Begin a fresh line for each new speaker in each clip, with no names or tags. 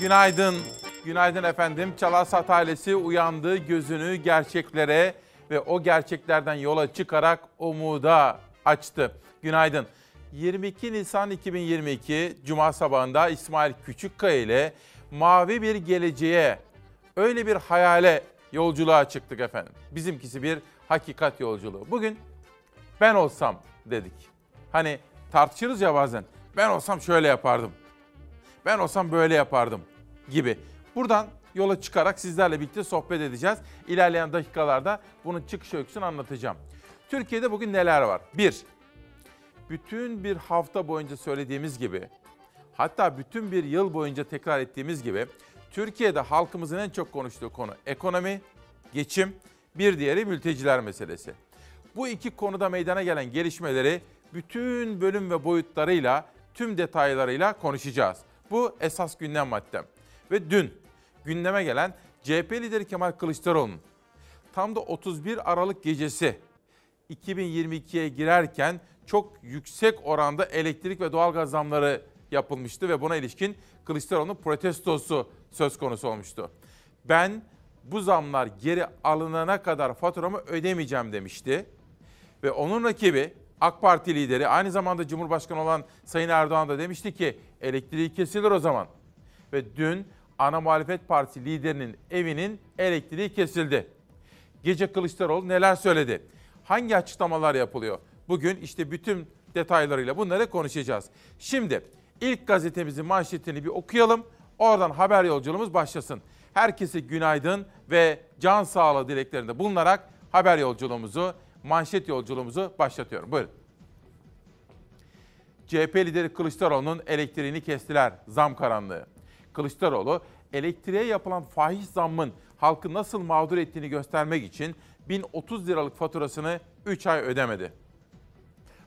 Günaydın. Günaydın efendim. Çalarsat ailesi uyandı, gözünü gerçeklere ve o gerçeklerden yola çıkarak umuda açtı. Günaydın. 22 Nisan 2022 Cuma sabahında İsmail Küçükkaya ile mavi bir geleceğe, öyle bir hayale yolculuğa çıktık efendim. Bizimkisi bir hakikat yolculuğu. Bugün ben olsam dedik. Hani tartışırız ya bazen. Ben olsam şöyle yapardım. Ben olsam böyle yapardım gibi. Buradan yola çıkarak sizlerle birlikte sohbet edeceğiz. İlerleyen dakikalarda bunun çıkış öyküsünü anlatacağım. Türkiye'de bugün neler var? Bir, bütün bir hafta boyunca söylediğimiz gibi, hatta bütün bir yıl boyunca tekrar ettiğimiz gibi, Türkiye'de halkımızın en çok konuştuğu konu ekonomi, geçim, bir diğeri mülteciler meselesi. Bu iki konuda meydana gelen gelişmeleri bütün bölüm ve boyutlarıyla, tüm detaylarıyla konuşacağız. Bu esas gündem maddem. Ve dün gündeme gelen CHP lideri Kemal Kılıçdaroğlu'nun tam da 31 Aralık gecesi 2022'ye girerken çok yüksek oranda elektrik ve doğalgaz zamları yapılmıştı ve buna ilişkin Kılıçdaroğlu'nun protestosu söz konusu olmuştu. Ben bu zamlar geri alınana kadar faturamı ödemeyeceğim demişti. Ve onun rakibi AK Parti lideri aynı zamanda Cumhurbaşkanı olan Sayın Erdoğan da demişti ki elektriği kesilir o zaman. Ve dün ana muhalefet partisi liderinin evinin elektriği kesildi. Gece Kılıçdaroğlu neler söyledi? Hangi açıklamalar yapılıyor? Bugün işte bütün detaylarıyla bunları konuşacağız. Şimdi ilk gazetemizin manşetini bir okuyalım. Oradan haber yolculuğumuz başlasın. Herkese günaydın ve can sağlığı dileklerinde bulunarak haber yolculuğumuzu, manşet yolculuğumuzu başlatıyorum. Buyurun. CHP lideri Kılıçdaroğlu'nun elektriğini kestiler. Zam karanlığı. Kılıçdaroğlu elektriğe yapılan fahiş zammın halkı nasıl mağdur ettiğini göstermek için 1030 liralık faturasını 3 ay ödemedi.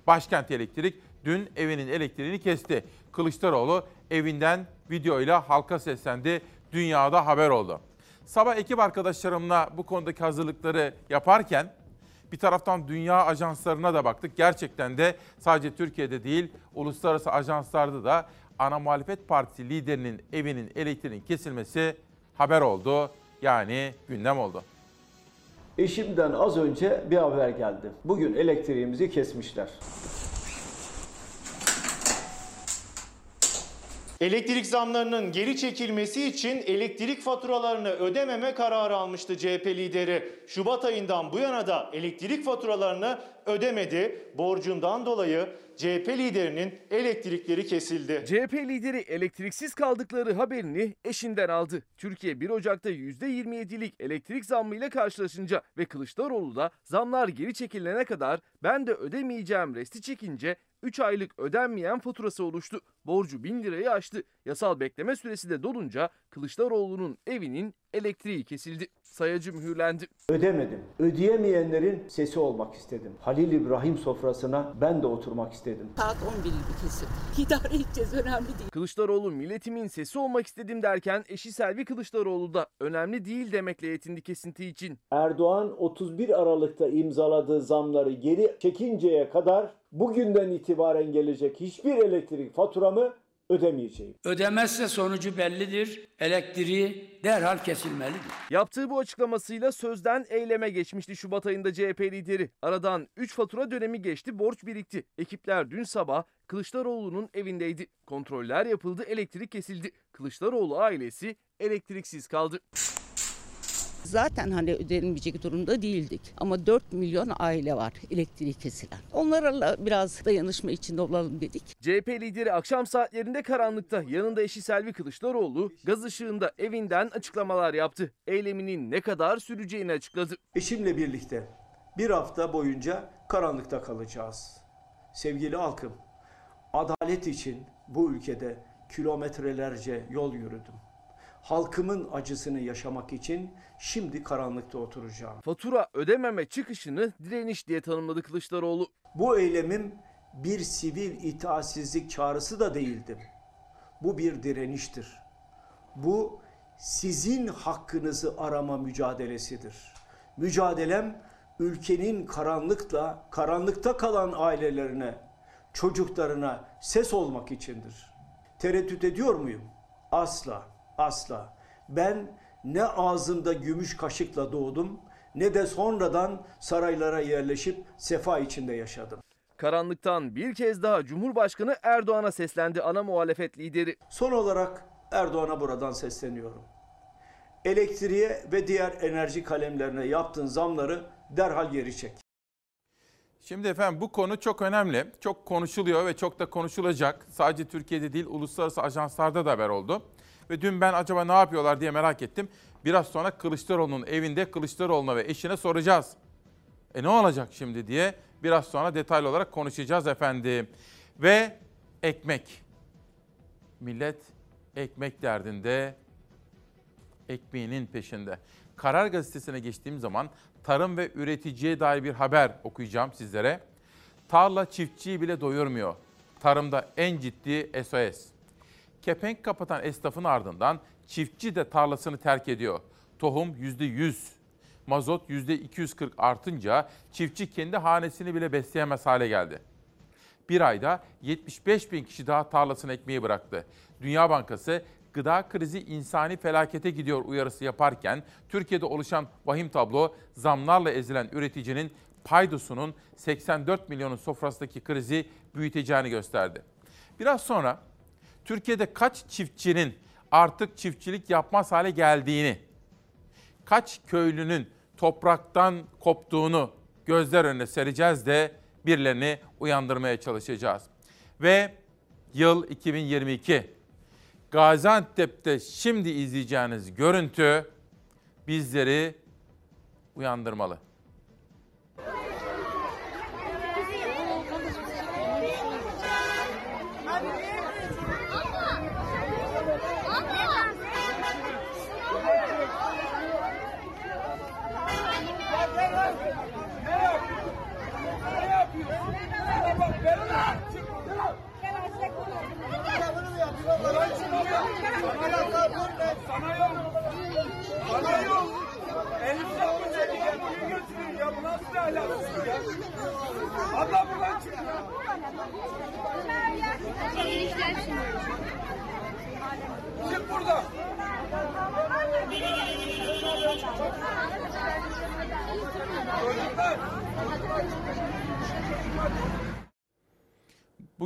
Başkent Elektrik dün evinin elektriğini kesti. Kılıçdaroğlu evinden videoyla halka seslendi. Dünyada haber oldu. Sabah ekip arkadaşlarımla bu konudaki hazırlıkları yaparken bir taraftan dünya ajanslarına da baktık. Gerçekten de sadece Türkiye'de değil, uluslararası ajanslarda da ana muhalefet partisi liderinin evinin elektriğinin kesilmesi haber oldu. Yani gündem oldu.
Eşimden az önce bir haber geldi. Bugün elektriğimizi kesmişler.
Elektrik zamlarının geri çekilmesi için elektrik faturalarını ödememe kararı almıştı CHP lideri. Şubat ayından bu yana da elektrik faturalarını ödemedi. Borcundan dolayı CHP liderinin elektrikleri kesildi.
CHP lideri elektriksiz kaldıkları haberini eşinden aldı. Türkiye 1 Ocak'ta %27'lik elektrik zammıyla karşılaşınca ve Kılıçdaroğlu da zamlar geri çekilene kadar ben de ödemeyeceğim resti çekince 3 aylık ödenmeyen faturası oluştu. Borcu 1000 lirayı aştı. Yasal bekleme süresi de dolunca Kılıçdaroğlu'nun evinin elektriği kesildi. Sayacı mühürlendi.
Ödemedim. Ödeyemeyenlerin sesi olmak istedim. Halil İbrahim sofrasına ben de oturmak istedim.
Saat 11 gibi kesin. İdare edeceğiz önemli değil.
Kılıçdaroğlu milletimin sesi olmak istedim derken eşi Selvi Kılıçdaroğlu da önemli değil demekle yetindi kesinti için.
Erdoğan 31 Aralık'ta imzaladığı zamları geri çekinceye kadar bugünden itibaren gelecek hiçbir elektrik faturamı ödemeyeceğim.
Ödemezse sonucu bellidir. Elektriği derhal kesilmelidir.
Yaptığı bu açıklamasıyla sözden eyleme geçmişti Şubat ayında CHP lideri. Aradan 3 fatura dönemi geçti, borç birikti. Ekipler dün sabah Kılıçdaroğlu'nun evindeydi. Kontroller yapıldı, elektrik kesildi. Kılıçdaroğlu ailesi elektriksiz kaldı.
Zaten hani ödenmeyecek durumda değildik. Ama 4 milyon aile var elektriği kesilen. Onlarla biraz dayanışma içinde olalım dedik.
CHP lideri akşam saatlerinde karanlıkta yanında eşi Selvi Kılıçdaroğlu gaz ışığında evinden açıklamalar yaptı. Eyleminin ne kadar süreceğini açıkladı.
Eşimle birlikte bir hafta boyunca karanlıkta kalacağız. Sevgili halkım, adalet için bu ülkede kilometrelerce yol yürüdüm. Halkımın acısını yaşamak için şimdi karanlıkta oturacağım.
Fatura ödememe çıkışını direniş diye tanımladı Kılıçdaroğlu.
Bu eylemim bir sivil itaatsizlik çağrısı da değildi. Bu bir direniştir. Bu sizin hakkınızı arama mücadelesidir. Mücadelem ülkenin karanlıkla, karanlıkta kalan ailelerine, çocuklarına ses olmak içindir. Tereddüt ediyor muyum? Asla,
Asla. Ben ne ağzımda gümüş kaşıkla doğdum ne de sonradan saraylara yerleşip sefa içinde yaşadım.
Karanlıktan bir kez daha Cumhurbaşkanı Erdoğan'a seslendi ana muhalefet lideri.
Son olarak Erdoğan'a buradan sesleniyorum. Elektriğe ve diğer enerji kalemlerine yaptığın zamları derhal geri çek.
Şimdi efendim bu konu çok önemli. Çok konuşuluyor ve çok da konuşulacak. Sadece Türkiye'de değil uluslararası ajanslarda da haber oldu. Ve dün ben acaba ne yapıyorlar diye merak ettim. Biraz sonra Kılıçdaroğlu'nun evinde Kılıçdaroğlu'na ve eşine soracağız. E ne olacak şimdi diye biraz sonra detaylı olarak konuşacağız efendim. Ve ekmek. Millet ekmek derdinde, ekmeğinin peşinde. Karar Gazetesi'ne geçtiğim zaman tarım ve üreticiye dair bir haber okuyacağım sizlere. Tarla çiftçiyi bile doyurmuyor. Tarımda en ciddi SOS. Kepenk kapatan esnafın ardından çiftçi de tarlasını terk ediyor. Tohum %100, mazot %240 artınca çiftçi kendi hanesini bile besleyemez hale geldi. Bir ayda 75 bin kişi daha tarlasını ekmeği bıraktı. Dünya Bankası gıda krizi insani felakete gidiyor uyarısı yaparken Türkiye'de oluşan vahim tablo zamlarla ezilen üreticinin paydosunun 84 milyonun sofrasındaki krizi büyüteceğini gösterdi. Biraz sonra Türkiye'de kaç çiftçinin artık çiftçilik yapmaz hale geldiğini, kaç köylünün topraktan koptuğunu gözler önüne sereceğiz de birilerini uyandırmaya çalışacağız. Ve yıl 2022. Gaziantep'te şimdi izleyeceğiniz görüntü bizleri uyandırmalı.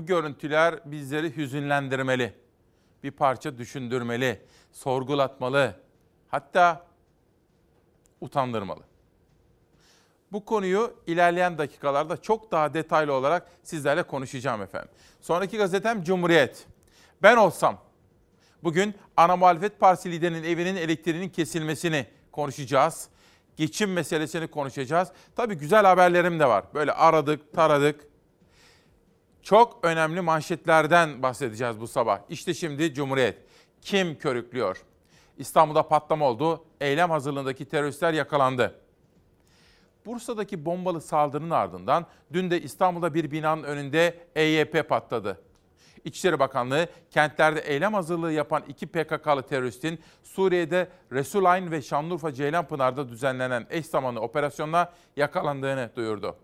Bu görüntüler bizleri hüzünlendirmeli. Bir parça düşündürmeli, sorgulatmalı. Hatta utandırmalı. Bu konuyu ilerleyen dakikalarda çok daha detaylı olarak sizlerle konuşacağım efendim. Sonraki gazetem Cumhuriyet. Ben olsam bugün ana muhalefet partisi liderinin evinin elektriğinin kesilmesini konuşacağız. Geçim meselesini konuşacağız. Tabii güzel haberlerim de var. Böyle aradık, taradık. Çok önemli manşetlerden bahsedeceğiz bu sabah. İşte şimdi Cumhuriyet. Kim körüklüyor? İstanbul'da patlama oldu. Eylem hazırlığındaki teröristler yakalandı. Bursa'daki bombalı saldırının ardından dün de İstanbul'da bir binanın önünde EYP patladı. İçişleri Bakanlığı kentlerde eylem hazırlığı yapan iki PKK'lı teröristin Suriye'de Resulayn ve Şanlıurfa Ceylanpınar'da düzenlenen eş zamanlı operasyonla yakalandığını duyurdu.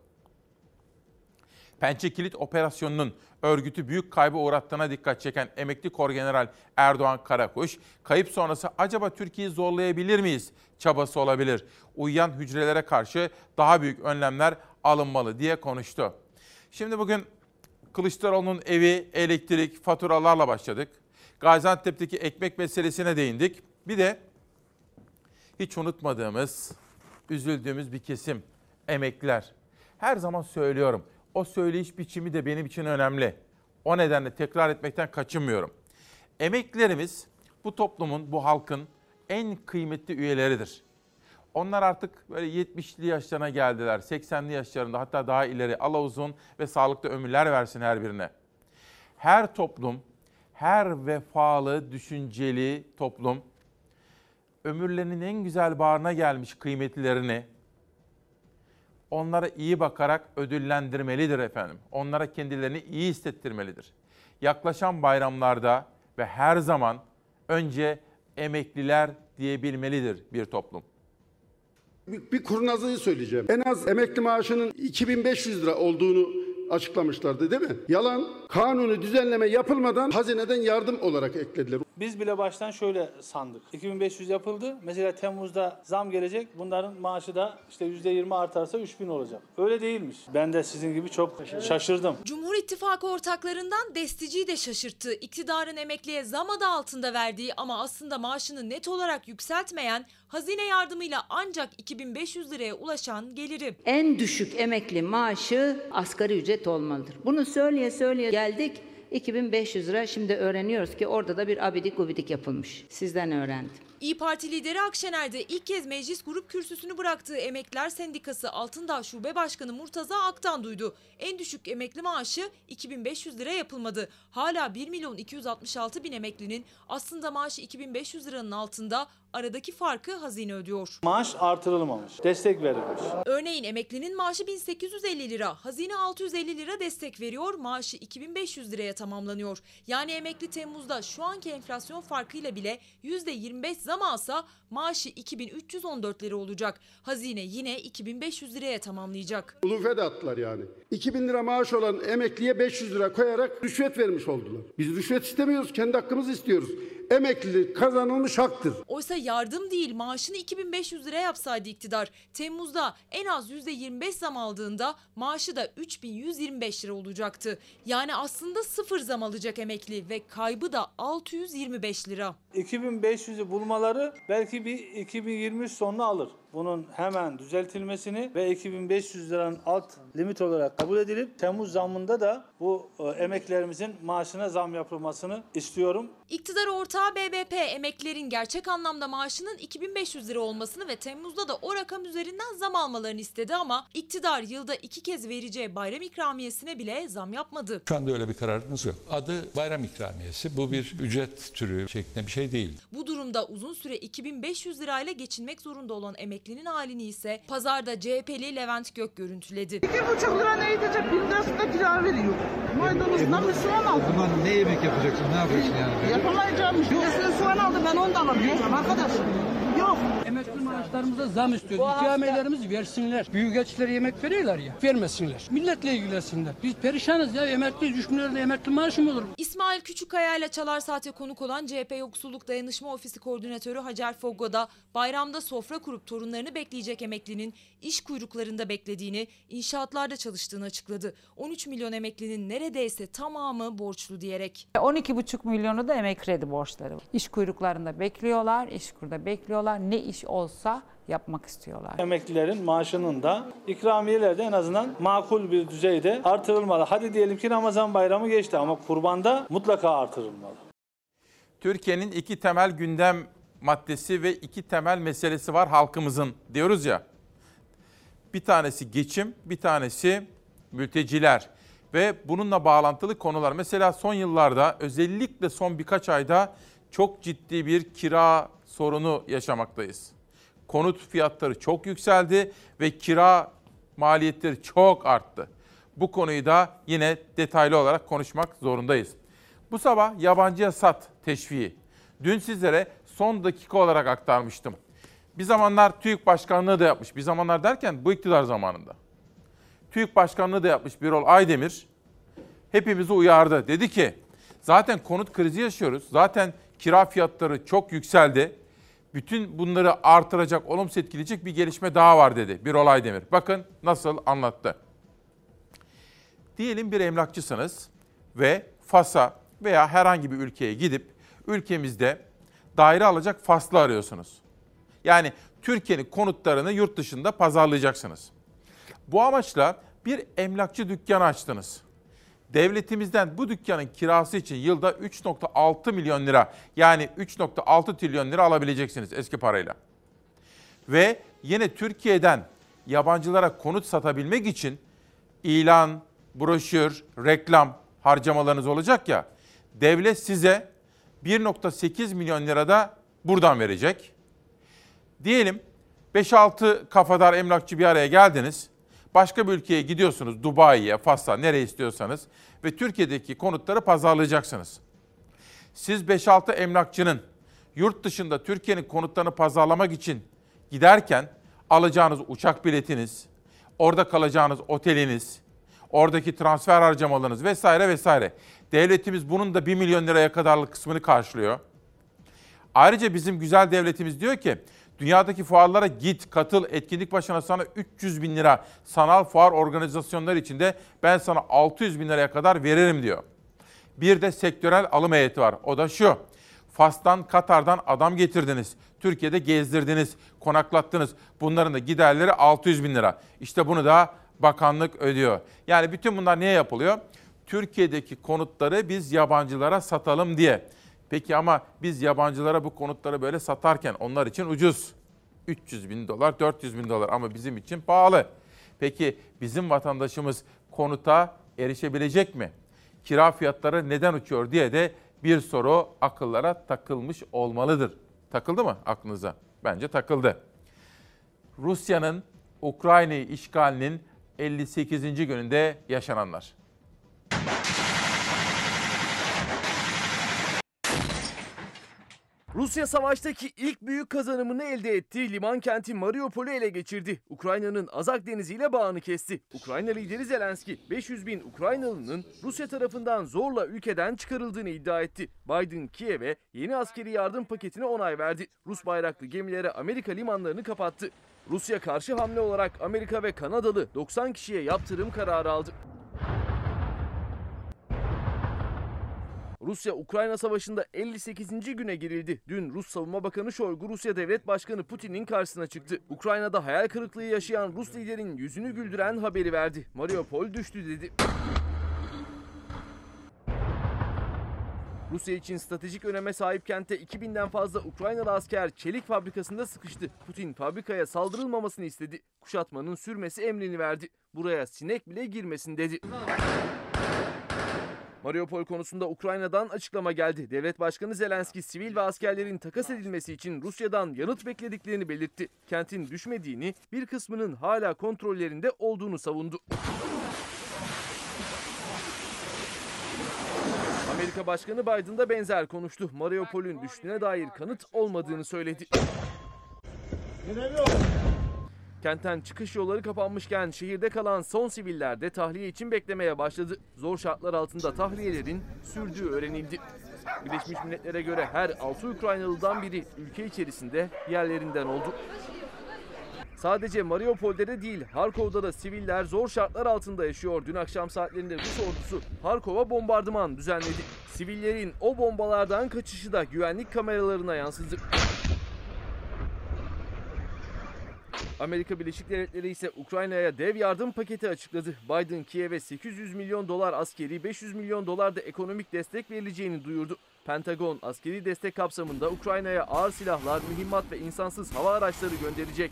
Pençe Kilit Operasyonu'nun örgütü büyük kaybı uğrattığına dikkat çeken emekli Korgeneral Erdoğan Karakuş, kayıp sonrası acaba Türkiye'yi zorlayabilir miyiz çabası olabilir. Uyuyan hücrelere karşı daha büyük önlemler alınmalı diye konuştu. Şimdi bugün Kılıçdaroğlu'nun evi, elektrik, faturalarla başladık. Gaziantep'teki ekmek meselesine değindik. Bir de hiç unutmadığımız, üzüldüğümüz bir kesim emekliler. Her zaman söylüyorum. O söyleyiş biçimi de benim için önemli. O nedenle tekrar etmekten kaçınmıyorum. Emeklilerimiz bu toplumun, bu halkın en kıymetli üyeleridir. Onlar artık böyle 70'li yaşlarına geldiler, 80'li yaşlarında hatta daha ileri. Allah uzun ve sağlıklı ömürler versin her birine. Her toplum, her vefalı, düşünceli toplum ömürlerinin en güzel bağrına gelmiş kıymetlilerini onlara iyi bakarak ödüllendirmelidir efendim. Onlara kendilerini iyi hissettirmelidir. Yaklaşan bayramlarda ve her zaman önce emekliler diyebilmelidir bir toplum.
Bir, bir kurnazlığı söyleyeceğim. En az emekli maaşının 2500 lira olduğunu açıklamışlardı değil mi? Yalan. Kanuni düzenleme yapılmadan hazineden yardım olarak eklediler.
Biz bile baştan şöyle sandık. 2500 yapıldı. Mesela Temmuz'da zam gelecek. Bunların maaşı da işte %20 artarsa 3000 olacak. Öyle değilmiş. Ben de sizin gibi çok şaşırdım.
Cumhur İttifakı ortaklarından Destici'yi de şaşırttı. İktidarın emekliye zam adı altında verdiği ama aslında maaşını net olarak yükseltmeyen, hazine yardımıyla ancak 2500 liraya ulaşan geliri.
En düşük emekli maaşı asgari ücret olmalıdır. Bunu söyleye söyleye geldik 2500 lira şimdi öğreniyoruz ki orada da bir abidik gubidik yapılmış. Sizden öğrendim.
İyi Parti lideri Akşener de ilk kez meclis grup kürsüsünü bıraktığı Emekliler Sendikası Altındağ Şube Başkanı Murtaza Ak'tan duydu. En düşük emekli maaşı 2500 lira yapılmadı. Hala 1 milyon 266 bin emeklinin aslında maaşı 2500 liranın altında aradaki farkı hazine ödüyor.
Maaş artırılmamış. Destek verilmiş.
Örneğin emeklinin maaşı 1850 lira, hazine 650 lira destek veriyor, maaşı 2500 liraya tamamlanıyor. Yani emekli Temmuz'da şu anki enflasyon farkıyla bile %25 zam alsa maaşı 2314 lira olacak. Hazine yine 2500 liraya tamamlayacak.
Ulufe de yani. 2000 lira maaş olan emekliye 500 lira koyarak rüşvet vermiş oldular. Biz rüşvet istemiyoruz, kendi hakkımızı istiyoruz. Emeklilik kazanılmış haktır.
Oysa yardım değil maaşını 2500 lira yapsaydı iktidar. Temmuz'da en az %25 zam aldığında maaşı da 3125 lira olacaktı. Yani aslında sıfır zam alacak emekli ve kaybı da 625 lira.
2500'ü bulmaları belki bir 2023 sonunu alır. Bunun hemen düzeltilmesini ve 2500 liranın alt limit olarak kabul edilip Temmuz zammında da bu e, emeklerimizin maaşına zam yapılmasını istiyorum.
İktidar ortağı BBP emeklilerin gerçek anlamda maaşının 2500 lira olmasını ve Temmuz'da da o rakam üzerinden zam almalarını istedi ama iktidar yılda iki kez vereceği bayram ikramiyesine bile zam yapmadı.
Şu anda öyle bir kararımız yok. Adı bayram ikramiyesi. Bu bir ücret türü şeklinde bir şey değil.
Bu durumda uzun süre 2500 lirayla geçinmek zorunda olan emeklinin halini ise pazarda CHP'li Levent Gök görüntüledi.
İki buçuk lira ne edecek? Bin lirasında kira veriyor. Maydanozundan bir soğan aldım.
O zaman ne yemek yapacaksın? Ne yapacaksın yani?
Yapamayacağım. Birisine soğan aldım ben onu da alamayacağım arkadaşım. Yok.
Emekli maaşlarımıza zam istiyoruz. İkramiyelerimizi versinler. Büyükelçilere yemek veriyorlar ya. Vermesinler. Milletle ilgilensinler. Biz perişanız ya. Emekli düşmüyorlar emekli maaşı mı olur?
İsmail Küçükkaya ile Çalar Saat'e konuk olan CHP Yoksulluk Dayanışma Ofisi Koordinatörü Hacer Foggo da bayramda sofra kurup torunlarını bekleyecek emeklinin iş kuyruklarında beklediğini, inşaatlarda çalıştığını açıkladı. 13 milyon emeklinin neredeyse tamamı borçlu diyerek.
12,5 milyonu da emek kredi borçları var. İş kuyruklarında bekliyorlar, iş kurda bekliyorlar. Ne iş olsa yapmak istiyorlar.
Emeklilerin maaşının da ikramiyeler de en azından makul bir düzeyde artırılmalı. Hadi diyelim ki Ramazan bayramı geçti ama kurbanda mutlaka artırılmalı.
Türkiye'nin iki temel gündem maddesi ve iki temel meselesi var halkımızın diyoruz ya. Bir tanesi geçim, bir tanesi mülteciler ve bununla bağlantılı konular. Mesela son yıllarda özellikle son birkaç ayda çok ciddi bir kira sorunu yaşamaktayız. Konut fiyatları çok yükseldi ve kira maliyetleri çok arttı. Bu konuyu da yine detaylı olarak konuşmak zorundayız. Bu sabah yabancıya sat teşviği. Dün sizlere son dakika olarak aktarmıştım. Bir zamanlar TÜİK Başkanlığı da yapmış. Bir zamanlar derken bu iktidar zamanında. TÜİK Başkanlığı da yapmış Birol Aydemir. Hepimizi uyardı. Dedi ki zaten konut krizi yaşıyoruz. Zaten kira fiyatları çok yükseldi. Bütün bunları artıracak, olumsuz etkileyecek bir gelişme daha var dedi Birol Aydemir. Bakın nasıl anlattı. Diyelim bir emlakçısınız ve Fas'a veya herhangi bir ülkeye gidip ülkemizde daire alacak faslı arıyorsunuz. Yani Türkiye'nin konutlarını yurt dışında pazarlayacaksınız. Bu amaçla bir emlakçı dükkanı açtınız. Devletimizden bu dükkanın kirası için yılda 3.6 milyon lira yani 3.6 trilyon lira alabileceksiniz eski parayla. Ve yine Türkiye'den yabancılara konut satabilmek için ilan, broşür, reklam harcamalarınız olacak ya. Devlet size 1.8 milyon lira da buradan verecek. Diyelim 5-6 kafadar emlakçı bir araya geldiniz. Başka bir ülkeye gidiyorsunuz Dubai'ye, Fas'a, nereye istiyorsanız ve Türkiye'deki konutları pazarlayacaksınız. Siz 5-6 emlakçının yurt dışında Türkiye'nin konutlarını pazarlamak için giderken alacağınız uçak biletiniz, orada kalacağınız oteliniz, oradaki transfer harcamalarınız vesaire vesaire. Devletimiz bunun da 1 milyon liraya kadarlık kısmını karşılıyor. Ayrıca bizim güzel devletimiz diyor ki dünyadaki fuarlara git, katıl, etkinlik başına sana 300 bin lira sanal fuar organizasyonları içinde ben sana 600 bin liraya kadar veririm diyor. Bir de sektörel alım heyeti var. O da şu. Fas'tan, Katar'dan adam getirdiniz. Türkiye'de gezdirdiniz, konaklattınız. Bunların da giderleri 600 bin lira. İşte bunu da bakanlık ödüyor. Yani bütün bunlar niye yapılıyor? Türkiye'deki konutları biz yabancılara satalım diye. Peki ama biz yabancılara bu konutları böyle satarken onlar için ucuz. 300 bin dolar, 400 bin dolar ama bizim için pahalı. Peki bizim vatandaşımız konuta erişebilecek mi? Kira fiyatları neden uçuyor diye de bir soru akıllara takılmış olmalıdır. Takıldı mı aklınıza? Bence takıldı. Rusya'nın Ukrayna'yı işgalinin 58. gününde yaşananlar.
Rusya savaştaki ilk büyük kazanımını elde etti. Liman kenti Mariupol'ü ele geçirdi. Ukrayna'nın Azak Denizi ile bağını kesti. Ukrayna lideri Zelenski 500 bin Ukraynalı'nın Rusya tarafından zorla ülkeden çıkarıldığını iddia etti. Biden Kiev'e yeni askeri yardım paketine onay verdi. Rus bayraklı gemilere Amerika limanlarını kapattı. Rusya karşı hamle olarak Amerika ve Kanadalı 90 kişiye yaptırım kararı aldı. Rusya-Ukrayna savaşında 58. güne girildi. Dün Rus Savunma Bakanı Şoygu Rusya Devlet Başkanı Putin'in karşısına çıktı. Ukrayna'da hayal kırıklığı yaşayan Rus liderin yüzünü güldüren haberi verdi. Mariupol düştü dedi. Rusya için stratejik öneme sahip kentte 2000'den fazla Ukraynalı asker çelik fabrikasında sıkıştı. Putin fabrikaya saldırılmamasını istedi. Kuşatmanın sürmesi emrini verdi. Buraya sinek bile girmesin dedi. Mariupol konusunda Ukrayna'dan açıklama geldi. Devlet Başkanı Zelenski sivil ve askerlerin takas edilmesi için Rusya'dan yanıt beklediklerini belirtti. Kentin düşmediğini, bir kısmının hala kontrollerinde olduğunu savundu. Amerika Başkanı Biden da benzer konuştu. Mariupol'ün düştüğüne dair kanıt olmadığını söyledi. Kentten çıkış yolları kapanmışken şehirde kalan son siviller de tahliye için beklemeye başladı. Zor şartlar altında tahliyelerin sürdüğü öğrenildi. Birleşmiş Milletler'e göre her 6 Ukraynalı'dan biri ülke içerisinde yerlerinden oldu. Sadece Mariupol'de de değil, Harkov'da da siviller zor şartlar altında yaşıyor. Dün akşam saatlerinde Rus ordusu Harkov'a bombardıman düzenledi. Sivillerin o bombalardan kaçışı da güvenlik kameralarına yansıdı. Amerika Birleşik Devletleri ise Ukrayna'ya dev yardım paketi açıkladı. Biden Kiev'e 800 milyon dolar askeri, 500 milyon dolar da ekonomik destek verileceğini duyurdu. Pentagon askeri destek kapsamında Ukrayna'ya ağır silahlar, mühimmat ve insansız hava araçları gönderecek.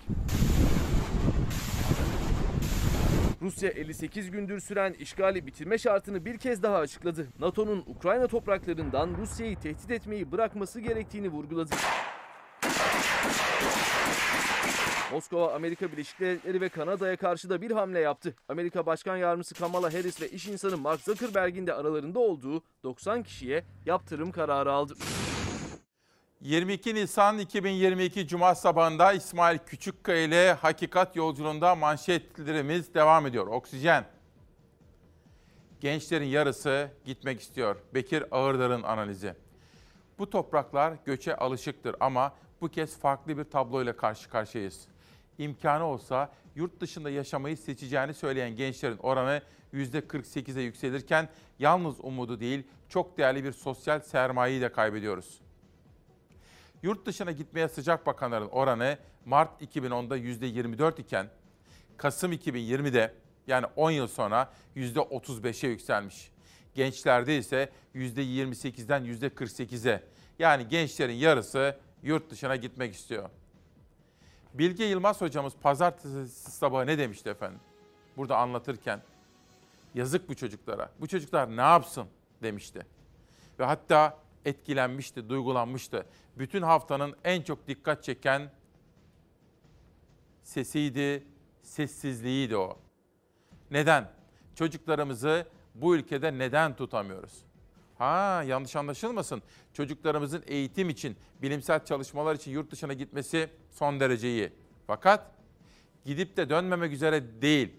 Rusya 58 gündür süren işgali bitirme şartını bir kez daha açıkladı. NATO'nun Ukrayna topraklarından Rusya'yı tehdit etmeyi bırakması gerektiğini vurguladı. Moskova, Amerika Birleşik Devletleri ve Kanada'ya karşı da bir hamle yaptı. Amerika Başkan Yardımcısı Kamala Harris ve iş insanı Mark Zuckerberg'in de aralarında olduğu 90 kişiye yaptırım kararı aldı.
22 Nisan 2022 Cuma sabahında İsmail Küçükkaya ile Hakikat Yolculuğunda manşetlerimiz devam ediyor. Oksijen. Gençlerin yarısı gitmek istiyor. Bekir Ağırdar'ın analizi. Bu topraklar göçe alışıktır ama bu kez farklı bir tabloyla karşı karşıyayız. İmkanı olsa yurt dışında yaşamayı seçeceğini söyleyen gençlerin oranı %48'e yükselirken yalnız umudu değil çok değerli bir sosyal sermayeyi de kaybediyoruz. Yurt dışına gitmeye sıcak bakanların oranı Mart 2010'da %24 iken Kasım 2020'de yani 10 yıl sonra %35'e yükselmiş. Gençlerde ise %28'den %48'e yani gençlerin yarısı yurt dışına gitmek istiyor. Bilge Yılmaz hocamız pazartesi sabahı ne demişti efendim? Burada anlatırken yazık bu çocuklara. Bu çocuklar ne yapsın demişti. Ve hatta etkilenmişti, duygulanmıştı. Bütün haftanın en çok dikkat çeken sesiydi, sessizliğiydi o. Neden? Çocuklarımızı bu ülkede neden tutamıyoruz? Ha yanlış anlaşılmasın. Çocuklarımızın eğitim için, bilimsel çalışmalar için yurt dışına gitmesi son derece iyi. Fakat gidip de dönmemek üzere değil.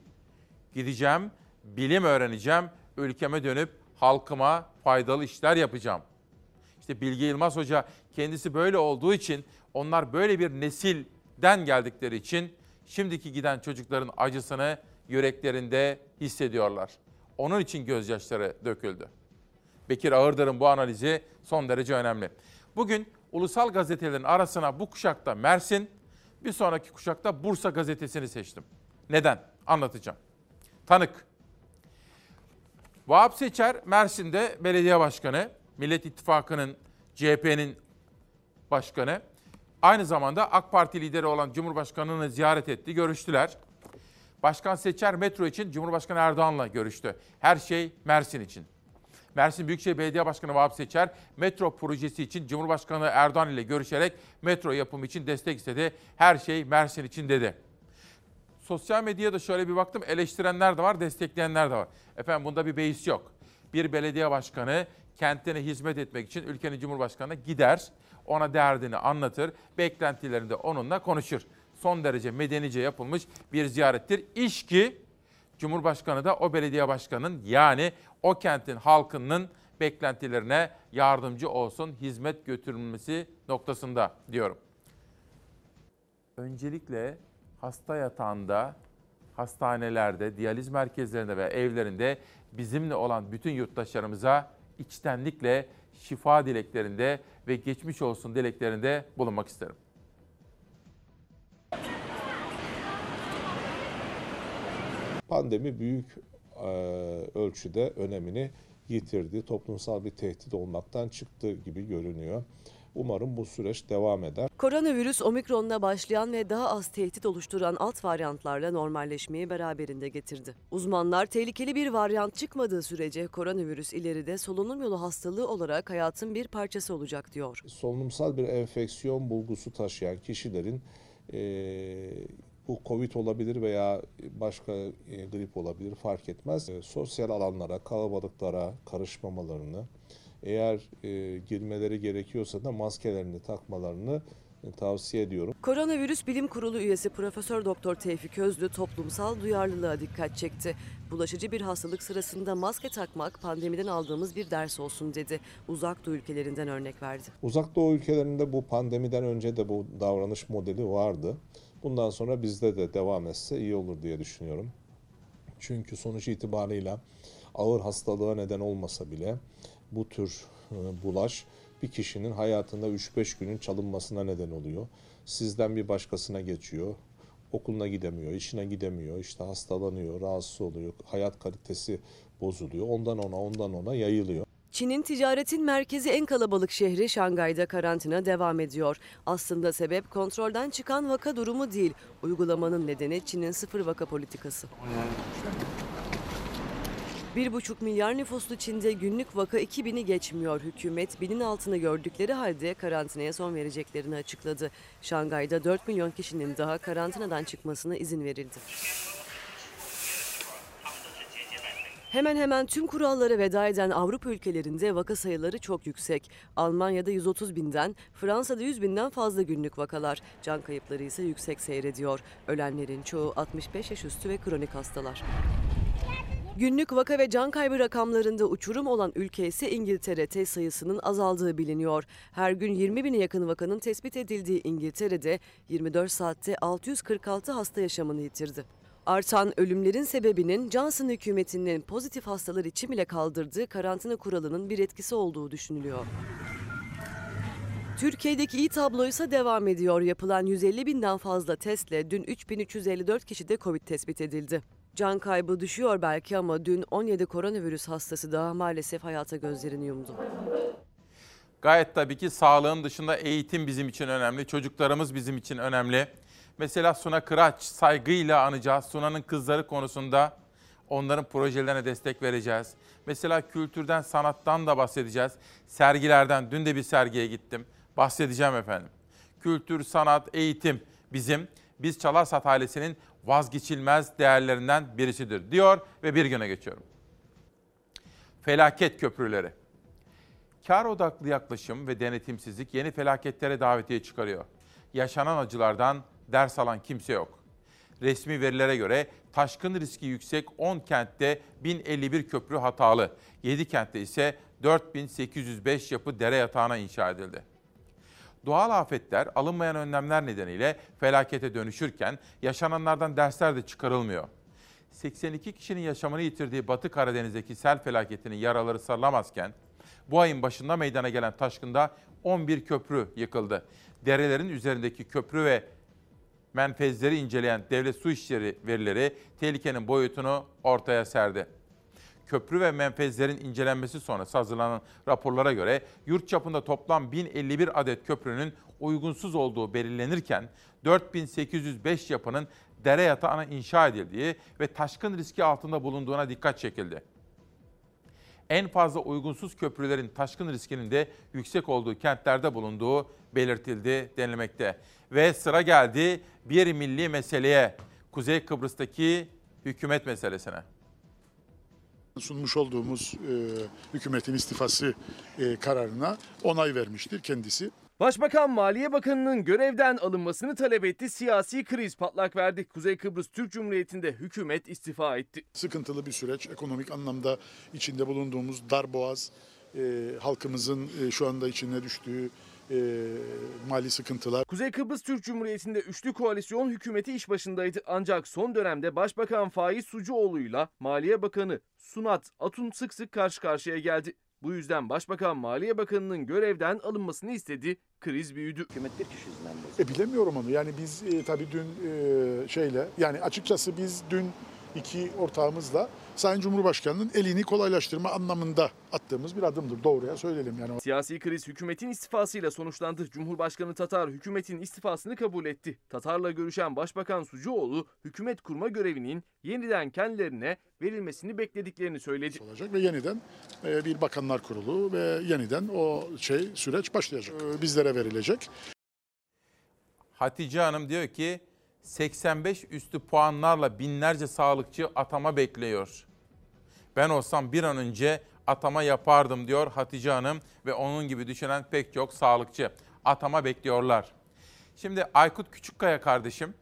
Gideceğim, bilim öğreneceğim, ülkeme dönüp halkıma faydalı işler yapacağım. İşte Bilge Yılmaz Hoca kendisi böyle olduğu için onlar böyle bir nesilden geldikleri için şimdiki giden çocukların acısını yüreklerinde hissediyorlar. Onun için gözyaşları döküldü. Bekir Ağırdır'ın bu analizi son derece önemli. Bugün ulusal gazetelerin arasına bu kuşakta Mersin, bir sonraki kuşakta Bursa gazetesini seçtim. Neden? Anlatacağım. Tanık. Vahap Seçer Mersin'de belediye başkanı, Millet İttifakı'nın, CHP'nin başkanı. Aynı zamanda AK Parti lideri olan Cumhurbaşkanı'nı ziyaret etti, görüştüler. Başkan Seçer metro için Cumhurbaşkanı Erdoğan'la görüştü. Her şey Mersin için. Mersin Büyükşehir Belediye Başkanı Vahap Seçer metro projesi için Cumhurbaşkanı Erdoğan ile görüşerek metro yapımı için destek istedi. Her şey Mersin için dedi. Sosyal medyada şöyle bir baktım eleştirenler de var, destekleyenler de var. Efendim bunda bir beis yok. Bir belediye başkanı kentine hizmet etmek için ülkenin cumhurbaşkanına gider, ona derdini anlatır, beklentilerinde onunla konuşur. Son derece medenice yapılmış bir ziyarettir. İş ki Cumhurbaşkanı da o belediye başkanının yani o kentin halkının beklentilerine yardımcı olsun, hizmet götürülmesi noktasında diyorum. Öncelikle hasta yatağında, hastanelerde, diyaliz merkezlerinde ve evlerinde bizimle olan bütün yurttaşlarımıza içtenlikle şifa dileklerinde ve geçmiş olsun dileklerinde bulunmak isterim.
Pandemi büyük ölçüde önemini yitirdi. Toplumsal bir tehdit olmaktan çıktı gibi görünüyor. Umarım bu süreç devam eder.
Koronavirüs omikronla başlayan ve daha az tehdit oluşturan alt varyantlarla normalleşmeyi beraberinde getirdi. Uzmanlar tehlikeli bir varyant çıkmadığı sürece koronavirüs ileride solunum yolu hastalığı olarak hayatın bir parçası olacak diyor.
Solunumsal bir enfeksiyon bulgusu taşıyan kişilerin e, bu Covid olabilir veya başka e, grip olabilir fark etmez. E, sosyal alanlara, kalabalıklara karışmamalarını, eğer e, girmeleri gerekiyorsa da maskelerini takmalarını tavsiye ediyorum.
Koronavirüs Bilim Kurulu üyesi Profesör Doktor Tevfik Özlü toplumsal duyarlılığa dikkat çekti. Bulaşıcı bir hastalık sırasında maske takmak pandemiden aldığımız bir ders olsun dedi. Uzak Doğu ülkelerinden örnek verdi.
Uzak Doğu ülkelerinde bu pandemiden önce de bu davranış modeli vardı. Bundan sonra bizde de devam etse iyi olur diye düşünüyorum. Çünkü sonuç itibarıyla ağır hastalığa neden olmasa bile bu tür e, bulaş bir kişinin hayatında 3-5 günün çalınmasına neden oluyor. Sizden bir başkasına geçiyor. Okuluna gidemiyor, işine gidemiyor, işte hastalanıyor, rahatsız oluyor, hayat kalitesi bozuluyor. Ondan ona, ondan ona yayılıyor.
Çin'in ticaretin merkezi en kalabalık şehri Şangay'da karantina devam ediyor. Aslında sebep kontrolden çıkan vaka durumu değil. Uygulamanın nedeni Çin'in sıfır vaka politikası. 1,5 milyar nüfuslu Çin'de günlük vaka 2000'i geçmiyor. Hükümet binin altını gördükleri halde karantinaya son vereceklerini açıkladı. Şangay'da 4 milyon kişinin daha karantinadan çıkmasına izin verildi. Hemen hemen tüm kurallara veda eden Avrupa ülkelerinde vaka sayıları çok yüksek. Almanya'da 130 binden, Fransa'da 100 binden fazla günlük vakalar. Can kayıpları ise yüksek seyrediyor. Ölenlerin çoğu 65 yaş üstü ve kronik hastalar. Günlük vaka ve can kaybı rakamlarında uçurum olan ülke ise İngiltere test sayısının azaldığı biliniyor. Her gün 20 bine yakın vakanın tespit edildiği İngiltere'de 24 saatte 646 hasta yaşamını yitirdi. Artan ölümlerin sebebinin Johnson hükümetinin pozitif hastalar için bile kaldırdığı karantina kuralının bir etkisi olduğu düşünülüyor. Türkiye'deki iyi tablo ise devam ediyor. Yapılan 150 binden fazla testle dün 3354 kişide Covid tespit edildi. Can kaybı düşüyor belki ama dün 17 koronavirüs hastası daha maalesef hayata gözlerini yumdu.
Gayet tabii ki sağlığın dışında eğitim bizim için önemli, çocuklarımız bizim için önemli. Mesela Suna Kıraç saygıyla anacağız. Suna'nın kızları konusunda onların projelerine destek vereceğiz. Mesela kültürden, sanattan da bahsedeceğiz. Sergilerden, dün de bir sergiye gittim. Bahsedeceğim efendim. Kültür, sanat, eğitim bizim, biz Çalarsat ailesinin vazgeçilmez değerlerinden birisidir diyor ve bir güne geçiyorum. Felaket köprüleri. Kar odaklı yaklaşım ve denetimsizlik yeni felaketlere davetiye çıkarıyor. Yaşanan acılardan ders alan kimse yok. Resmi verilere göre taşkın riski yüksek 10 kentte 1051 köprü hatalı, 7 kentte ise 4805 yapı dere yatağına inşa edildi. Doğal afetler alınmayan önlemler nedeniyle felakete dönüşürken yaşananlardan dersler de çıkarılmıyor. 82 kişinin yaşamını yitirdiği Batı Karadeniz'deki sel felaketinin yaraları sarılamazken bu ayın başında meydana gelen taşkında 11 köprü yıkıldı. Derelerin üzerindeki köprü ve menfezleri inceleyen devlet su işleri verileri tehlikenin boyutunu ortaya serdi. Köprü ve menfezlerin incelenmesi sonrası hazırlanan raporlara göre yurt çapında toplam 1051 adet köprünün uygunsuz olduğu belirlenirken 4805 yapının dere yatağına inşa edildiği ve taşkın riski altında bulunduğuna dikkat çekildi. En fazla uygunsuz köprülerin taşkın riskinin de yüksek olduğu kentlerde bulunduğu belirtildi denilmekte. Ve sıra geldi bir milli meseleye, Kuzey Kıbrıs'taki hükümet meselesine
sunmuş olduğumuz e, hükümetin istifası e, kararına onay vermiştir kendisi.
Başbakan Maliye Bakanı'nın görevden alınmasını talep etti. Siyasi kriz patlak verdi. Kuzey Kıbrıs Türk Cumhuriyeti'nde hükümet istifa etti.
Sıkıntılı bir süreç. Ekonomik anlamda içinde bulunduğumuz dar boğaz, e, halkımızın e, şu anda içine düştüğü e, mali sıkıntılar.
Kuzey Kıbrıs Türk Cumhuriyeti'nde üçlü koalisyon hükümeti iş başındaydı. Ancak son dönemde Başbakan Faiz Sucuoğlu'yla Maliye Bakanı Sunat Atun sık sık karşı karşıya geldi. Bu yüzden Başbakan Maliye Bakanı'nın görevden alınmasını istedi. Kriz büyüdü.
Hükümet bir kişi yüzünden E bilemiyorum onu. Yani biz e, tabii dün e, şeyle yani açıkçası biz dün iki ortağımızla Sayın Cumhurbaşkanı'nın elini kolaylaştırma anlamında attığımız bir adımdır. Doğruya söyleyelim yani.
Siyasi kriz hükümetin istifasıyla sonuçlandı. Cumhurbaşkanı Tatar hükümetin istifasını kabul etti. Tatar'la görüşen Başbakan Sucuoğlu hükümet kurma görevinin yeniden kendilerine verilmesini beklediklerini söyledi.
Olacak ve yeniden e, bir bakanlar kurulu ve yeniden o şey süreç başlayacak. E, bizlere verilecek.
Hatice Hanım diyor ki 85 üstü puanlarla binlerce sağlıkçı atama bekliyor. Ben olsam bir an önce atama yapardım diyor Hatice Hanım ve onun gibi düşünen pek çok sağlıkçı. Atama bekliyorlar. Şimdi Aykut Küçükkaya kardeşim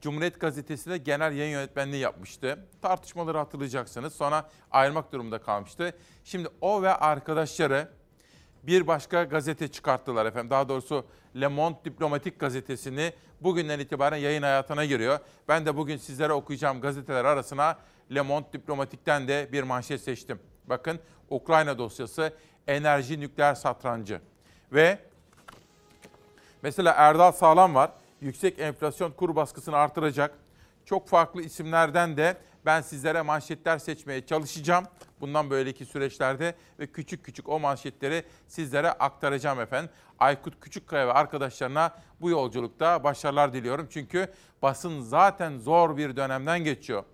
Cumhuriyet Gazetesi'nde genel yayın yönetmenliği yapmıştı. Tartışmaları hatırlayacaksınız. Sonra ayrılmak durumunda kalmıştı. Şimdi o ve arkadaşları bir başka gazete çıkarttılar efendim. Daha doğrusu Le Monde Diplomatik gazetesini bugünden itibaren yayın hayatına giriyor. Ben de bugün sizlere okuyacağım gazeteler arasına Le Monde Diplomatik'ten de bir manşet seçtim. Bakın Ukrayna dosyası enerji nükleer satrancı. Ve mesela Erdal Sağlam var. Yüksek enflasyon kur baskısını artıracak. Çok farklı isimlerden de ben sizlere manşetler seçmeye çalışacağım. Bundan böyleki süreçlerde ve küçük küçük o manşetleri sizlere aktaracağım efendim. Aykut Küçükkaya ve arkadaşlarına bu yolculukta başarılar diliyorum. Çünkü basın zaten zor bir dönemden geçiyor.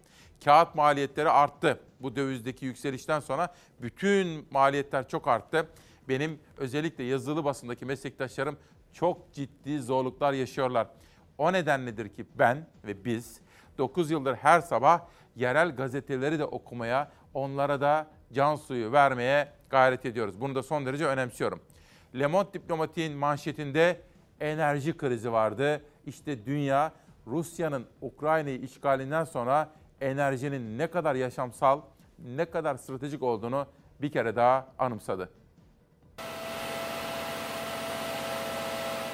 Kağıt maliyetleri arttı. Bu dövizdeki yükselişten sonra bütün maliyetler çok arttı. Benim özellikle yazılı basındaki meslektaşlarım çok ciddi zorluklar yaşıyorlar. O nedenledir ki ben ve biz 9 yıldır her sabah yerel gazeteleri de okumaya, onlara da can suyu vermeye gayret ediyoruz. Bunu da son derece önemsiyorum. Le Monde Diplomatik'in manşetinde enerji krizi vardı. İşte dünya Rusya'nın Ukrayna'yı işgalinden sonra enerjinin ne kadar yaşamsal, ne kadar stratejik olduğunu bir kere daha anımsadı.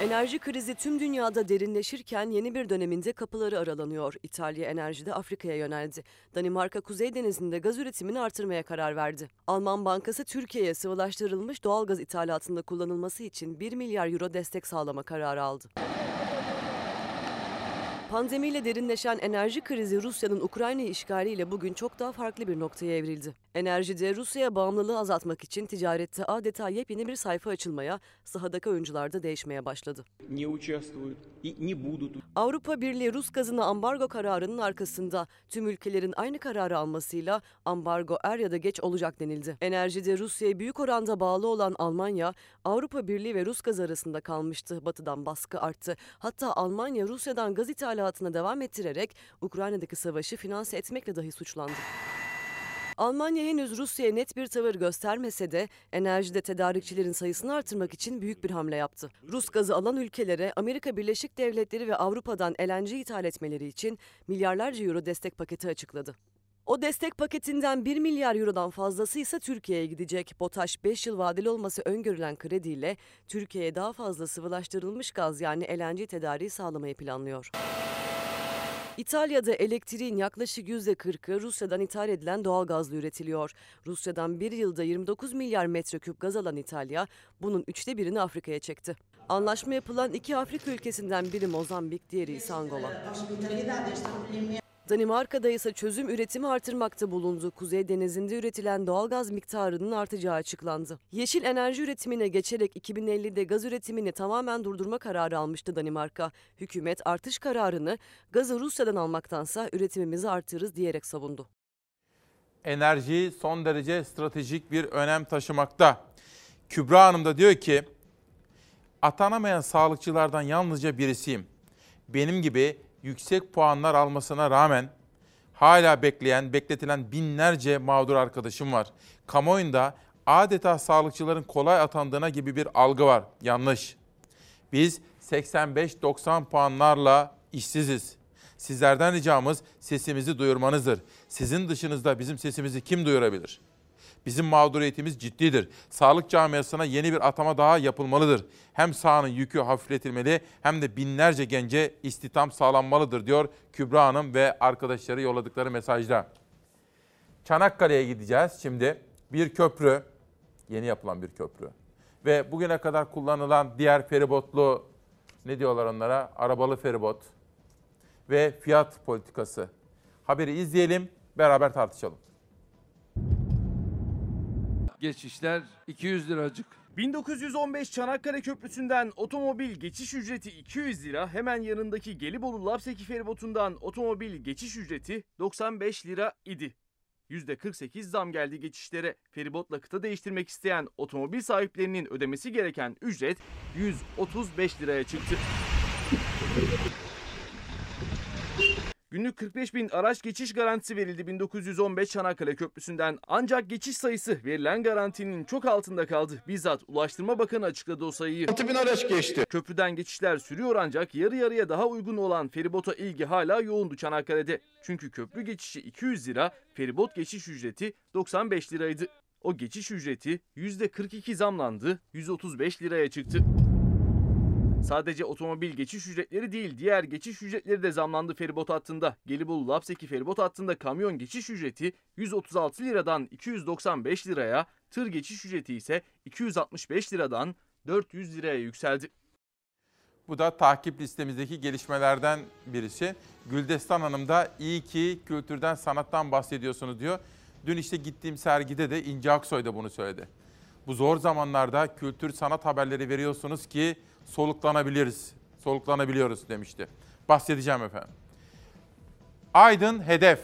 Enerji krizi tüm dünyada derinleşirken yeni bir döneminde kapıları aralanıyor. İtalya enerjide Afrika'ya yöneldi. Danimarka Kuzey Denizi'nde gaz üretimini artırmaya karar verdi. Alman Bankası Türkiye'ye sıvılaştırılmış doğalgaz ithalatında kullanılması için 1 milyar euro destek sağlama kararı aldı. Pandemiyle derinleşen enerji krizi Rusya'nın Ukrayna işgaliyle bugün çok daha farklı bir noktaya evrildi. Enerjide Rusya'ya bağımlılığı azaltmak için ticarette adeta yepyeni bir sayfa açılmaya, sahadaki oyuncular da değişmeye başladı. Avrupa Birliği Rus gazına ambargo kararının arkasında tüm ülkelerin aynı kararı almasıyla ambargo er ya da geç olacak denildi. Enerjide Rusya'ya büyük oranda bağlı olan Almanya, Avrupa Birliği ve Rus gaz arasında kalmıştı. Batıdan baskı arttı. Hatta Almanya Rusya'dan gaz ithalatına devam ettirerek Ukrayna'daki savaşı finanse etmekle dahi suçlandı. Almanya henüz Rusya'ya net bir tavır göstermese de enerjide tedarikçilerin sayısını artırmak için büyük bir hamle yaptı. Rus gazı alan ülkelere Amerika Birleşik Devletleri ve Avrupa'dan LNG ithal etmeleri için milyarlarca euro destek paketi açıkladı. O destek paketinden 1 milyar eurodan fazlası ise Türkiye'ye gidecek. BOTAŞ 5 yıl vadeli olması öngörülen krediyle Türkiye'ye daha fazla sıvılaştırılmış gaz yani LNG tedariği sağlamayı planlıyor. İtalya'da elektriğin yaklaşık %40'ı Rusya'dan ithal edilen doğal gazla üretiliyor. Rusya'dan bir yılda 29 milyar metreküp gaz alan İtalya bunun üçte birini Afrika'ya çekti. Anlaşma yapılan iki Afrika ülkesinden biri Mozambik, diğeri ise Angola. Danimarka'da ise çözüm üretimi artırmakta bulundu. Kuzey Denizi'nde üretilen doğalgaz miktarının artacağı açıklandı. Yeşil enerji üretimine geçerek 2050'de gaz üretimini tamamen durdurma kararı almıştı Danimarka. Hükümet artış kararını gazı Rusya'dan almaktansa üretimimizi artırırız diyerek savundu.
Enerji son derece stratejik bir önem taşımakta. Kübra Hanım da diyor ki, atanamayan sağlıkçılardan yalnızca birisiyim. Benim gibi yüksek puanlar almasına rağmen hala bekleyen, bekletilen binlerce mağdur arkadaşım var. Kamuoyunda adeta sağlıkçıların kolay atandığına gibi bir algı var. Yanlış. Biz 85-90 puanlarla işsiziz. Sizlerden ricamız sesimizi duyurmanızdır. Sizin dışınızda bizim sesimizi kim duyurabilir? Bizim mağduriyetimiz ciddidir. Sağlık camiasına yeni bir atama daha yapılmalıdır. Hem sahanın yükü hafifletilmeli hem de binlerce gence istihdam sağlanmalıdır diyor Kübra Hanım ve arkadaşları yolladıkları mesajda. Çanakkale'ye gideceğiz şimdi. Bir köprü, yeni yapılan bir köprü. Ve bugüne kadar kullanılan diğer feribotlu, ne diyorlar onlara? Arabalı feribot ve fiyat politikası. Haberi izleyelim, beraber tartışalım.
Geçişler 200 liracık.
1915 Çanakkale Köprüsü'nden otomobil geçiş ücreti 200 lira, hemen yanındaki Gelibolu Lapseki feribotundan otomobil geçiş ücreti 95 lira idi. %48 zam geldi geçişlere. Feribotla kıta değiştirmek isteyen otomobil sahiplerinin ödemesi gereken ücret 135 liraya çıktı. Günlük 45 bin araç geçiş garantisi verildi 1915 Çanakkale Köprüsü'nden. Ancak geçiş sayısı verilen garantinin çok altında kaldı. Bizzat Ulaştırma Bakanı açıkladı o sayıyı.
6 bin araç geçti.
Köprüden geçişler sürüyor ancak yarı yarıya daha uygun olan feribota ilgi hala yoğundu Çanakkale'de. Çünkü köprü geçişi 200 lira, feribot geçiş ücreti 95 liraydı. O geçiş ücreti %42 zamlandı, 135 liraya çıktı. Sadece otomobil geçiş ücretleri değil diğer geçiş ücretleri de zamlandı feribot hattında. Gelibolu Lapseki feribot hattında kamyon geçiş ücreti 136 liradan 295 liraya, tır geçiş ücreti ise 265 liradan 400 liraya yükseldi.
Bu da takip listemizdeki gelişmelerden birisi. Güldestan Hanım da iyi ki kültürden, sanattan bahsediyorsunuz diyor. Dün işte gittiğim sergide de İnce Aksoy da bunu söyledi. Bu zor zamanlarda kültür, sanat haberleri veriyorsunuz ki soluklanabiliriz, soluklanabiliyoruz demişti. Bahsedeceğim efendim. Aydın hedef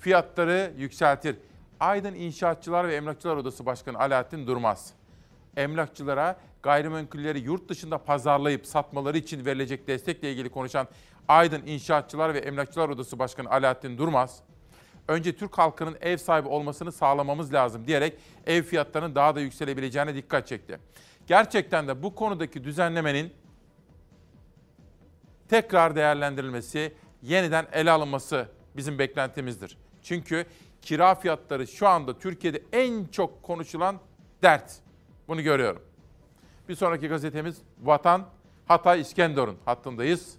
fiyatları yükseltir. Aydın İnşaatçılar ve Emlakçılar Odası Başkanı Alaaddin Durmaz. Emlakçılara gayrimenkulleri yurt dışında pazarlayıp satmaları için verilecek destekle ilgili konuşan Aydın İnşaatçılar ve Emlakçılar Odası Başkanı Alaaddin Durmaz, önce Türk halkının ev sahibi olmasını sağlamamız lazım diyerek ev fiyatlarının daha da yükselebileceğine dikkat çekti. Gerçekten de bu konudaki düzenlemenin tekrar değerlendirilmesi, yeniden ele alınması bizim beklentimizdir. Çünkü kira fiyatları şu anda Türkiye'de en çok konuşulan dert. Bunu görüyorum. Bir sonraki gazetemiz Vatan Hatay İskenderun hattındayız.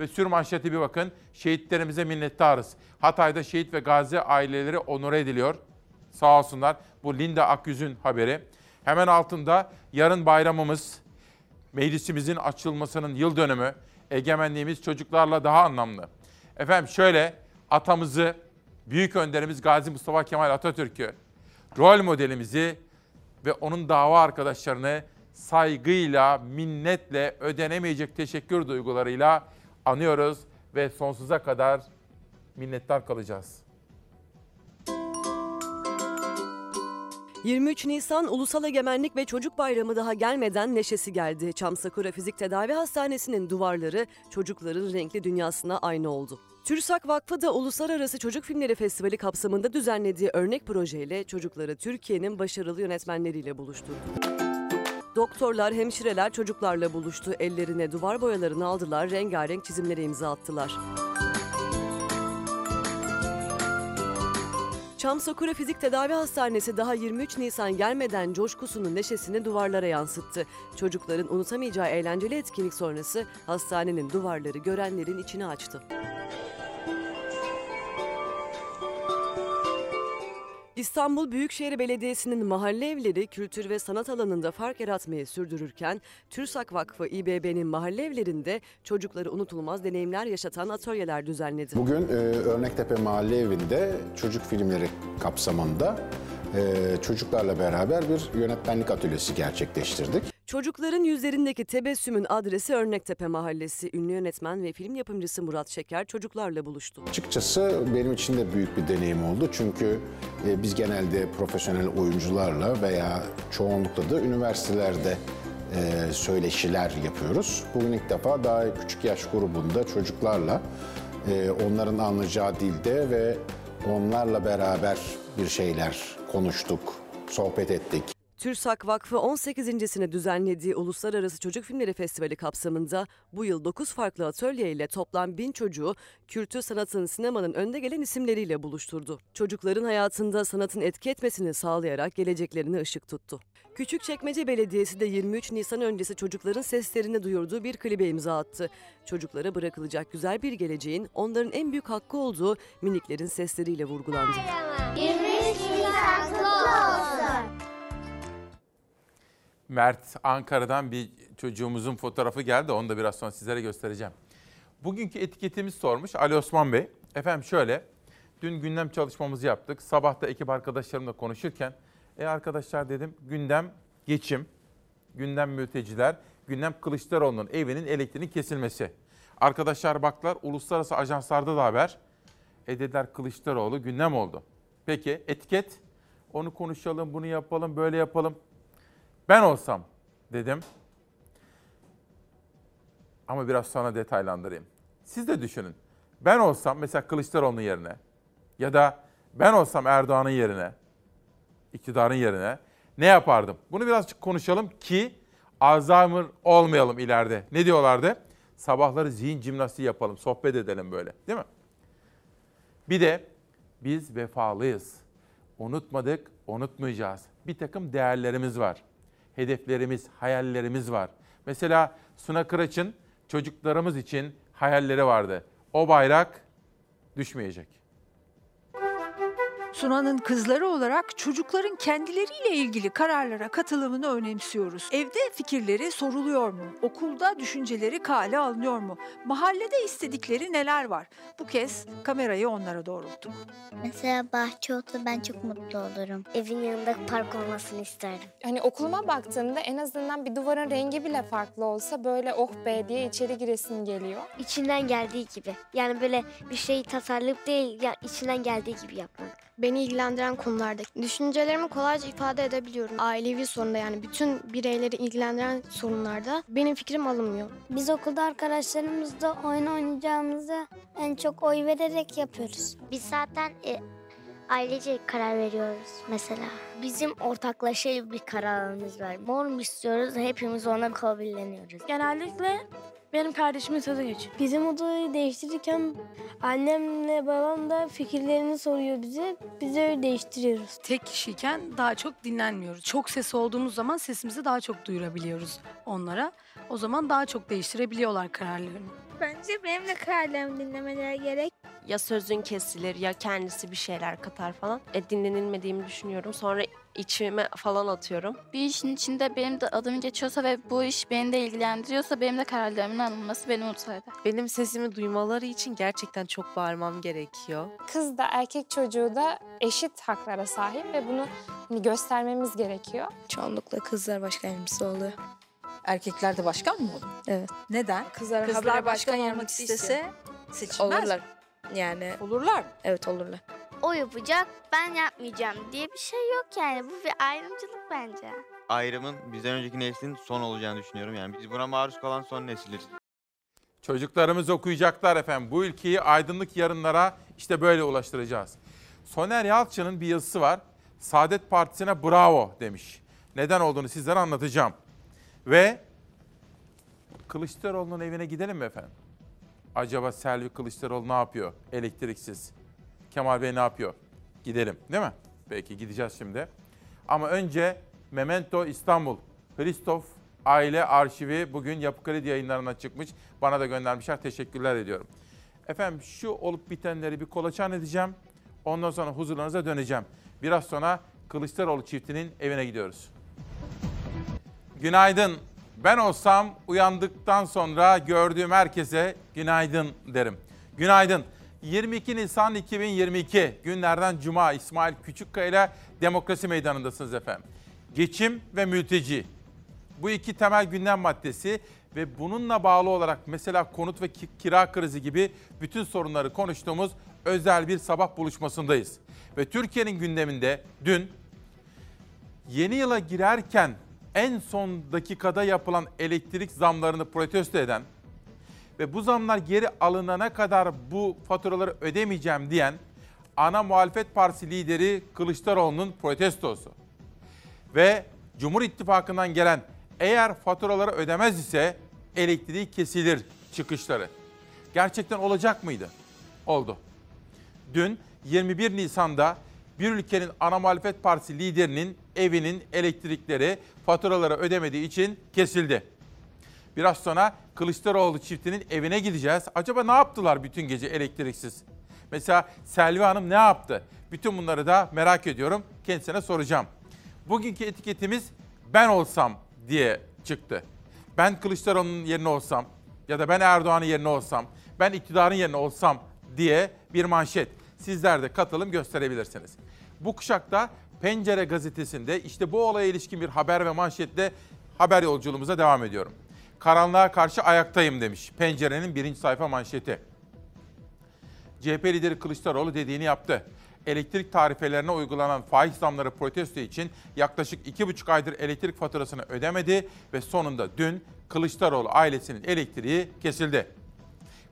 Ve sür manşeti bir bakın. Şehitlerimize minnettarız. Hatay'da şehit ve gazi aileleri onore ediliyor. Sağ olsunlar. Bu Linda Akyüz'ün haberi. Hemen altında yarın bayramımız, meclisimizin açılmasının yıl dönümü, egemenliğimiz çocuklarla daha anlamlı. Efendim şöyle atamızı, büyük önderimiz Gazi Mustafa Kemal Atatürk'ü, rol modelimizi ve onun dava arkadaşlarını saygıyla, minnetle, ödenemeyecek teşekkür duygularıyla anıyoruz ve sonsuza kadar minnettar kalacağız.
23 Nisan Ulusal Egemenlik ve Çocuk Bayramı daha gelmeden neşesi geldi. Çam Sakura Fizik Tedavi Hastanesi'nin duvarları çocukların renkli dünyasına aynı oldu. TÜRSAK Vakfı da Uluslararası Çocuk Filmleri Festivali kapsamında düzenlediği örnek projeyle çocukları Türkiye'nin başarılı yönetmenleriyle buluşturdu. Doktorlar, hemşireler çocuklarla buluştu. Ellerine duvar boyalarını aldılar, rengarenk çizimlere imza attılar. Çam Sakura Fizik Tedavi Hastanesi daha 23 Nisan gelmeden coşkusunu, neşesini duvarlara yansıttı. Çocukların unutamayacağı eğlenceli etkinlik sonrası hastanenin duvarları görenlerin içini açtı. İstanbul Büyükşehir Belediyesi'nin mahalle evleri kültür ve sanat alanında fark yaratmayı sürdürürken TÜRSAK Vakfı İBB'nin mahalle evlerinde çocukları unutulmaz deneyimler yaşatan atölyeler düzenledi.
Bugün e, Örnektepe Mahalle Evi'nde çocuk filmleri kapsamında e, çocuklarla beraber bir yönetmenlik atölyesi gerçekleştirdik.
Çocukların yüzlerindeki tebessümün adresi Örnektepe Mahallesi. Ünlü yönetmen ve film yapımcısı Murat Şeker çocuklarla buluştu.
Açıkçası benim için de büyük bir deneyim oldu çünkü e, biz genelde profesyonel oyuncularla veya çoğunlukla da üniversitelerde e, söyleşiler yapıyoruz. Bugün ilk defa daha küçük yaş grubunda çocuklarla e, onların anlayacağı dilde ve onlarla beraber bir şeyler konuştuk, sohbet ettik.
TÜRSAK Vakfı 18.sini düzenlediği Uluslararası Çocuk Filmleri Festivali kapsamında bu yıl 9 farklı atölye ile toplam 1000 çocuğu kültür sanatın sinemanın önde gelen isimleriyle buluşturdu. Çocukların hayatında sanatın etki etmesini sağlayarak geleceklerine ışık tuttu. Küçükçekmece Belediyesi de 23 Nisan öncesi çocukların seslerini duyurduğu bir klibe imza attı. Çocuklara bırakılacak güzel bir geleceğin onların en büyük hakkı olduğu miniklerin sesleriyle vurgulandı.
23 Nisan
Mert Ankara'dan bir çocuğumuzun fotoğrafı geldi. Onu da biraz sonra sizlere göstereceğim. Bugünkü etiketimiz sormuş Ali Osman Bey. Efendim şöyle, dün gündem çalışmamızı yaptık. Sabah da ekip arkadaşlarımla konuşurken, e arkadaşlar dedim gündem geçim, gündem mülteciler, gündem Kılıçdaroğlu'nun evinin elektriğinin kesilmesi. Arkadaşlar baktılar, uluslararası ajanslarda da haber. E dediler Kılıçdaroğlu gündem oldu. Peki etiket, onu konuşalım, bunu yapalım, böyle yapalım. Ben olsam dedim. Ama biraz sonra detaylandırayım. Siz de düşünün. Ben olsam mesela Kılıçdaroğlu'nun yerine ya da ben olsam Erdoğan'ın yerine, iktidarın yerine ne yapardım? Bunu birazcık konuşalım ki Alzheimer olmayalım ileride. Ne diyorlardı? Sabahları zihin jimnastiği yapalım, sohbet edelim böyle değil mi? Bir de biz vefalıyız. Unutmadık, unutmayacağız. Bir takım değerlerimiz var hedeflerimiz, hayallerimiz var. Mesela Suna Kıraç'ın çocuklarımız için hayalleri vardı. O bayrak düşmeyecek.
Sunan'ın kızları olarak çocukların kendileriyle ilgili kararlara katılımını önemsiyoruz. Evde fikirleri soruluyor mu? Okulda düşünceleri kale alınıyor mu? Mahallede istedikleri neler var? Bu kez kamerayı onlara doğrulttuk.
Mesela bahçe olsa ben çok mutlu olurum. Evin yanında park olmasını isterdim.
Hani okuluma baktığımda en azından bir duvarın rengi bile farklı olsa böyle oh be diye içeri giresim geliyor.
İçinden geldiği gibi. Yani böyle bir şeyi tasarlayıp değil, ya içinden geldiği gibi yapmak.
Beni ilgilendiren konularda düşüncelerimi kolayca ifade edebiliyorum. Ailevi sorunda yani bütün bireyleri ilgilendiren sorunlarda benim fikrim alınmıyor.
Biz okulda arkadaşlarımızla oyun oynayacağımızı en çok oy vererek yapıyoruz. Biz zaten e, ailece karar veriyoruz mesela. Bizim ortaklaşa bir kararımız var. Mor mu istiyoruz hepimiz ona kabulleniyoruz.
Genellikle benim kardeşimin sözü geçiyor. Bizim odayı değiştirirken annemle babam da fikirlerini soruyor bize. Biz öyle değiştiriyoruz.
Tek kişiyken daha çok dinlenmiyoruz. Çok ses olduğumuz zaman sesimizi daha çok duyurabiliyoruz onlara. O zaman daha çok değiştirebiliyorlar kararlarını.
Bence benim de kararlarımı dinlemeleri gerek.
Ya sözün kesilir ya kendisi bir şeyler katar falan. E, dinlenilmediğimi düşünüyorum. Sonra içime falan atıyorum.
Bir işin içinde benim de adım geçiyorsa ve bu iş beni de ilgilendiriyorsa benim de kararlarımın alınması beni mutlu eder.
Benim sesimi duymaları için gerçekten çok bağırmam gerekiyor.
Kız da erkek çocuğu da eşit haklara sahip ve bunu hani göstermemiz gerekiyor.
Çoğunlukla kızlar başkan yardımcısı oluyor.
Erkekler de başkan mı oluyor?
Evet.
Neden?
Kızlar,
Kızlar
habire
başkan
olmak
yapmak istese seçilmez
olurlar. Yani
Olurlar mı?
evet olurlar.
o yapacak, ben yapmayacağım diye bir şey yok yani. Bu bir ayrımcılık bence.
ayrımın bizden önceki neslin son olacağını düşünüyorum. Yani biz buna maruz kalan son nesiliz.
Çocuklarımız okuyacaklar efendim. Bu ülkeyi aydınlık yarınlara işte böyle ulaştıracağız. Soner Yalçın'ın bir yazısı var. Saadet Partisi'ne bravo demiş. Neden olduğunu sizlere anlatacağım. Ve Kılıçdaroğlu'nun evine gidelim mi efendim? Acaba Selvi Kılıçdaroğlu ne yapıyor elektriksiz? Kemal Bey ne yapıyor? Gidelim değil mi? Peki gideceğiz şimdi. Ama önce Memento İstanbul, Hristof Aile Arşivi bugün Yapı Kredi yayınlarına çıkmış. Bana da göndermişler. Teşekkürler ediyorum. Efendim şu olup bitenleri bir kolaçan edeceğim. Ondan sonra huzurlarınıza döneceğim. Biraz sonra Kılıçdaroğlu çiftinin evine gidiyoruz. Günaydın. Ben olsam uyandıktan sonra gördüğüm herkese günaydın derim. Günaydın. 22 Nisan 2022 günlerden Cuma İsmail Küçükkaya ile Demokrasi Meydanı'ndasınız efendim. Geçim ve mülteci. Bu iki temel gündem maddesi ve bununla bağlı olarak mesela konut ve ki- kira krizi gibi bütün sorunları konuştuğumuz özel bir sabah buluşmasındayız. Ve Türkiye'nin gündeminde dün yeni yıla girerken en son dakikada yapılan elektrik zamlarını protesto eden ve bu zamlar geri alınana kadar bu faturaları ödemeyeceğim diyen ana muhalefet partisi lideri Kılıçdaroğlu'nun protestosu. Ve Cumhur İttifakı'ndan gelen eğer faturaları ödemez ise elektriği kesilir çıkışları. Gerçekten olacak mıydı? Oldu. Dün 21 Nisan'da bir ülkenin ana muhalefet partisi liderinin evinin elektrikleri faturaları ödemediği için kesildi. Biraz sonra Kılıçdaroğlu çiftinin evine gideceğiz. Acaba ne yaptılar bütün gece elektriksiz? Mesela Selvi Hanım ne yaptı? Bütün bunları da merak ediyorum. Kendisine soracağım. Bugünkü etiketimiz ben olsam diye çıktı. Ben Kılıçdaroğlu'nun yerine olsam ya da ben Erdoğan'ın yerine olsam, ben iktidarın yerine olsam diye bir manşet. Sizler de katılım gösterebilirsiniz. Bu kuşakta Pencere gazetesinde işte bu olaya ilişkin bir haber ve manşetle haber yolculuğumuza devam ediyorum. Karanlığa karşı ayaktayım demiş Pencere'nin birinci sayfa manşeti. CHP lideri Kılıçdaroğlu dediğini yaptı. Elektrik tarifelerine uygulanan faiz zamları protesto için yaklaşık iki buçuk aydır elektrik faturasını ödemedi ve sonunda dün Kılıçdaroğlu ailesinin elektriği kesildi.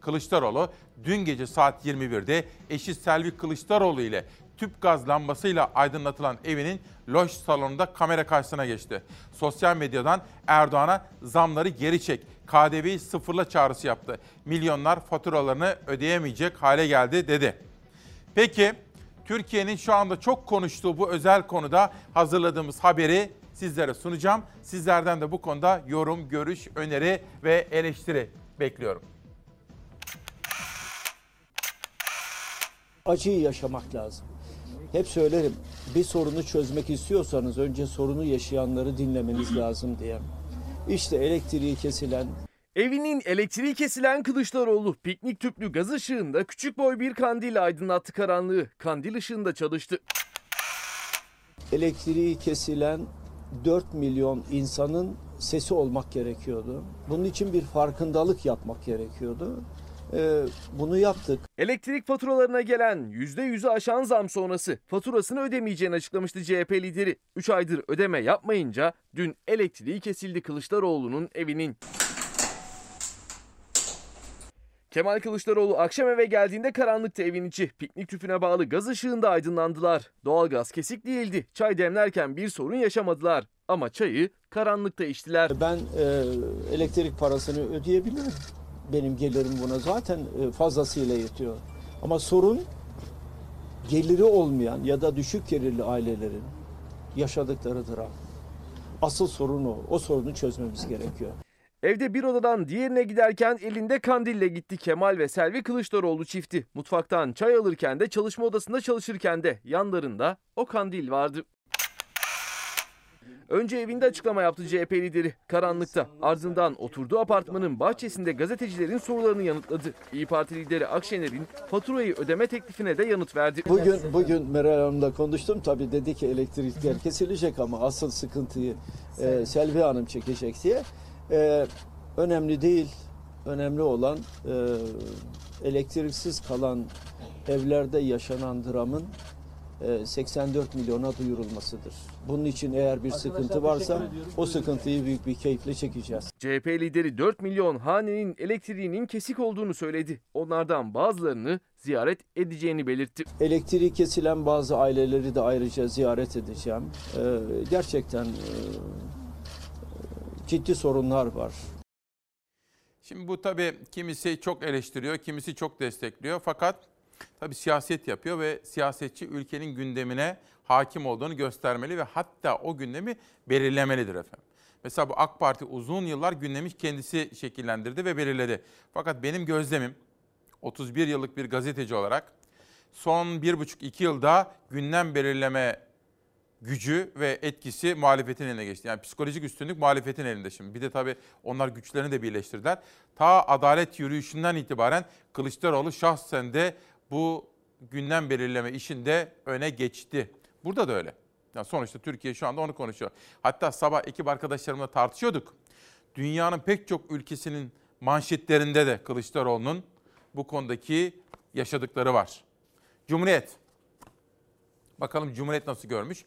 Kılıçdaroğlu dün gece saat 21'de eşi Selvi Kılıçdaroğlu ile tüp gaz lambasıyla aydınlatılan evinin loş salonunda kamera karşısına geçti. Sosyal medyadan Erdoğan'a zamları geri çek, KDV'yi sıfırla çağrısı yaptı. Milyonlar faturalarını ödeyemeyecek hale geldi dedi. Peki Türkiye'nin şu anda çok konuştuğu bu özel konuda hazırladığımız haberi sizlere sunacağım. Sizlerden de bu konuda yorum, görüş, öneri ve eleştiri bekliyorum.
acıyı yaşamak lazım. Hep söylerim bir sorunu çözmek istiyorsanız önce sorunu yaşayanları dinlemeniz lazım diye. İşte elektriği kesilen,
Evinin elektriği kesilen Kılıçdaroğlu piknik tüplü gaz ışığında küçük boy bir kandil aydınlattı karanlığı. Kandil ışığında çalıştı.
elektriği kesilen 4 milyon insanın sesi olmak gerekiyordu. Bunun için bir farkındalık yapmak gerekiyordu. Ee, bunu yaptık.
Elektrik faturalarına gelen %100'ü aşan zam sonrası faturasını ödemeyeceğini açıklamıştı CHP lideri. 3 aydır ödeme yapmayınca dün elektriği kesildi Kılıçdaroğlu'nun evinin. Kemal Kılıçdaroğlu akşam eve geldiğinde karanlıkta evin içi. Piknik tüpüne bağlı gaz ışığında aydınlandılar. Doğalgaz kesik değildi. Çay demlerken bir sorun yaşamadılar. Ama çayı karanlıkta içtiler.
Ben e, elektrik parasını ödeyebilirim. Benim gelirim buna zaten e, fazlasıyla yetiyor. Ama sorun geliri olmayan ya da düşük gelirli ailelerin yaşadıkları dram. Asıl sorun o. O sorunu çözmemiz gerekiyor.
Evde bir odadan diğerine giderken elinde kandille gitti Kemal ve Selvi Kılıçdaroğlu çifti. Mutfaktan çay alırken de çalışma odasında çalışırken de yanlarında o kandil vardı. Önce evinde açıklama yaptı CHP lideri karanlıkta. Ardından oturduğu apartmanın bahçesinde gazetecilerin sorularını yanıtladı. İyi Parti lideri Akşener'in faturayı ödeme teklifine de yanıt verdi.
Bugün bugün Meral Hanım'la konuştum. Tabii dedi ki elektrikler kesilecek ama asıl sıkıntıyı e, Selvi Hanım çekecek diye. E, önemli değil. Önemli olan e, elektriksiz kalan evlerde yaşanan dramın 84 milyona duyurulmasıdır. Bunun için eğer bir sıkıntı varsa o sıkıntıyı büyük bir keyifle çekeceğiz.
CHP lideri 4 milyon hanenin elektriğinin kesik olduğunu söyledi. Onlardan bazılarını ziyaret edeceğini belirtti.
Elektriği kesilen bazı aileleri de ayrıca ziyaret edeceğim. E, gerçekten e, ciddi sorunlar var.
Şimdi bu tabii kimisi çok eleştiriyor, kimisi çok destekliyor. Fakat tabii siyaset yapıyor ve siyasetçi ülkenin gündemine hakim olduğunu göstermeli ve hatta o gündemi belirlemelidir efendim. Mesela bu AK Parti uzun yıllar gündemi kendisi şekillendirdi ve belirledi. Fakat benim gözlemim 31 yıllık bir gazeteci olarak son 1,5-2 yılda gündem belirleme gücü ve etkisi muhalefetin eline geçti. Yani psikolojik üstünlük muhalefetin elinde şimdi. Bir de tabii onlar güçlerini de birleştirdiler. Ta adalet yürüyüşünden itibaren Kılıçdaroğlu şahsen de bu gündem belirleme işinde öne geçti. Burada da öyle. Yani sonuçta Türkiye şu anda onu konuşuyor. Hatta sabah ekip arkadaşlarımla tartışıyorduk. Dünyanın pek çok ülkesinin manşetlerinde de Kılıçdaroğlu'nun bu konudaki yaşadıkları var. Cumhuriyet. Bakalım Cumhuriyet nasıl görmüş?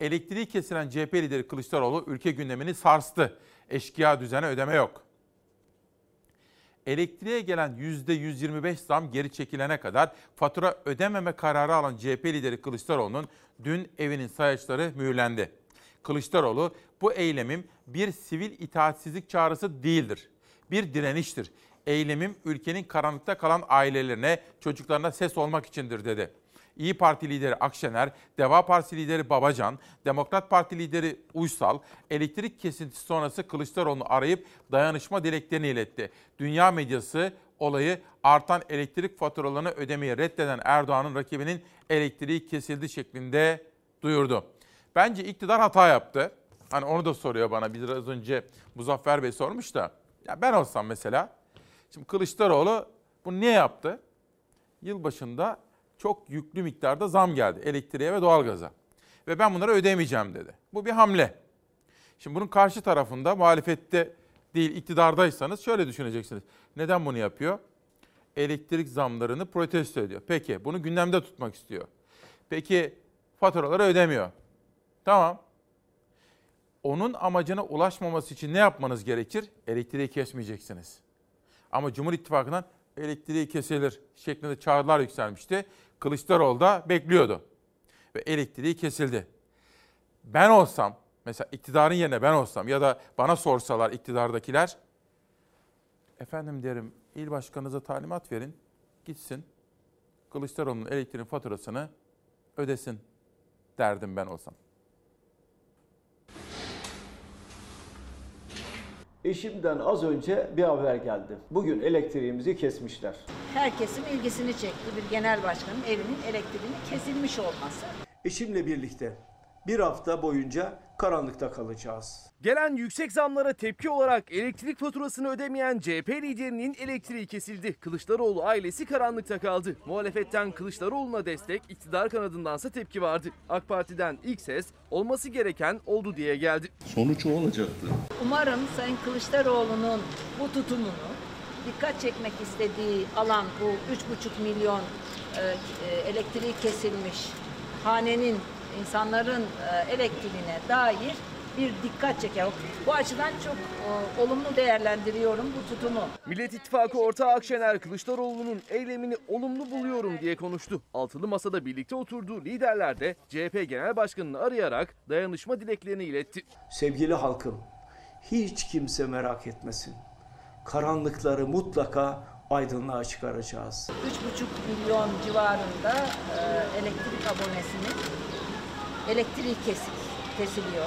Elektriği kesilen CHP lideri Kılıçdaroğlu ülke gündemini sarstı. Eşkıya düzene ödeme yok. Elektriğe gelen %125 zam geri çekilene kadar fatura ödememe kararı alan CHP lideri Kılıçdaroğlu'nun dün evinin sayaçları mühürlendi. Kılıçdaroğlu bu eylemim bir sivil itaatsizlik çağrısı değildir. Bir direniştir. Eylemim ülkenin karanlıkta kalan ailelerine, çocuklarına ses olmak içindir dedi. İyi Parti lideri Akşener, Deva Partisi lideri Babacan, Demokrat Parti lideri Uysal, elektrik kesintisi sonrası Kılıçdaroğlu'nu arayıp dayanışma dileklerini iletti. Dünya medyası olayı artan elektrik faturalarını ödemeyi reddeden Erdoğan'ın rakibinin elektriği kesildi şeklinde duyurdu. Bence iktidar hata yaptı. Hani onu da soruyor bana biraz önce Muzaffer Bey sormuş da. Ya ben olsam mesela, şimdi Kılıçdaroğlu bunu niye yaptı? Yılbaşında çok yüklü miktarda zam geldi elektriğe ve doğalgaza. Ve ben bunları ödemeyeceğim dedi. Bu bir hamle. Şimdi bunun karşı tarafında muhalefette değil iktidardaysanız şöyle düşüneceksiniz. Neden bunu yapıyor? Elektrik zamlarını protesto ediyor. Peki bunu gündemde tutmak istiyor. Peki faturaları ödemiyor. Tamam. Onun amacına ulaşmaması için ne yapmanız gerekir? Elektriği kesmeyeceksiniz. Ama Cumhur İttifakı'ndan elektriği kesilir şeklinde çağrılar yükselmişti. Kılıçdaroğlu da bekliyordu. Ve elektriği kesildi. Ben olsam, mesela iktidarın yerine ben olsam ya da bana sorsalar iktidardakiler, efendim derim il başkanınıza talimat verin, gitsin Kılıçdaroğlu'nun elektriğin faturasını ödesin derdim ben olsam.
Eşimden az önce bir haber geldi. Bugün elektriğimizi kesmişler.
Herkesin ilgisini çekti bir genel başkanın evinin elektriğinin kesilmiş olması.
Eşimle birlikte bir hafta boyunca karanlıkta kalacağız.
Gelen yüksek zamlara tepki olarak elektrik faturasını ödemeyen CHP liderinin elektriği kesildi. Kılıçdaroğlu ailesi karanlıkta kaldı. Muhalefetten Kılıçdaroğlu'na destek, iktidar kanadındansa tepki vardı. AK Parti'den ilk ses olması gereken oldu diye geldi.
Sonuç o olacaktı.
Umarım Sayın Kılıçdaroğlu'nun bu tutumunu dikkat çekmek istediği alan bu 3,5 milyon e, e, elektriği kesilmiş hanenin insanların elektriğine dair bir dikkat çeker. Bu açıdan çok e, olumlu değerlendiriyorum bu tutumu.
Millet İttifakı ortağı Akşener Kılıçdaroğlu'nun eylemini olumlu buluyorum diye konuştu. Altılı masada birlikte oturduğu liderler de CHP Genel Başkanı'nı arayarak dayanışma dileklerini iletti.
Sevgili halkım, hiç kimse merak etmesin. Karanlıkları mutlaka aydınlığa çıkaracağız.
3,5 milyon civarında e, elektrik abonesinin elektriği kesik, kesiliyor.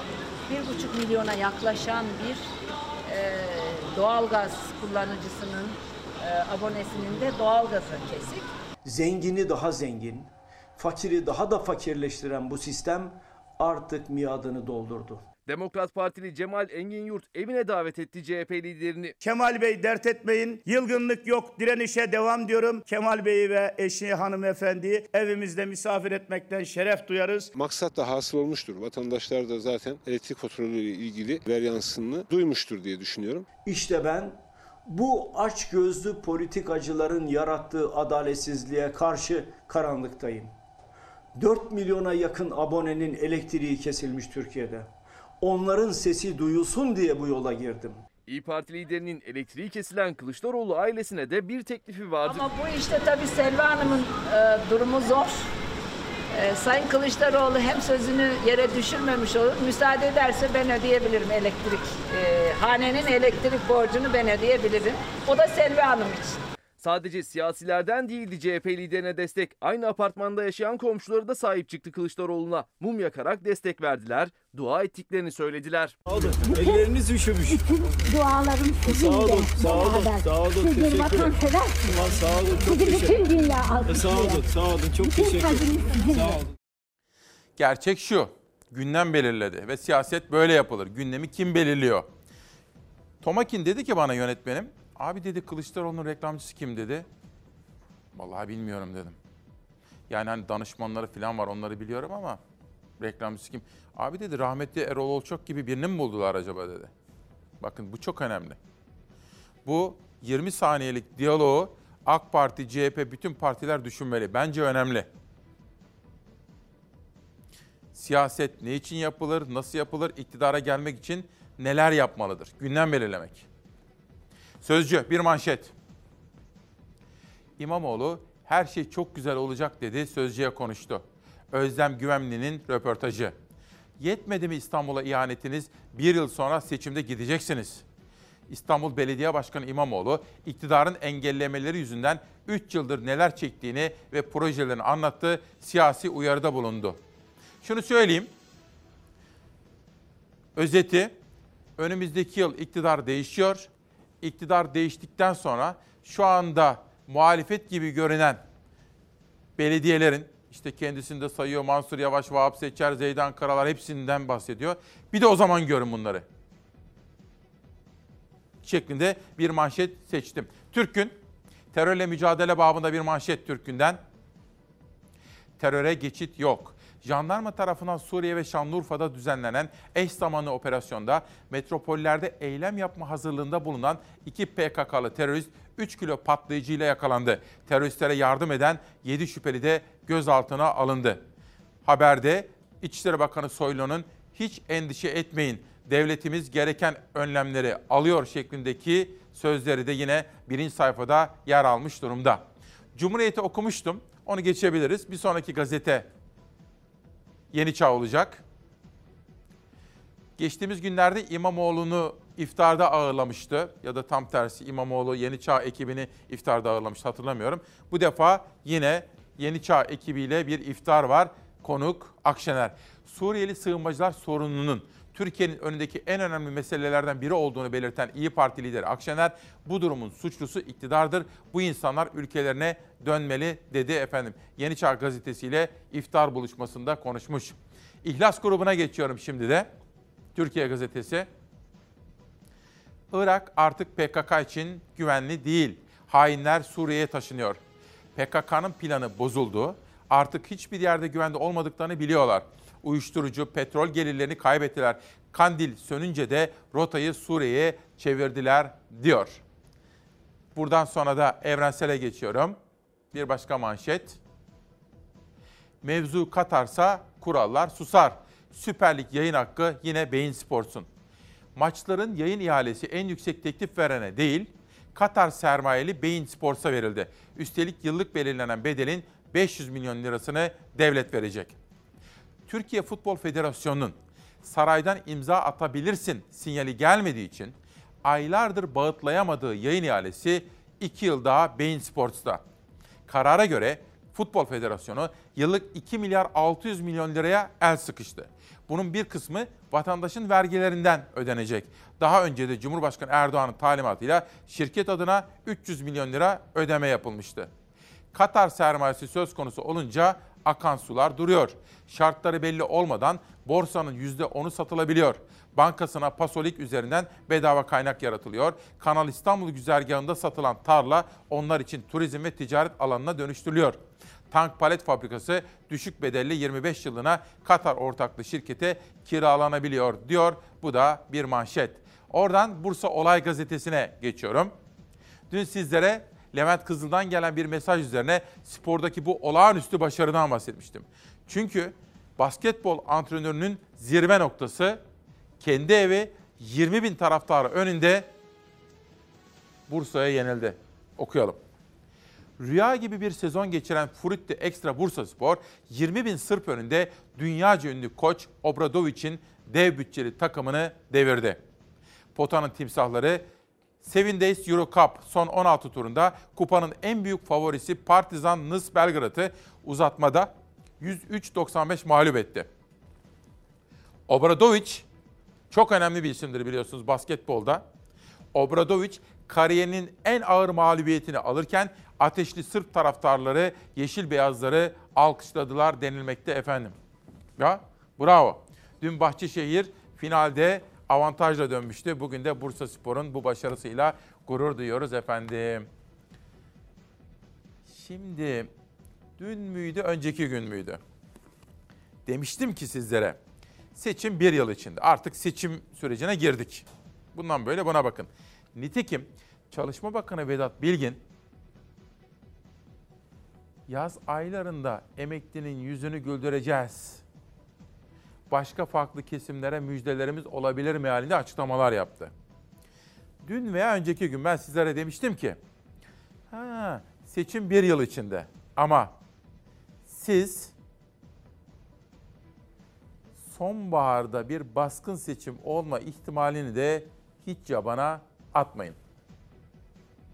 1,5 milyona yaklaşan bir e, doğalgaz kullanıcısının e, abonesinin de doğalgazı kesik.
Zengini daha zengin, fakiri daha da fakirleştiren bu sistem artık miadını doldurdu.
Demokrat Partili Cemal Engin Yurt evine davet etti CHP liderini.
Kemal Bey dert etmeyin. Yılgınlık yok. Direnişe devam diyorum. Kemal Bey'i ve eşi hanımefendiyi evimizde misafir etmekten şeref duyarız.
Maksat da hasıl olmuştur. Vatandaşlar da zaten elektrik faturaları ile ilgili veryansını duymuştur diye düşünüyorum.
İşte ben Bu açgözlü politikacıların yarattığı adaletsizliğe karşı karanlıktayım. 4 milyona yakın abonenin elektriği kesilmiş Türkiye'de. Onların sesi duyulsun diye bu yola girdim.
İyi Parti liderinin elektriği kesilen Kılıçdaroğlu ailesine de bir teklifi vardı.
Ama bu işte tabii Selva Hanım'ın e, durumu zor. E, Sayın Kılıçdaroğlu hem sözünü yere düşürmemiş olur. Müsaade ederse ben ödeyebilirim elektrik. E, hanenin elektrik borcunu ben ödeyebilirim. O da Selva Hanım için.
Sadece siyasilerden değildi CHP liderine destek. Aynı apartmanda yaşayan komşuları da sahip çıktı Kılıçdaroğlu'na. Mum yakarak destek verdiler, dua ettiklerini söylediler.
Elleriniz üşümüş.
Dualarım sizinle.
Sağ olun, sağ olun, sağ olun,
Siz bir
teşekkür ederim.
vatanseversiniz.
Sağ olun, çok
Sizi
teşekkür
bütün dünya
Sağ
alkışlıyor.
olun, sağ olun, çok
Bütün
teşekkür ederim. Sağ olun.
Gerçek şu. Gündem belirledi ve siyaset böyle yapılır. Gündemi kim belirliyor? Tomakin dedi ki bana yönetmenim. Abi dedi Kılıçdaroğlu'nun reklamcısı kim dedi. Vallahi bilmiyorum dedim. Yani hani danışmanları falan var onları biliyorum ama reklamcısı kim? Abi dedi rahmetli Erol Olçok gibi birini mi buldular acaba dedi. Bakın bu çok önemli. Bu 20 saniyelik diyaloğu AK Parti, CHP bütün partiler düşünmeli. Bence önemli. Siyaset ne için yapılır, nasıl yapılır, iktidara gelmek için neler yapmalıdır? Gündem belirlemek. Sözcü bir manşet. İmamoğlu her şey çok güzel olacak dedi, sözcüye konuştu. Özlem Güvenli'nin röportajı. Yetmedi mi İstanbul'a ihanetiniz? Bir yıl sonra seçimde gideceksiniz. İstanbul Belediye Başkanı İmamoğlu, iktidarın engellemeleri yüzünden 3 yıldır neler çektiğini ve projelerini anlattı, siyasi uyarıda bulundu. Şunu söyleyeyim. Özeti, önümüzdeki yıl iktidar değişiyor. İktidar değiştikten sonra şu anda muhalefet gibi görünen belediyelerin, işte kendisinde sayıyor Mansur Yavaş, Vahap Seçer, Zeydan Karalar hepsinden bahsediyor. Bir de o zaman görün bunları. Şeklinde bir manşet seçtim. Türk'ün terörle mücadele babında bir manşet Türk'ünden. Teröre geçit yok. Jandarma tarafından Suriye ve Şanlıurfa'da düzenlenen eş zamanlı operasyonda metropollerde eylem yapma hazırlığında bulunan iki PKK'lı terörist 3 kilo patlayıcıyla yakalandı. Teröristlere yardım eden 7 şüpheli de gözaltına alındı. Haberde İçişleri Bakanı Soylu'nun hiç endişe etmeyin devletimiz gereken önlemleri alıyor şeklindeki sözleri de yine birinci sayfada yer almış durumda. Cumhuriyeti okumuştum. Onu geçebiliriz. Bir sonraki gazete Yeni Çağ olacak. Geçtiğimiz günlerde İmamoğlu'nu iftarda ağırlamıştı ya da tam tersi İmamoğlu Yeni Çağ ekibini iftarda ağırlamıştı hatırlamıyorum. Bu defa yine Yeni Çağ ekibiyle bir iftar var. Konuk Akşener. Suriyeli sığınmacılar sorununun Türkiye'nin önündeki en önemli meselelerden biri olduğunu belirten İyi Parti lideri Akşener, bu durumun suçlusu iktidardır. Bu insanlar ülkelerine dönmeli dedi efendim. Yeni Çağ gazetesiyle iftar buluşmasında konuşmuş. İhlas grubuna geçiyorum şimdi de. Türkiye gazetesi. Irak artık PKK için güvenli değil. Hainler Suriye'ye taşınıyor. PKK'nın planı bozuldu. Artık hiçbir yerde güvende olmadıklarını biliyorlar uyuşturucu, petrol gelirlerini kaybettiler. Kandil sönünce de rotayı Suriye'ye çevirdiler diyor. Buradan sonra da evrensele geçiyorum. Bir başka manşet. Mevzu Katar'sa kurallar susar. Süper Lig yayın hakkı yine Beyin Sports'un. Maçların yayın ihalesi en yüksek teklif verene değil, Katar sermayeli Beyin Sports'a verildi. Üstelik yıllık belirlenen bedelin 500 milyon lirasını devlet verecek. Türkiye Futbol Federasyonu'nun saraydan imza atabilirsin sinyali gelmediği için aylardır bağıtlayamadığı yayın ihalesi 2 yıl daha Bein Sports'ta. Karara göre Futbol Federasyonu yıllık 2 milyar 600 milyon liraya el sıkıştı. Bunun bir kısmı vatandaşın vergilerinden ödenecek. Daha önce de Cumhurbaşkanı Erdoğan'ın talimatıyla şirket adına 300 milyon lira ödeme yapılmıştı. Katar sermayesi söz konusu olunca akan sular duruyor. Şartları belli olmadan borsanın %10'u satılabiliyor. Bankasına Pasolik üzerinden bedava kaynak yaratılıyor. Kanal İstanbul güzergahında satılan tarla onlar için turizm ve ticaret alanına dönüştürülüyor. Tank palet fabrikası düşük bedelli 25 yılına Katar ortaklı şirkete kiralanabiliyor diyor. Bu da bir manşet. Oradan Bursa Olay Gazetesi'ne geçiyorum. Dün sizlere Levent Kızıl'dan gelen bir mesaj üzerine spordaki bu olağanüstü başarıdan bahsetmiştim. Çünkü basketbol antrenörünün zirve noktası kendi evi 20 bin taraftarı önünde Bursa'ya yenildi. Okuyalım. Rüya gibi bir sezon geçiren Frutti Ekstra Bursa Spor 20 bin Sırp önünde dünyaca ünlü koç Obradovic'in dev bütçeli takımını devirdi. Potanın timsahları Seven Days Euro Cup son 16 turunda kupanın en büyük favorisi Partizan Nız Belgrad'ı uzatmada 103-95 mağlup etti. Obradovic çok önemli bir isimdir biliyorsunuz basketbolda. Obradovic kariyerinin en ağır mağlubiyetini alırken ateşli Sırp taraftarları yeşil beyazları alkışladılar denilmekte efendim. Ya bravo. Dün Bahçeşehir finalde avantajla dönmüştü. Bugün de Bursa Spor'un bu başarısıyla gurur duyuyoruz efendim. Şimdi dün müydü, önceki gün müydü? Demiştim ki sizlere seçim bir yıl içinde. Artık seçim sürecine girdik. Bundan böyle buna bakın. Nitekim Çalışma Bakanı Vedat Bilgin yaz aylarında emeklinin yüzünü güldüreceğiz. Başka farklı kesimlere müjdelerimiz olabilir mi halinde açıklamalar yaptı. Dün veya önceki gün ben sizlere demiştim ki ha, seçim bir yıl içinde ama siz sonbaharda bir baskın seçim olma ihtimalini de hiç yabana atmayın.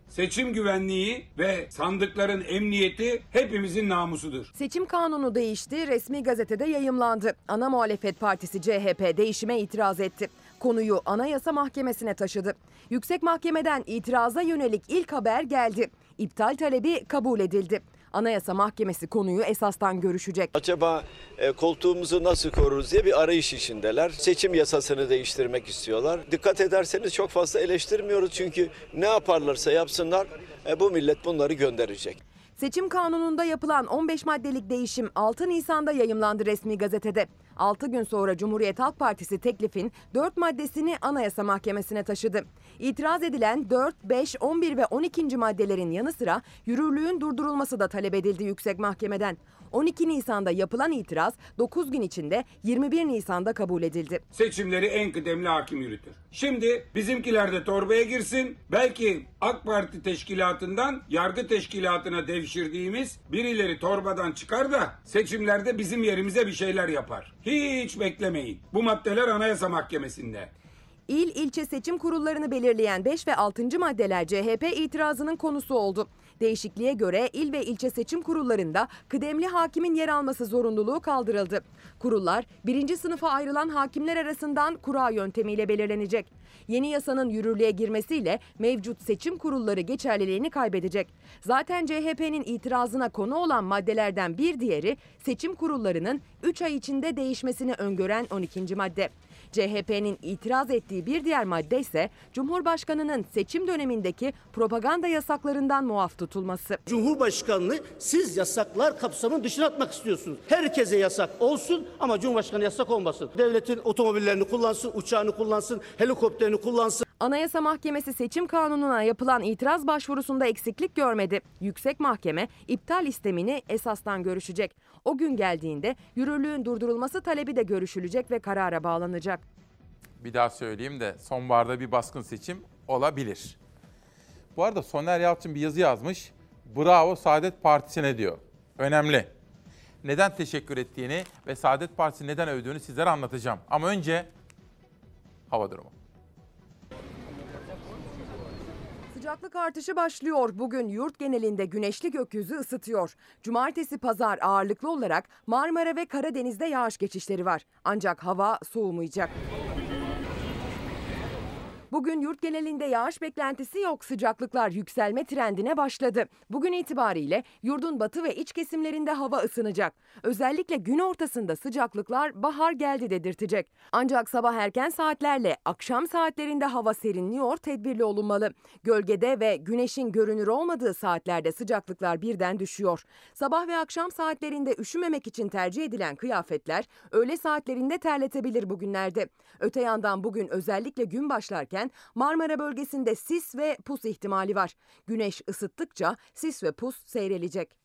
Seçim güvenliği ve sandıkların emniyeti hepimizin namusudur.
Seçim kanunu değişti, resmi gazetede yayımlandı. Ana muhalefet partisi CHP değişime itiraz etti. Konuyu Anayasa Mahkemesi'ne taşıdı. Yüksek Mahkemeden itiraza yönelik ilk haber geldi. İptal talebi kabul edildi. Anayasa Mahkemesi konuyu esastan görüşecek.
Acaba e, koltuğumuzu nasıl koruruz diye bir arayış içindeler. Seçim yasasını değiştirmek istiyorlar. Dikkat ederseniz çok fazla eleştirmiyoruz çünkü ne yaparlarsa yapsınlar e, bu millet bunları gönderecek.
Seçim kanununda yapılan 15 maddelik değişim 6 Nisan'da yayımlandı resmi gazetede. 6 gün sonra Cumhuriyet Halk Partisi teklifin 4 maddesini Anayasa Mahkemesi'ne taşıdı. İtiraz edilen 4, 5, 11 ve 12. maddelerin yanı sıra yürürlüğün durdurulması da talep edildi Yüksek Mahkemeden. 12 Nisan'da yapılan itiraz 9 gün içinde 21 Nisan'da kabul edildi.
Seçimleri en kıdemli hakim yürütür. Şimdi bizimkiler de torbaya girsin. Belki AK Parti teşkilatından yargı teşkilatına devşirdiğimiz birileri torbadan çıkar da seçimlerde bizim yerimize bir şeyler yapar. Hiç beklemeyin. Bu maddeler Anayasa Mahkemesi'nde.
İl ilçe seçim kurullarını belirleyen 5 ve 6. maddeler CHP itirazının konusu oldu. Değişikliğe göre il ve ilçe seçim kurullarında kıdemli hakimin yer alması zorunluluğu kaldırıldı. Kurullar birinci sınıfa ayrılan hakimler arasından kura yöntemiyle belirlenecek. Yeni yasanın yürürlüğe girmesiyle mevcut seçim kurulları geçerliliğini kaybedecek. Zaten CHP'nin itirazına konu olan maddelerden bir diğeri seçim kurullarının 3 ay içinde değişmesini öngören 12. madde. CHP'nin itiraz ettiği bir diğer madde ise Cumhurbaşkanı'nın seçim dönemindeki propaganda yasaklarından muaf tutulması.
Cumhurbaşkanını siz yasaklar kapsamının dışına atmak istiyorsunuz. Herkese yasak olsun ama Cumhurbaşkanı yasak olmasın. Devletin otomobillerini kullansın, uçağını kullansın, helikopterini kullansın.
Anayasa Mahkemesi seçim kanununa yapılan itiraz başvurusunda eksiklik görmedi. Yüksek Mahkeme iptal istemini esastan görüşecek. O gün geldiğinde yürürlüğün durdurulması talebi de görüşülecek ve karara bağlanacak.
Bir daha söyleyeyim de sonbaharda bir baskın seçim olabilir. Bu arada Soner Yalçın bir yazı yazmış. Bravo Saadet Partisi'ne diyor. Önemli. Neden teşekkür ettiğini ve Saadet Partisi neden övdüğünü sizlere anlatacağım. Ama önce hava durumu.
Sıcaklık artışı başlıyor. Bugün yurt genelinde güneşli gökyüzü ısıtıyor. Cumartesi pazar ağırlıklı olarak Marmara ve Karadeniz'de yağış geçişleri var. Ancak hava soğumayacak. Bugün yurt genelinde yağış beklentisi yok. Sıcaklıklar yükselme trendine başladı. Bugün itibariyle yurdun batı ve iç kesimlerinde hava ısınacak. Özellikle gün ortasında sıcaklıklar bahar geldi dedirtecek. Ancak sabah erken saatlerle akşam saatlerinde hava serinliyor, tedbirli olunmalı. Gölgede ve güneşin görünür olmadığı saatlerde sıcaklıklar birden düşüyor. Sabah ve akşam saatlerinde üşümemek için tercih edilen kıyafetler öğle saatlerinde terletebilir bugünlerde. Öte yandan bugün özellikle gün başlarken sürerken Marmara bölgesinde sis ve pus ihtimali var. Güneş ısıttıkça sis ve pus seyrelecek.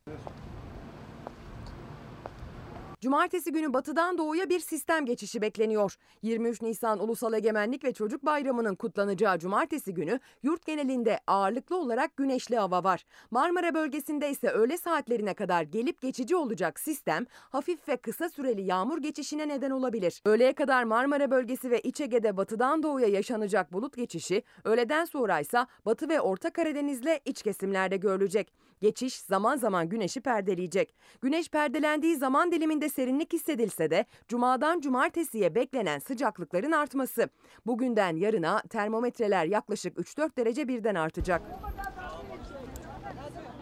Cumartesi günü batıdan doğuya bir sistem geçişi bekleniyor. 23 Nisan Ulusal Egemenlik ve Çocuk Bayramı'nın kutlanacağı cumartesi günü yurt genelinde ağırlıklı olarak güneşli hava var. Marmara bölgesinde ise öğle saatlerine kadar gelip geçici olacak sistem hafif ve kısa süreli yağmur geçişine neden olabilir. Öğleye kadar Marmara bölgesi ve İç Ege'de batıdan doğuya yaşanacak bulut geçişi, öğleden sonra ise Batı ve Orta Karadeniz'le iç kesimlerde görülecek. Geçiş zaman zaman güneşi perdeleyecek. Güneş perdelendiği zaman diliminde serinlik hissedilse de cumadan cumartesiye beklenen sıcaklıkların artması. Bugünden yarına termometreler yaklaşık 3-4 derece birden artacak.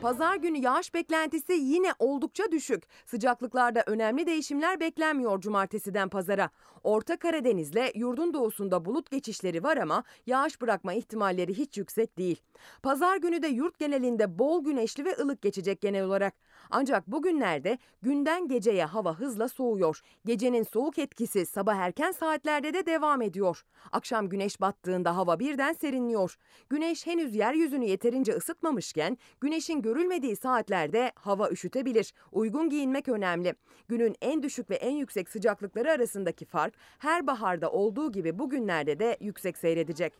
Pazar günü yağış beklentisi yine oldukça düşük. Sıcaklıklarda önemli değişimler beklenmiyor cumartesiden pazara. Orta Karadeniz'le yurdun doğusunda bulut geçişleri var ama yağış bırakma ihtimalleri hiç yüksek değil. Pazar günü de yurt genelinde bol güneşli ve ılık geçecek genel olarak. Ancak bugünlerde günden geceye hava hızla soğuyor. Gecenin soğuk etkisi sabah erken saatlerde de devam ediyor. Akşam güneş battığında hava birden serinliyor. Güneş henüz yeryüzünü yeterince ısıtmamışken güneşin görülmediği saatlerde hava üşütebilir. Uygun giyinmek önemli. Günün en düşük ve en yüksek sıcaklıkları arasındaki fark her baharda olduğu gibi bugünlerde de yüksek seyredecek.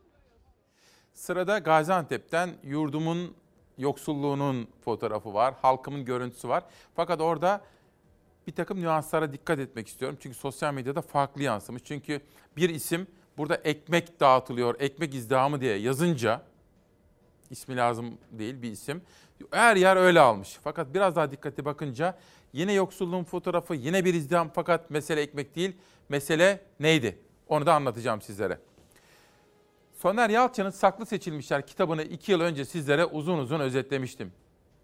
Sırada Gaziantep'ten yurdumun yoksulluğunun fotoğrafı var, halkımın görüntüsü var. Fakat orada bir takım nüanslara dikkat etmek istiyorum. Çünkü sosyal medyada farklı yansımış. Çünkü bir isim burada ekmek dağıtılıyor, ekmek izdihamı diye yazınca, ismi lazım değil bir isim, her yer öyle almış. Fakat biraz daha dikkatli bakınca yine yoksulluğun fotoğrafı, yine bir izdiham fakat mesele ekmek değil, mesele neydi? Onu da anlatacağım sizlere. Soner Yalçın'ın Saklı Seçilmişler kitabını iki yıl önce sizlere uzun uzun özetlemiştim.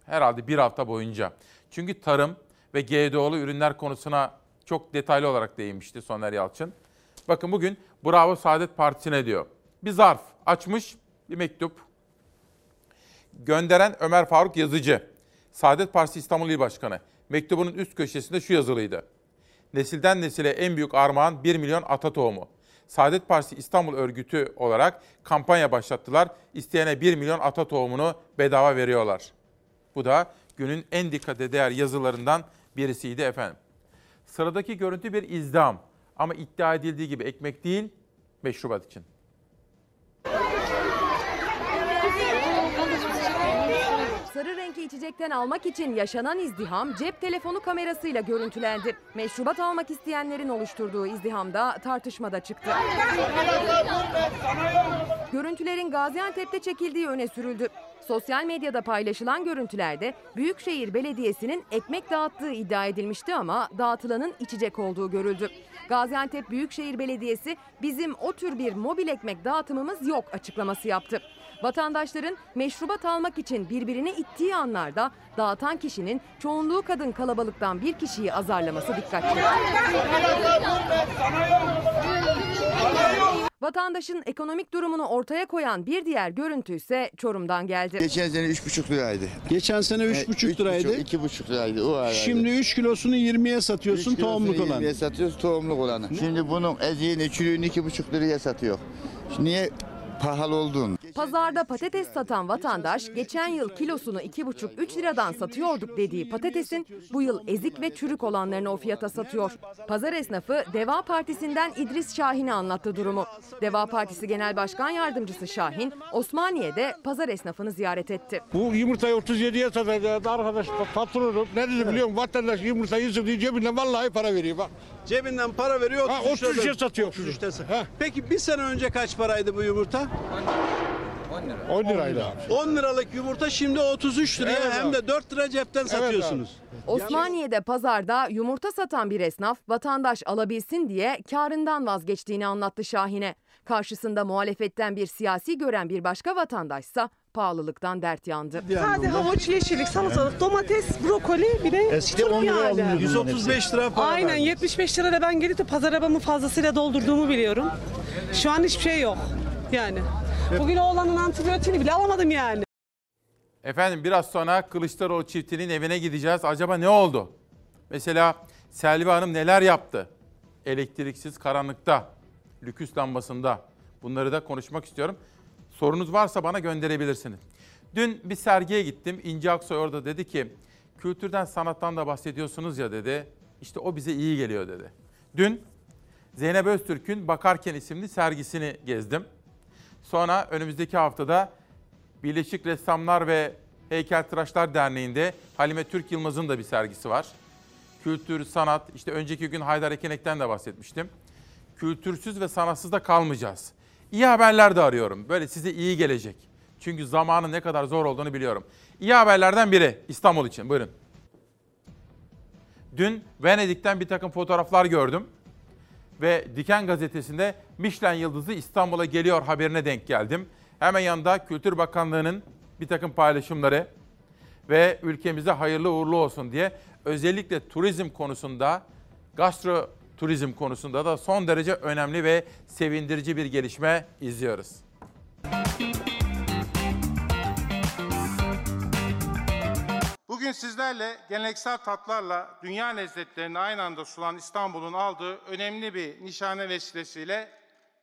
Herhalde bir hafta boyunca. Çünkü tarım ve GDO'lu ürünler konusuna çok detaylı olarak değinmişti Soner Yalçın. Bakın bugün Bravo Saadet Partisi'ne diyor. Bir zarf açmış bir mektup. Gönderen Ömer Faruk Yazıcı. Saadet Partisi İstanbul İl Başkanı. Mektubunun üst köşesinde şu yazılıydı. Nesilden nesile en büyük armağan 1 milyon ata tohumu. Saadet Partisi İstanbul örgütü olarak kampanya başlattılar. İsteyene 1 milyon ata tohumunu bedava veriyorlar. Bu da günün en dikkate değer yazılarından birisiydi efendim. Sıradaki görüntü bir izdam ama iddia edildiği gibi ekmek değil, meşrubat için.
Sarı renkli içecekten almak için yaşanan izdiham cep telefonu kamerasıyla görüntülendi. Meşrubat almak isteyenlerin oluşturduğu izdihamda tartışmada çıktı. Görüntülerin Gaziantep'te çekildiği öne sürüldü. Sosyal medyada paylaşılan görüntülerde Büyükşehir Belediyesi'nin ekmek dağıttığı iddia edilmişti ama dağıtılanın içecek olduğu görüldü. Gaziantep Büyükşehir Belediyesi bizim o tür bir mobil ekmek dağıtımımız yok açıklaması yaptı. Vatandaşların meşrubat almak için birbirini ittiği anlarda dağıtan kişinin çoğunluğu kadın kalabalıktan bir kişiyi azarlaması dikkat çekti. Vatandaşın ekonomik durumunu ortaya koyan bir diğer görüntü ise Çorum'dan geldi.
Geçen sene 3,5 liraydı.
Geçen sene 3,5 liraydı.
2,5 liraydı o araydı.
Şimdi 3 kilosunu 20'ye satıyorsun
kilosunu
tohumluk olan.
20'ye satıyoruz tohumluk olanı. Şimdi bunun eziğini çürüğünü 2,5 liraya satıyor. Şimdi niye pahalı olduğunu?
Pazarda patates satan vatandaş geçen yıl kilosunu 2,5-3 liradan satıyorduk dediği patatesin bu yıl ezik ve çürük olanlarını o fiyata satıyor. Pazar esnafı Deva Partisi'nden İdris Şahin'e anlattı durumu. Deva Partisi Genel Başkan Yardımcısı Şahin, Osmaniye'de pazar esnafını ziyaret etti.
Bu yumurtayı 37'ye satacağız arkadaş patronum. Ne dedi biliyor musun? Vatandaş yumurtayı diye cebinden vallahi para veriyor bak.
Cebinden para veriyor.
Ha,
33
33'e
lira.
satıyor.
33'te. Peki bir sene önce kaç paraydı bu yumurta?
10 liraydı abi.
10 liralık yumurta şimdi 33 liraya
Evet
hem
abi.
de 4 lira cepten satıyorsunuz.
Osmaniye'de pazarda yumurta satan bir esnaf vatandaş alabilsin diye karından vazgeçtiğini anlattı Şahin'e. Karşısında muhalefetten bir siyasi gören bir başka vatandaşsa pahalılıktan dert yandı.
Sade havuç, yeşillik, salatalık, domates, brokoli bir de
Eskiden
turp
10 liraya
yani.
alınıyordu 135 lira para
Aynen
verdim.
75 lirayla ben gelip de pazar arabamı fazlasıyla doldurduğumu biliyorum. Şu an hiçbir şey yok yani. Bugün oğlanın antibiyotiğini bile alamadım yani.
Efendim biraz sonra Kılıçdaroğlu çiftinin evine gideceğiz. Acaba ne oldu? Mesela Selvi Hanım neler yaptı? Elektriksiz karanlıkta, lüküs lambasında. Bunları da konuşmak istiyorum. Sorunuz varsa bana gönderebilirsiniz. Dün bir sergiye gittim. İnci Aksoy orada dedi ki, kültürden, sanattan da bahsediyorsunuz ya dedi. İşte o bize iyi geliyor dedi. Dün Zeynep Öztürk'ün Bakarken isimli sergisini gezdim. Sonra önümüzdeki haftada Birleşik Ressamlar ve Heykeltıraşlar Derneği'nde Halime Türk Yılmaz'ın da bir sergisi var. Kültür, sanat, işte önceki gün Haydar Ekenek'ten de bahsetmiştim. Kültürsüz ve sanatsız da kalmayacağız. İyi haberler de arıyorum. Böyle size iyi gelecek. Çünkü zamanın ne kadar zor olduğunu biliyorum. İyi haberlerden biri İstanbul için. Buyurun. Dün Venedik'ten bir takım fotoğraflar gördüm. Ve Diken gazetesinde Michelin yıldızı İstanbul'a geliyor haberine denk geldim. Hemen yanında Kültür Bakanlığı'nın bir takım paylaşımları ve ülkemize hayırlı uğurlu olsun diye özellikle turizm konusunda, gastro turizm konusunda da son derece önemli ve sevindirici bir gelişme izliyoruz.
Bugün sizlerle geleneksel tatlarla dünya lezzetlerini aynı anda sunan İstanbul'un aldığı önemli bir nişane vesilesiyle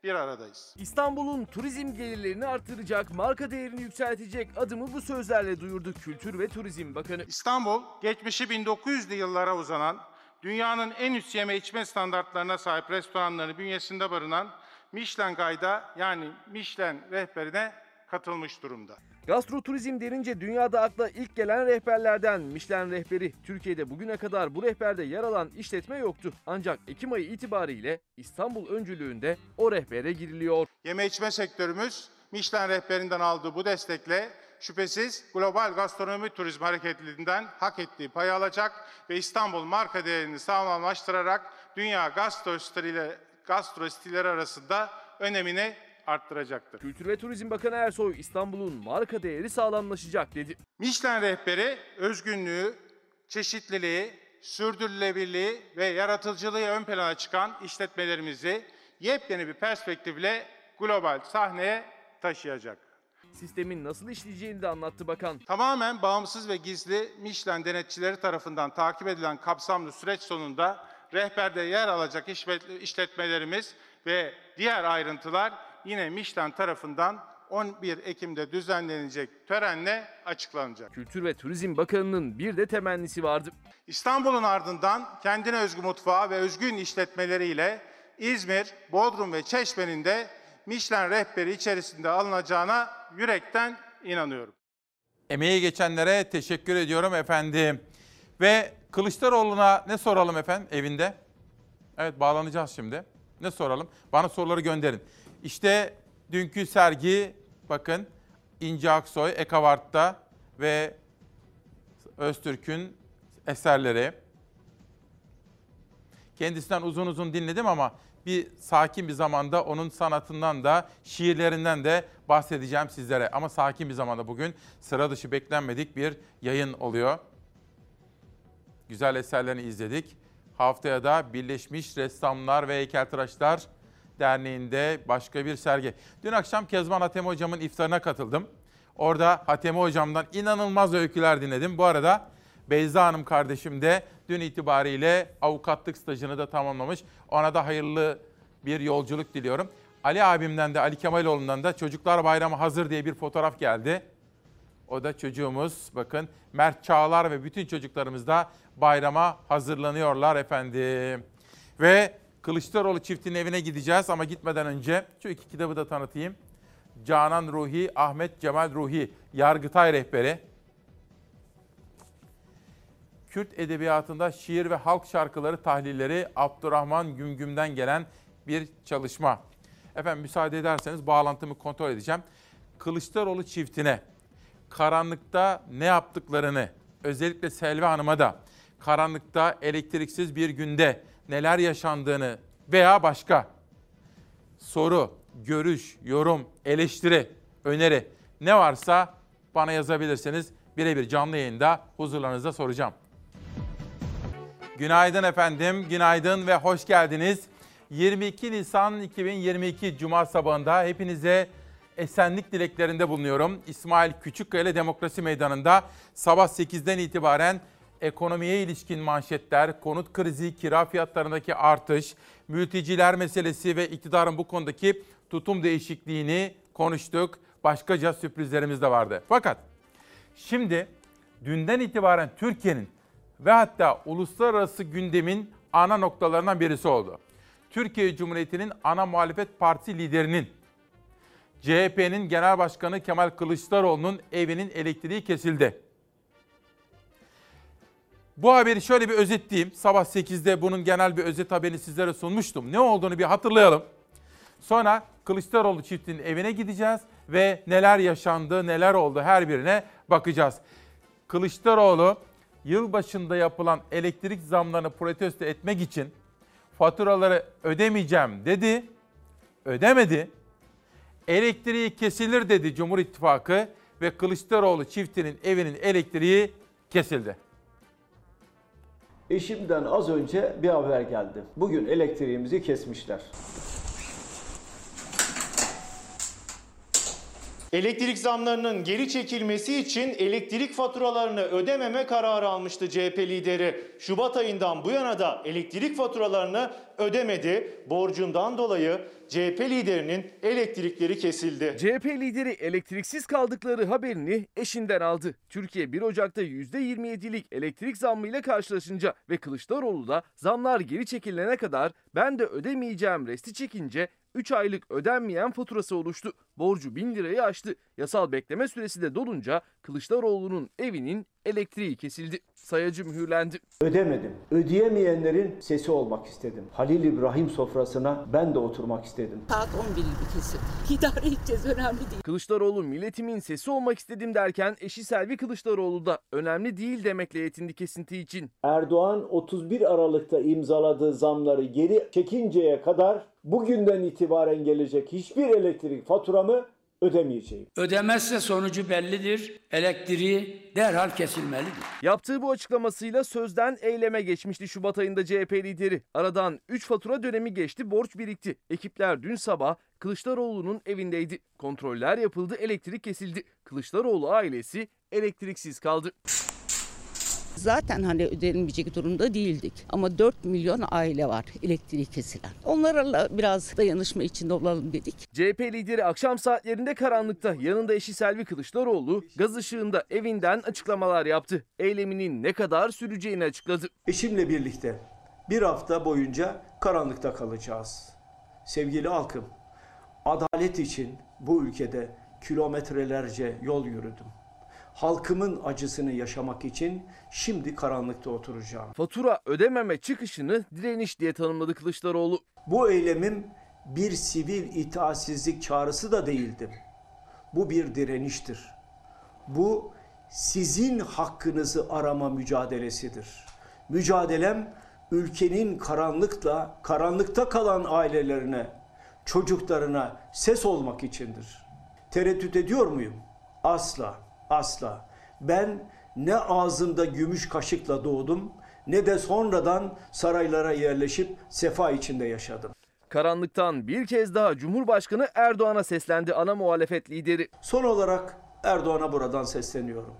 bir aradayız.
İstanbul'un turizm gelirlerini artıracak, marka değerini yükseltecek adımı bu sözlerle duyurdu Kültür ve Turizm Bakanı.
İstanbul, geçmişi 1900'lü yıllara uzanan, dünyanın en üst yeme içme standartlarına sahip restoranları bünyesinde barınan Michelin Guide'a yani Michelin rehberine katılmış durumda.
Gastroturizm denince dünyada akla ilk gelen rehberlerden Michelin rehberi. Türkiye'de bugüne kadar bu rehberde yer alan işletme yoktu. Ancak Ekim ayı itibariyle İstanbul öncülüğünde o rehbere giriliyor.
Yeme içme sektörümüz Michelin rehberinden aldığı bu destekle şüphesiz global gastronomi turizm hareketliliğinden hak ettiği payı alacak ve İstanbul marka değerini sağlamlaştırarak dünya gastro stili- gastro stilleri arasında önemini arttıracaktır.
Kültür ve Turizm Bakanı Ersoy İstanbul'un marka değeri sağlamlaşacak dedi.
Michelin rehberi özgünlüğü, çeşitliliği, sürdürülebilirliği ve yaratıcılığı ön plana çıkan işletmelerimizi yepyeni bir perspektifle global sahneye taşıyacak.
Sistemin nasıl işleyeceğini de anlattı bakan.
Tamamen bağımsız ve gizli Michelin denetçileri tarafından takip edilen kapsamlı süreç sonunda rehberde yer alacak işlet- işletmelerimiz ve diğer ayrıntılar yine Michelin tarafından 11 Ekim'de düzenlenecek törenle açıklanacak.
Kültür ve Turizm Bakanı'nın bir de temennisi vardı.
İstanbul'un ardından kendine özgü mutfağı ve özgün işletmeleriyle İzmir, Bodrum ve Çeşme'nin de Michelin rehberi içerisinde alınacağına yürekten inanıyorum.
Emeği geçenlere teşekkür ediyorum efendim. Ve Kılıçdaroğlu'na ne soralım efendim evinde? Evet bağlanacağız şimdi. Ne soralım? Bana soruları gönderin. İşte dünkü sergi bakın İnci Aksoy, Ekavart'ta ve Öztürk'ün eserleri. Kendisinden uzun uzun dinledim ama bir sakin bir zamanda onun sanatından da şiirlerinden de bahsedeceğim sizlere. Ama sakin bir zamanda bugün sıra dışı beklenmedik bir yayın oluyor. Güzel eserlerini izledik. Haftaya da Birleşmiş Ressamlar ve Heykeltıraşlar Derneği'nde başka bir sergi. Dün akşam Kezban Hatemi Hocam'ın iftarına katıldım. Orada Hatemi Hocam'dan inanılmaz öyküler dinledim. Bu arada Beyza Hanım kardeşim de dün itibariyle avukatlık stajını da tamamlamış. Ona da hayırlı bir yolculuk diliyorum. Ali abimden de Ali Kemaloğlu'ndan da Çocuklar Bayramı hazır diye bir fotoğraf geldi. O da çocuğumuz bakın Mert Çağlar ve bütün çocuklarımız da bayrama hazırlanıyorlar efendim. Ve Kılıçdaroğlu çiftinin evine gideceğiz ama gitmeden önce şu iki kitabı da tanıtayım. Canan Ruhi, Ahmet Cemal Ruhi, Yargıtay rehberi. Kürt edebiyatında şiir ve halk şarkıları tahlilleri Abdurrahman Gümgüm'den gelen bir çalışma. Efendim müsaade ederseniz bağlantımı kontrol edeceğim. Kılıçdaroğlu çiftine karanlıkta ne yaptıklarını, özellikle Selvi Hanım'a da karanlıkta elektriksiz bir günde neler yaşandığını veya başka soru, görüş, yorum, eleştiri, öneri ne varsa bana yazabilirsiniz. Birebir canlı yayında huzurlarınızda soracağım. Günaydın efendim, günaydın ve hoş geldiniz. 22 Nisan 2022 Cuma sabahında hepinize esenlik dileklerinde bulunuyorum. İsmail Küçükkaya Demokrasi Meydanı'nda sabah 8'den itibaren ekonomiye ilişkin manşetler, konut krizi, kira fiyatlarındaki artış, mülteciler meselesi ve iktidarın bu konudaki tutum değişikliğini konuştuk. Başkaca sürprizlerimiz de vardı. Fakat şimdi dünden itibaren Türkiye'nin ve hatta uluslararası gündemin ana noktalarından birisi oldu. Türkiye Cumhuriyeti'nin ana muhalefet partisi liderinin CHP'nin Genel Başkanı Kemal Kılıçdaroğlu'nun evinin elektriği kesildi. Bu haberi şöyle bir özetleyeyim. Sabah 8'de bunun genel bir özet haberini sizlere sunmuştum. Ne olduğunu bir hatırlayalım. Sonra Kılıçdaroğlu çiftinin evine gideceğiz ve neler yaşandı, neler oldu her birine bakacağız. Kılıçdaroğlu yılbaşında yapılan elektrik zamlarını protesto etmek için faturaları ödemeyeceğim dedi. Ödemedi. Elektriği kesilir dedi Cumhur İttifakı ve Kılıçdaroğlu çiftinin evinin elektriği kesildi.
Eşimden az önce bir haber geldi. Bugün elektriğimizi kesmişler.
Elektrik zamlarının geri çekilmesi için elektrik faturalarını ödememe kararı almıştı CHP lideri. Şubat ayından bu yana da elektrik faturalarını ödemedi. Borcundan dolayı CHP liderinin elektrikleri kesildi.
CHP lideri elektriksiz kaldıkları haberini eşinden aldı. Türkiye 1 Ocak'ta %27'lik elektrik zammıyla karşılaşınca ve Kılıçdaroğlu da zamlar geri çekilene kadar ben de ödemeyeceğim resti çekince 3 aylık ödenmeyen faturası oluştu. Borcu 1000 lirayı aştı. Yasal bekleme süresi de dolunca Kılıçdaroğlu'nun evinin elektriği kesildi. Sayacı mühürlendi.
Ödemedim. Ödeyemeyenlerin sesi olmak istedim. Halil İbrahim sofrasına ben de oturmak istedim.
Saat 11 gibi kesildi. İdare edeceğiz önemli değil.
Kılıçdaroğlu milletimin sesi olmak istedim derken eşi Selvi Kılıçdaroğlu da önemli değil demekle yetindi kesinti için.
Erdoğan 31 Aralık'ta imzaladığı zamları geri çekinceye kadar bugünden itibaren gelecek hiçbir elektrik faturamı ödemeyeceğim.
Ödemezse sonucu bellidir. Elektriği derhal kesilmelidir.
Yaptığı bu açıklamasıyla sözden eyleme geçmişti Şubat ayında CHP lideri. Aradan 3 fatura dönemi geçti, borç birikti. Ekipler dün sabah Kılıçdaroğlu'nun evindeydi. Kontroller yapıldı, elektrik kesildi. Kılıçdaroğlu ailesi elektriksiz kaldı.
Zaten hani ödenmeyecek durumda değildik. Ama 4 milyon aile var elektriği kesilen. Onlarla biraz dayanışma içinde olalım dedik.
CHP lideri akşam saatlerinde karanlıkta yanında eşi Selvi Kılıçdaroğlu gaz ışığında evinden açıklamalar yaptı. Eyleminin ne kadar süreceğini açıkladı.
Eşimle birlikte bir hafta boyunca karanlıkta kalacağız. Sevgili halkım, adalet için bu ülkede kilometrelerce yol yürüdüm. Halkımın acısını yaşamak için şimdi karanlıkta oturacağım.
Fatura ödememe çıkışını direniş diye tanımladı Kılıçdaroğlu.
Bu eylemim bir sivil itaatsizlik çağrısı da değildi. Bu bir direniştir. Bu sizin hakkınızı arama mücadelesidir. Mücadelem ülkenin karanlıkla, karanlıkta kalan ailelerine, çocuklarına ses olmak içindir. Tereddüt ediyor muyum? Asla, asla. Ben ne ağzımda gümüş kaşıkla doğdum ne de sonradan saraylara yerleşip sefa içinde yaşadım.
Karanlıktan bir kez daha Cumhurbaşkanı Erdoğan'a seslendi ana muhalefet lideri.
Son olarak Erdoğan'a buradan sesleniyorum.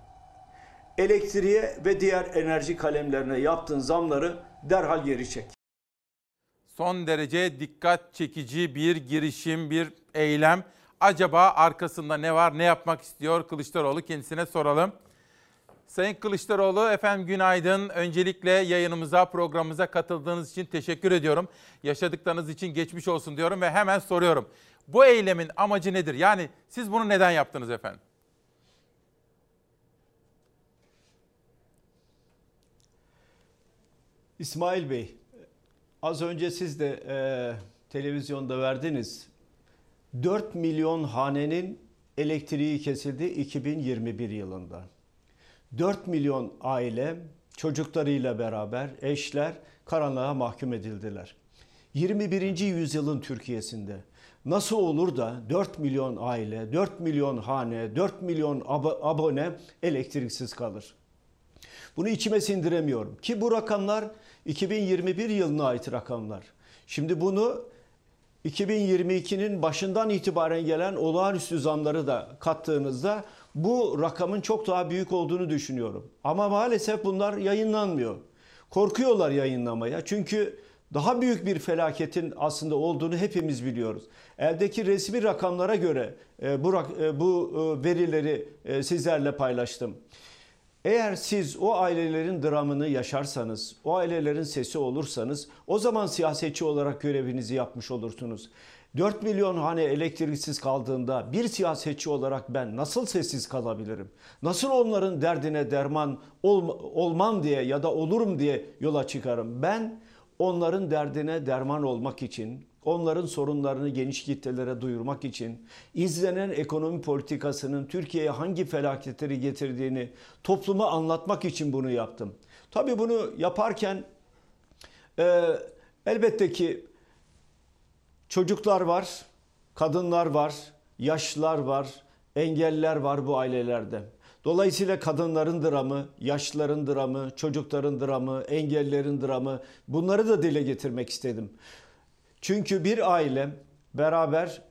Elektriğe ve diğer enerji kalemlerine yaptığın zamları derhal geri çek.
Son derece dikkat çekici bir girişim, bir eylem. Acaba arkasında ne var, ne yapmak istiyor Kılıçdaroğlu kendisine soralım. Sayın Kılıçdaroğlu efendim günaydın. Öncelikle yayınımıza, programımıza katıldığınız için teşekkür ediyorum. Yaşadıklarınız için geçmiş olsun diyorum ve hemen soruyorum. Bu eylemin amacı nedir? Yani siz bunu neden yaptınız efendim?
İsmail Bey, az önce siz de e, televizyonda verdiniz. 4 milyon hanenin elektriği kesildi 2021 yılında. 4 milyon aile çocuklarıyla beraber eşler karanlığa mahkum edildiler. 21. yüzyılın Türkiye'sinde nasıl olur da 4 milyon aile, 4 milyon hane, 4 milyon ab- abone elektriksiz kalır? Bunu içime sindiremiyorum. Ki bu rakamlar 2021 yılına ait rakamlar. Şimdi bunu 2022'nin başından itibaren gelen olağanüstü zamları da kattığınızda bu rakamın çok daha büyük olduğunu düşünüyorum. Ama maalesef bunlar yayınlanmıyor. Korkuyorlar yayınlamaya. Çünkü daha büyük bir felaketin aslında olduğunu hepimiz biliyoruz. Eldeki resmi rakamlara göre e, bu, e, bu e, verileri sizlerle paylaştım. Eğer siz o ailelerin dramını yaşarsanız, o ailelerin sesi olursanız o zaman siyasetçi olarak görevinizi yapmış olursunuz. 4 milyon hane elektriksiz kaldığında bir siyasetçi olarak ben nasıl sessiz kalabilirim? Nasıl onların derdine derman ol, olmam diye ya da olurum diye yola çıkarım? Ben onların derdine derman olmak için, onların sorunlarını geniş kitlelere duyurmak için, izlenen ekonomi politikasının Türkiye'ye hangi felaketleri getirdiğini topluma anlatmak için bunu yaptım. Tabii bunu yaparken e, elbette ki çocuklar var, kadınlar var, yaşlılar var, engelliler var bu ailelerde. Dolayısıyla kadınların dramı, yaşlıların dramı, çocukların dramı, engellilerin dramı bunları da dile getirmek istedim. Çünkü bir aile beraber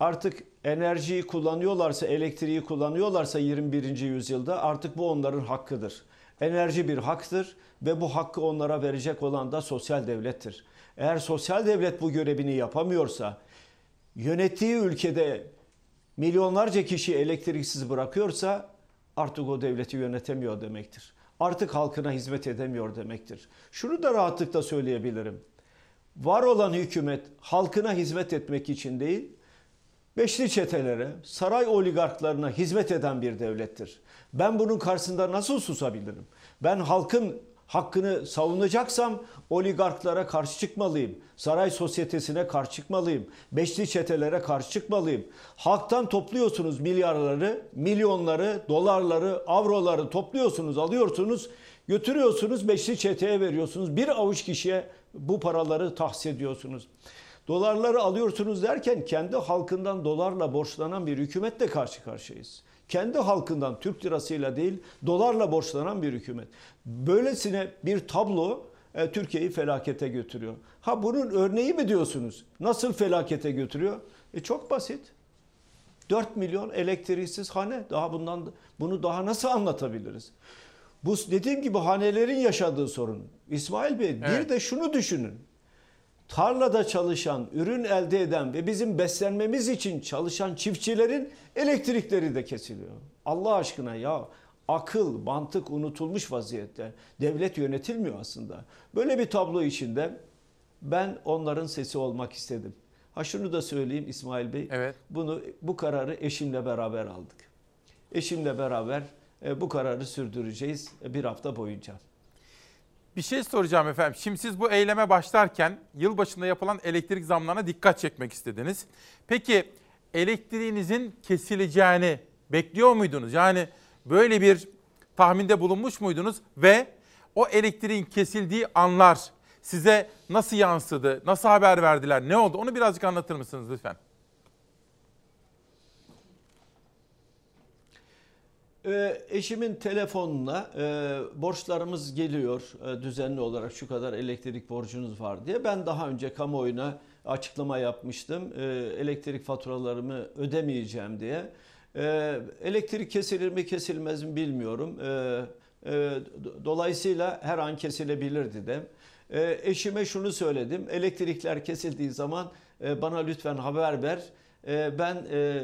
artık enerjiyi kullanıyorlarsa, elektriği kullanıyorlarsa 21. yüzyılda artık bu onların hakkıdır. Enerji bir haktır ve bu hakkı onlara verecek olan da sosyal devlettir. Eğer sosyal devlet bu görevini yapamıyorsa, yönettiği ülkede milyonlarca kişi elektriksiz bırakıyorsa artık o devleti yönetemiyor demektir. Artık halkına hizmet edemiyor demektir. Şunu da rahatlıkla söyleyebilirim. Var olan hükümet halkına hizmet etmek için değil, beşli çetelere, saray oligarklarına hizmet eden bir devlettir. Ben bunun karşısında nasıl susabilirim? Ben halkın hakkını savunacaksam oligarklara karşı çıkmalıyım. Saray sosyetesine karşı çıkmalıyım. Beşli çetelere karşı çıkmalıyım. Halktan topluyorsunuz milyarları, milyonları, dolarları, avroları topluyorsunuz, alıyorsunuz, götürüyorsunuz, beşli çeteye veriyorsunuz. Bir avuç kişiye bu paraları tahsis ediyorsunuz. Dolarları alıyorsunuz derken kendi halkından dolarla borçlanan bir hükümetle karşı karşıyayız. Kendi halkından Türk lirasıyla değil dolarla borçlanan bir hükümet. Böylesine bir tablo e, Türkiye'yi felakete götürüyor. Ha bunun örneği mi diyorsunuz? Nasıl felakete götürüyor? E çok basit. 4 milyon elektriksiz hane. Daha bundan bunu daha nasıl anlatabiliriz? Bu dediğim gibi hanelerin yaşadığı sorun. İsmail Bey bir
Evet.
de şunu düşünün. Tarlada çalışan, ürün elde eden ve bizim beslenmemiz için çalışan çiftçilerin elektrikleri de kesiliyor. Allah aşkına ya akıl, mantık unutulmuş vaziyette. Devlet yönetilmiyor aslında. Böyle bir tablo içinde ben onların sesi olmak istedim. Ha şunu da söyleyeyim İsmail Bey.
Evet.
Bunu bu kararı eşimle beraber aldık. Eşimle beraber bu kararı sürdüreceğiz e, bir hafta boyunca.
Bir şey soracağım efendim. Şimdi siz bu eyleme başlarken yılbaşında yapılan elektrik zamlarına dikkat çekmek istediniz. Peki elektriğinizin kesileceğini bekliyor muydunuz? Yani böyle bir tahminde bulunmuş muydunuz ve o elektriğin kesildiği anlar size nasıl yansıdı? Nasıl haber verdiler? Ne oldu? Onu birazcık anlatır mısınız lütfen?
Ee, eşimin telefonuna e, borçlarımız geliyor e, düzenli olarak şu kadar elektrik borcunuz var diye. Ben daha önce kamuoyuna açıklama yapmıştım. E, elektrik faturalarımı ödemeyeceğim diye. E, elektrik kesilir mi kesilmez mi bilmiyorum. E, e, do- dolayısıyla her an kesilebilirdi de. E, eşime şunu söyledim. Elektrikler kesildiği zaman e, bana lütfen haber ver. E, ben e,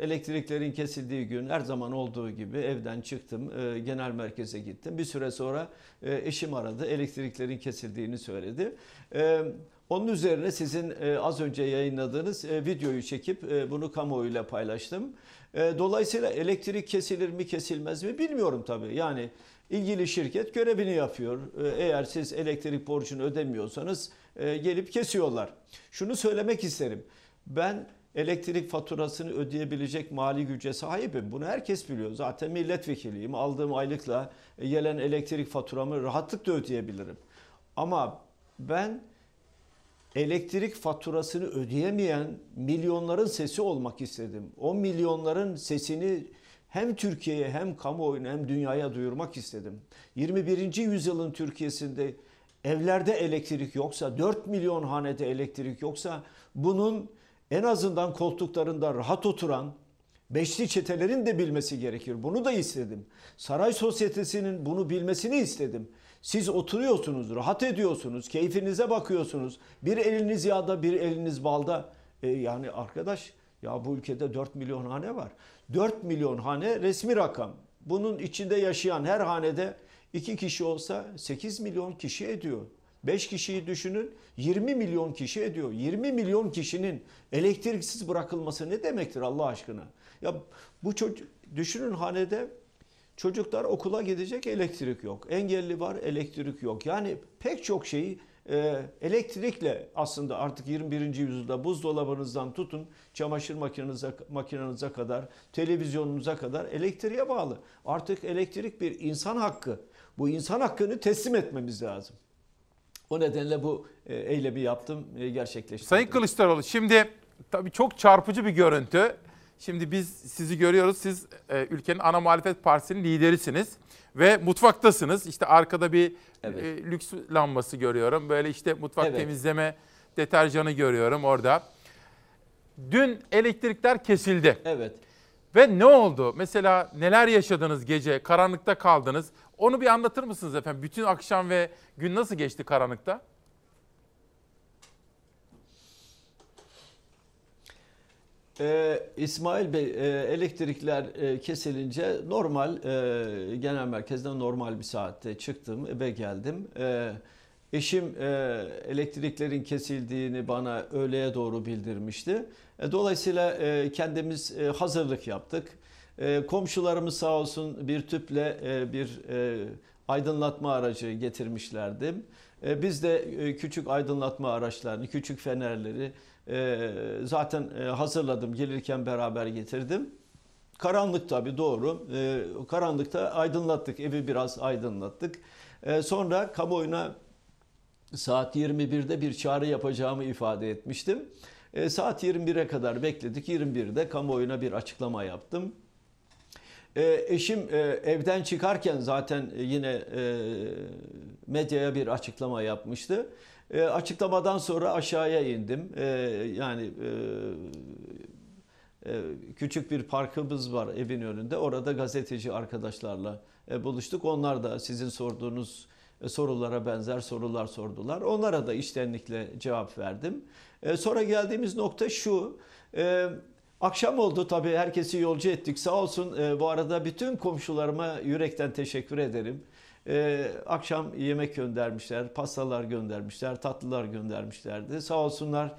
elektriklerin kesildiği gün her zaman olduğu gibi evden çıktım. e, genel merkeze gittim. Bir süre sonra e, eşim aradı. Elektriklerin kesildiğini söyledi. Onun üzerine sizin az önce yayınladığınız videoyu çekip bunu kamuoyuyla paylaştım. Dolayısıyla elektrik kesilir mi kesilmez mi bilmiyorum tabii. Yani ilgili şirket görevini yapıyor. Eğer siz elektrik borcunu ödemiyorsanız gelip kesiyorlar. Şunu söylemek isterim. Ben elektrik faturasını ödeyebilecek mali güce sahibim. Bunu herkes biliyor. Zaten milletvekiliyim. Aldığım aylıkla gelen elektrik faturamı rahatlıkla ödeyebilirim. Ama ben elektrik faturasını ödeyemeyen milyonların sesi olmak istedim. O milyonların sesini hem Türkiye'ye hem kamuoyuna hem dünyaya duyurmak istedim. 21. yüzyılın Türkiye'sinde evlerde elektrik yoksa, 4 milyon hanede elektrik yoksa bunun en azından koltuklarında rahat oturan Beşli çetelerin de bilmesi gerekir. Bunu da istedim. Saray sosyetesinin bunu bilmesini istedim. Siz oturuyorsunuz, rahat ediyorsunuz, keyfinize bakıyorsunuz. Bir eliniz yağda, bir eliniz balda. E yani arkadaş ya bu ülkede 4 milyon hane var. 4 milyon hane resmi rakam. Bunun içinde yaşayan her hanede 2 kişi olsa 8 milyon kişi ediyor. 5 kişiyi düşünün 20 milyon kişi ediyor. 20 milyon kişinin elektriksiz bırakılması ne demektir Allah aşkına? Ya bu çocuk düşünün hanede çocuklar okula gidecek elektrik yok. Engelli var elektrik yok. Yani pek çok şeyi e, elektrikle aslında artık 21. yüzyılda buzdolabınızdan tutun çamaşır makinenize, makinenize kadar televizyonunuza kadar elektriğe bağlı. Artık elektrik bir insan hakkı. Bu insan hakkını teslim etmemiz lazım. O nedenle bu e, eylemi yaptım, e, gerçekleştirdim.
Sayın Kılıçdaroğlu şimdi tabii çok çarpıcı bir görüntü. Şimdi biz sizi görüyoruz. Siz e, ülkenin ana muhalefet partisinin liderisiniz ve mutfaktasınız. İşte arkada bir
Evet.
e, lüks lambası görüyorum. Böyle işte mutfak
Evet.
temizleme deterjanı görüyorum orada. Dün elektrikler kesildi.
Evet.
Ve ne oldu? Mesela neler yaşadınız gece? Karanlıkta kaldınız. Onu bir anlatır mısınız efendim? Bütün akşam ve gün nasıl geçti karanlıkta?
Ee, İsmail Bey e, elektrikler e, kesilince normal e, genel merkezden normal bir saatte çıktım eve geldim. E, eşim e, elektriklerin kesildiğini bana öğleye doğru bildirmişti. E, dolayısıyla e, kendimiz e, hazırlık yaptık. E, komşularımız sağ olsun bir tüple e, bir e, aydınlatma aracı getirmişlerdi. E, biz de e, küçük aydınlatma araçlarını, küçük fenerleri zaten hazırladım. Gelirken beraber getirdim. Karanlık tabii doğru. Karanlıkta aydınlattık. Evi biraz aydınlattık. Sonra kamuoyuna saat 21'de bir çağrı yapacağımı ifade etmiştim. Saat 21'e kadar bekledik. 21'de kamuoyuna bir açıklama yaptım. E, eşim e, evden çıkarken zaten yine e, medyaya bir açıklama yapmıştı. E, açıklamadan sonra aşağıya indim. E, yani e, e, küçük bir parkımız var evin önünde. Orada gazeteci arkadaşlarla e, buluştuk. Onlar da sizin sorduğunuz e, sorulara benzer sorular sordular. Onlara da içtenlikle cevap verdim. E, sonra geldiğimiz nokta şu. Akşam oldu tabii herkesi yolcu ettik. Sağ olsun e, bu arada bütün komşularıma yürekten teşekkür ederim. E, akşam yemek göndermişler, pastalar göndermişler, tatlılar göndermişlerdi. Sağ olsunlar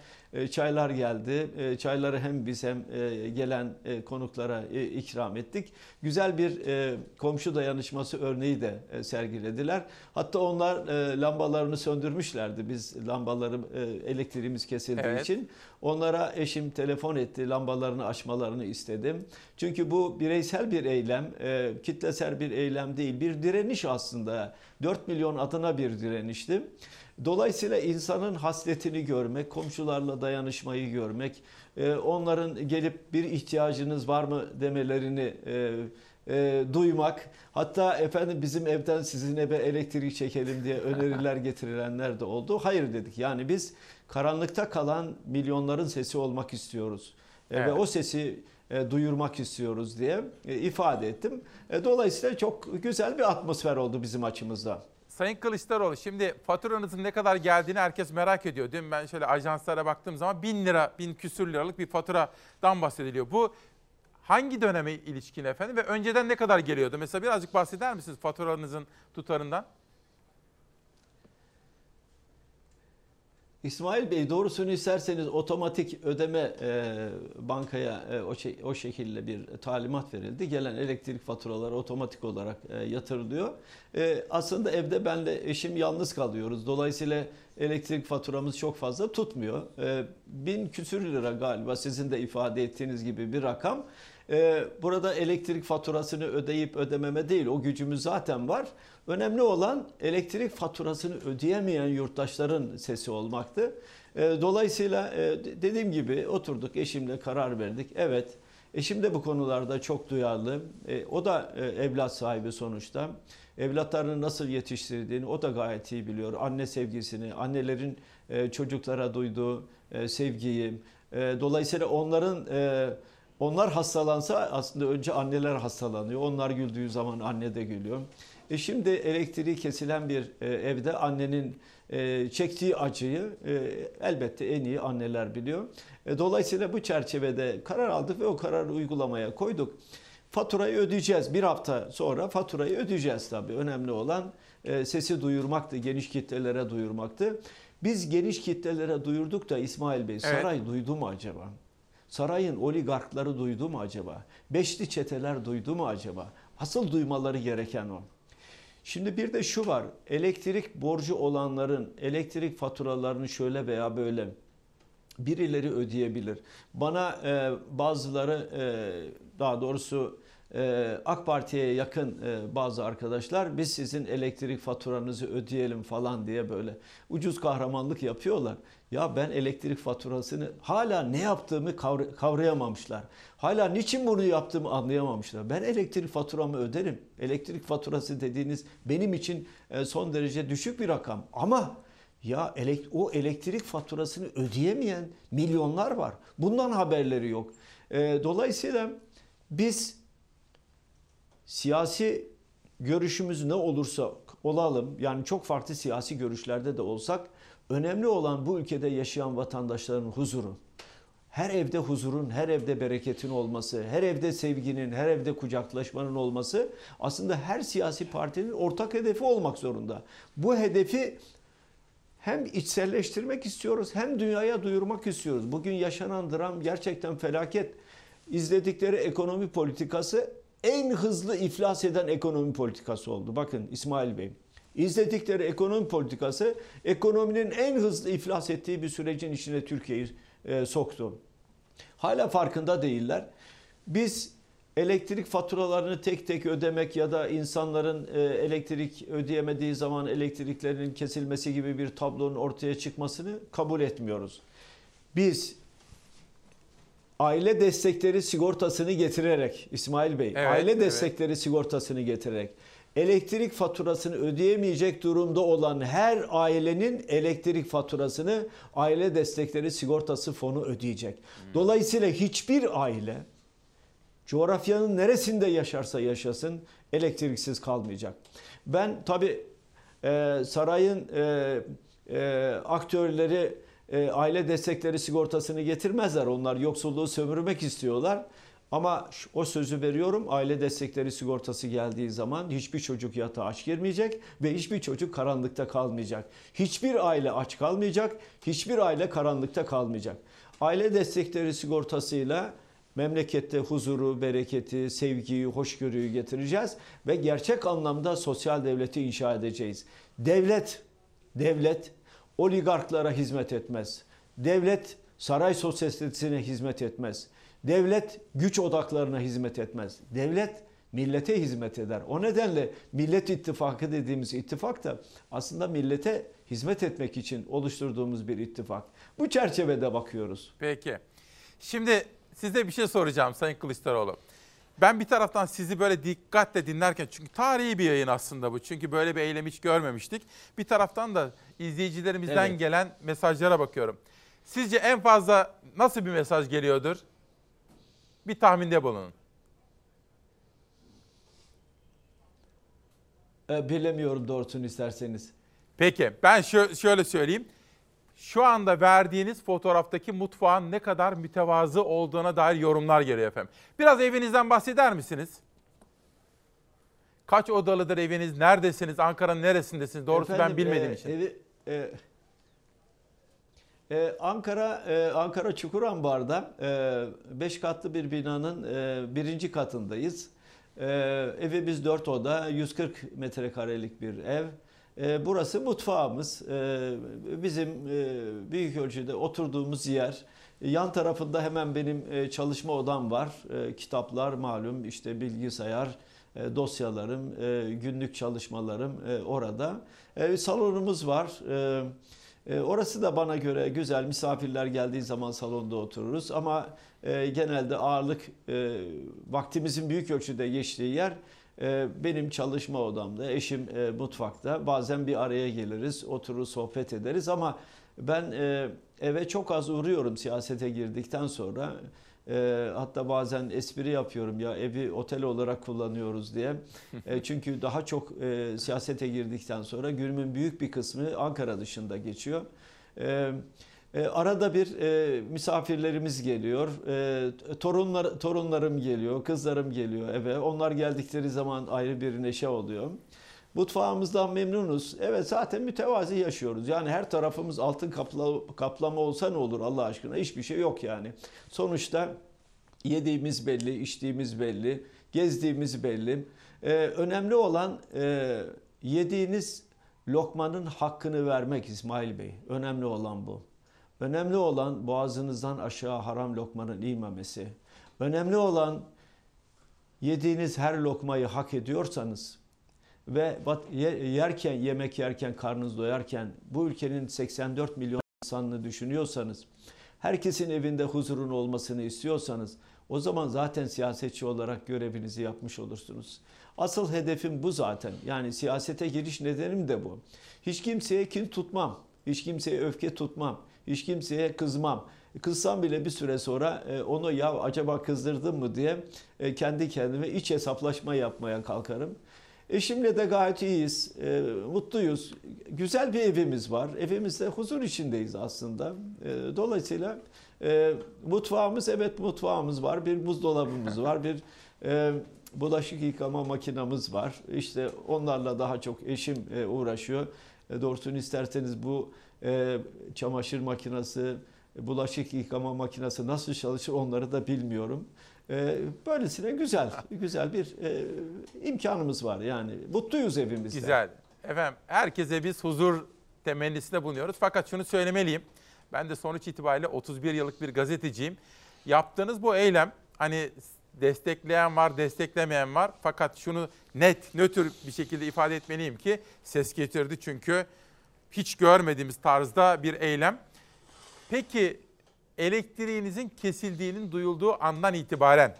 çaylar geldi. E, çayları hem biz hem e, gelen e, konuklara e, ikram ettik. Güzel bir e, komşu dayanışması örneği de e, sergilediler. Hatta onlar e, lambalarını söndürmüşlerdi. Biz lambaları e, elektriğimiz kesildiği
Evet.
için onlara eşim telefon etti. Lambalarını açmalarını istedim. Çünkü bu bireysel bir eylem, e, kitlesel bir eylem değil. Bir direniş aslında. 4 milyon adına bir direnişti. Dolayısıyla insanın hasletini görmek, komşularla dayanışmayı görmek, e, onların gelip bir ihtiyacınız var mı demelerini e, e, duymak. Hatta efendim bizim evden sizin eve elektrik çekelim diye öneriler getirilenler de oldu. Hayır dedik. Yani biz karanlıkta kalan milyonların sesi olmak istiyoruz. E, Ve
Evet.
o sesi e, duyurmak istiyoruz diye e, ifade ettim. E, Dolayısıyla çok güzel bir atmosfer oldu bizim açımızda.
Sayın Kılıçdaroğlu şimdi faturanızın ne kadar geldiğini herkes merak ediyor. Dün ben şöyle ajanslara baktığım zaman bin lira, bin küsür liralık bir faturadan bahsediliyor. Bu hangi döneme ilişkin efendim ve önceden ne kadar geliyordu? Mesela birazcık bahseder misiniz faturanızın tutarından?
İsmail Bey doğrusunu isterseniz otomatik ödeme e, bankaya e, o, şey, o şekilde bir talimat verildi. Gelen elektrik faturaları otomatik olarak e, yatırılıyor. E, aslında evde benle eşim yalnız kalıyoruz. Dolayısıyla elektrik faturamız çok fazla tutmuyor. E, bin küsür lira galiba sizin de ifade ettiğiniz gibi bir rakam. E, burada elektrik faturasını ödeyip ödememe değil o gücümüz zaten var. Önemli olan elektrik faturasını ödeyemeyen yurttaşların sesi olmaktı. E, Dolayısıyla e, dediğim gibi oturduk eşimle karar verdik. Evet eşim de bu konularda çok duyarlı. E, O da evlat sahibi sonuçta. Evlatlarını nasıl yetiştirdiğini o da gayet iyi biliyor. Anne sevgisini, annelerin çocuklara duyduğu sevgiyi. Dolayısıyla onların Onlar hastalansa aslında önce anneler hastalanıyor. Onlar güldüğü zaman anne de gülüyor. E şimdi elektriği kesilen bir e, evde annenin e, çektiği acıyı e, elbette en iyi anneler biliyor. E, dolayısıyla bu çerçevede karar aldık ve o kararı uygulamaya koyduk. Faturayı ödeyeceğiz. Bir hafta sonra faturayı ödeyeceğiz tabii. Önemli olan e, sesi duyurmaktı, geniş kitlelere duyurmaktı. Biz geniş kitlelere duyurduk da İsmail Bey saray duydu mu acaba? Sarayın oligarkları duydu mu acaba? Beşli çeteler duydu mu acaba? Asıl duymaları gereken o. Şimdi bir de şu var. Elektrik borcu olanların elektrik faturalarını şöyle veya böyle birileri ödeyebilir. Bana e, bazıları e, daha doğrusu AK Parti'ye yakın e, bazı arkadaşlar biz sizin elektrik faturanızı ödeyelim falan diye böyle ucuz kahramanlık yapıyorlar. Ya ben elektrik faturasını hala ne yaptığımı kavra- kavrayamamışlar. Hala niçin bunu yaptığımı anlayamamışlar. Ben elektrik faturamı öderim. Elektrik faturası dediğiniz benim için e, son derece düşük bir rakam. Ama ya o elektrik faturasını ödeyemeyen milyonlar var. Bundan haberleri yok. E, dolayısıyla biz siyasi görüşümüz ne olursa olalım yani çok farklı siyasi görüşlerde de olsak önemli olan bu ülkede yaşayan vatandaşların huzuru. Her evde huzurun, her evde bereketin olması, her evde sevginin, her evde kucaklaşmanın olması aslında her siyasi partinin ortak hedefi olmak zorunda. Bu hedefi hem içselleştirmek istiyoruz hem dünyaya duyurmak istiyoruz. Bugün yaşanan dram gerçekten felaket. İzledikleri ekonomi politikası en hızlı iflas eden ekonomi politikası oldu. Bakın İsmail Bey. İzledikleri ekonomi politikası ekonominin en hızlı iflas ettiği bir sürecin içine Türkiye'yi e, soktu. Hala farkında değiller. Biz elektrik faturalarını tek tek ödemek ya da insanların e, elektrik ödeyemediği zaman elektriklerinin kesilmesi gibi bir tablonun ortaya çıkmasını kabul etmiyoruz. Biz aile destekleri sigortasını getirerek İsmail Bey
Evet,
aile
evet.
destekleri sigortasını getirerek elektrik faturasını ödeyemeyecek durumda olan her ailenin elektrik faturasını aile destekleri sigortası fonu ödeyecek. Dolayısıyla hiçbir aile coğrafyanın neresinde yaşarsa yaşasın elektriksiz kalmayacak. Ben tabi sarayın e, e, aktörleri e, aile destekleri sigortasını getirmezler. Onlar yoksulluğu sömürmek istiyorlar. Ama o sözü veriyorum aile destekleri sigortası geldiği zaman hiçbir çocuk yatağa aç girmeyecek ve hiçbir çocuk karanlıkta kalmayacak. Hiçbir aile aç kalmayacak, hiçbir aile karanlıkta kalmayacak. Aile destekleri sigortasıyla memlekette huzuru, bereketi, sevgiyi, hoşgörüyü getireceğiz ve gerçek anlamda sosyal devleti inşa edeceğiz. Devlet, devlet oligarklara hizmet etmez. Devlet saray sosyetesine hizmet etmez. Devlet güç odaklarına hizmet etmez. Devlet millete hizmet eder. O nedenle Millet İttifakı dediğimiz ittifak da aslında millete hizmet etmek için oluşturduğumuz bir ittifak. Bu çerçevede bakıyoruz.
Peki. Şimdi size bir şey soracağım Sayın Kılıçdaroğlu. Ben bir taraftan sizi böyle dikkatle dinlerken çünkü tarihi bir yayın aslında bu. Çünkü böyle bir eylem hiç görmemiştik. Bir taraftan da izleyicilerimizden
Evet.
gelen mesajlara bakıyorum. Sizce en fazla nasıl bir mesaj geliyordur? Bir tahminde bulunun.
E, bilemiyorum doğrusunu isterseniz.
Peki ben şö- şöyle söyleyeyim. Şu anda verdiğiniz fotoğraftaki mutfağın ne kadar mütevazı olduğuna dair yorumlar geliyor efendim. Biraz evinizden bahseder misiniz? Kaç odalıdır eviniz? Neredesiniz? Ankara'nın neresindesiniz? Doğrusu ben
Efendim,
bilmediğim
e,
için.
evi- e, e, Ankara e, Ankara Çukurambar'da 5 katlı bir binanın e, birinci katındayız. E, evimiz 4 oda, 140 metrekarelik bir ev. E, burası mutfağımız. E, bizim e, büyük ölçüde oturduğumuz yer. Yan tarafında hemen benim e, çalışma odam var. Kitaplar malum işte bilgisayar, e, dosyalarım, günlük çalışmalarım orada. Salonumuz var. Orası da bana göre güzel. Misafirler geldiği zaman salonda otururuz. Ama genelde ağırlık vaktimizin büyük ölçüde geçtiği yer benim çalışma odamda. Eşim e, mutfakta. Bazen bir araya geliriz, oturur sohbet ederiz. Ama ben e, eve çok az uğruyorum siyasete girdikten sonra. E, hatta bazen espri yapıyorum ya evi otel olarak kullanıyoruz diye. E, çünkü daha çok e, siyasete girdikten sonra günümün büyük bir kısmı Ankara dışında geçiyor. E, e, arada bir e, misafirlerimiz geliyor. E, torunlar torunlarım geliyor, kızlarım geliyor eve. Onlar geldikleri zaman ayrı bir neşe oluyor. Mutfağımızdan memnunuz. Evet zaten mütevazi yaşıyoruz. Yani her tarafımız altın kapla, kaplama olsa ne olur Allah aşkına? Hiçbir şey yok yani. Sonuçta yediğimiz belli, içtiğimiz belli, gezdiğimiz belli. Ee, önemli olan e, yediğiniz lokmanın hakkını vermek İsmail Bey. Önemli olan bu. Önemli olan boğazınızdan aşağı haram lokmanın inmemesi. Önemli olan yediğiniz her lokmayı hak ediyorsanız ve yerken, yemek yerken, karnınız doyarken bu ülkenin 84 milyon insanını düşünüyorsanız, herkesin evinde huzurun olmasını istiyorsanız o zaman zaten siyasetçi olarak görevinizi yapmış olursunuz. Asıl hedefim bu zaten. Yani siyasete giriş nedenim de bu. Hiç kimseye kin tutmam. Hiç kimseye öfke tutmam. Hiç kimseye kızmam. Kızsam bile bir süre sonra e, onu ya acaba kızdırdım mı diye e, kendi kendime iç hesaplaşma yapmaya kalkarım. Eşimle de gayet iyiyiz, e, mutluyuz. Güzel bir evimiz var. Evimizde huzur içindeyiz aslında. E, dolayısıyla mutfağımız, evet mutfağımız var. Bir buzdolabımız var. Bir bulaşık yıkama makinamız var. İşte onlarla daha çok eşim uğraşıyor. Doğrusunu isterseniz bu e, çamaşır makinesi, bulaşık yıkama makinesi nasıl çalışır onları da bilmiyorum. E, böylesine güzel, güzel bir e, imkanımız var yani. Mutluyuz evimizde.
Güzel. Efendim herkese biz huzur temennisinde bulunuyoruz. Fakat şunu söylemeliyim. Ben de sonuç itibariyle 31 yıllık bir gazeteciyim. Yaptığınız bu eylem hani destekleyen var, desteklemeyen var. Fakat şunu net, nötr bir şekilde ifade etmeliyim ki ses getirdi çünkü hiç görmediğimiz tarzda bir eylem. Peki elektriğinizin kesildiğinin duyulduğu andan itibaren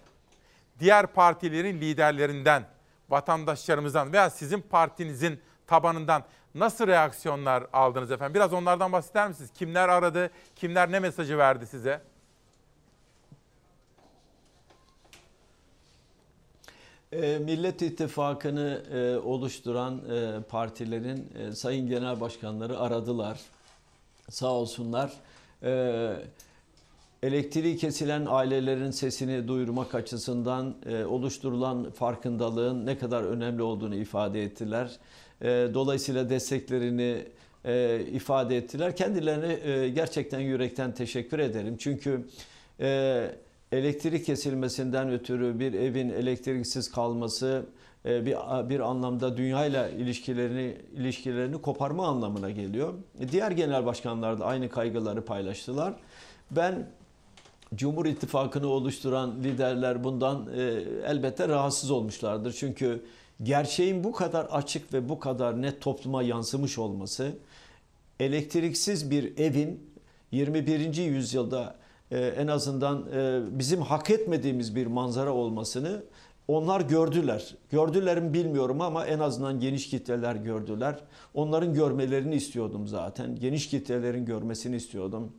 diğer partilerin liderlerinden, vatandaşlarımızdan veya sizin partinizin tabanından nasıl reaksiyonlar aldınız efendim? Biraz onlardan bahseder misiniz? Kimler aradı, kimler ne mesajı verdi size?
Ee, Millet İttifakı'nı e, oluşturan e, partilerin e, sayın genel başkanları aradılar. Sağ olsunlar. Elektriği kesilen ailelerin sesini duyurmak açısından oluşturulan farkındalığın ne kadar önemli olduğunu ifade ettiler. Dolayısıyla desteklerini ifade ettiler. Kendilerine gerçekten yürekten teşekkür ederim. Çünkü elektrik kesilmesinden ötürü bir evin elektriksiz kalması e, bir bir anlamda dünyayla ilişkilerini ilişkilerini koparma anlamına geliyor. Diğer genel başkanlar da aynı kaygıları paylaştılar. Ben Cumhur İttifakı'nı oluşturan liderler bundan e, elbette rahatsız olmuşlardır. Çünkü gerçeğin bu kadar açık ve bu kadar net topluma yansımış olması elektriksiz bir evin 21. yüzyılda e, en azından e, bizim hak etmediğimiz bir manzara olmasını onlar gördüler. Gördüler mi bilmiyorum ama en azından geniş kitleler gördüler. Onların görmelerini istiyordum zaten. Geniş kitlelerin görmesini istiyordum.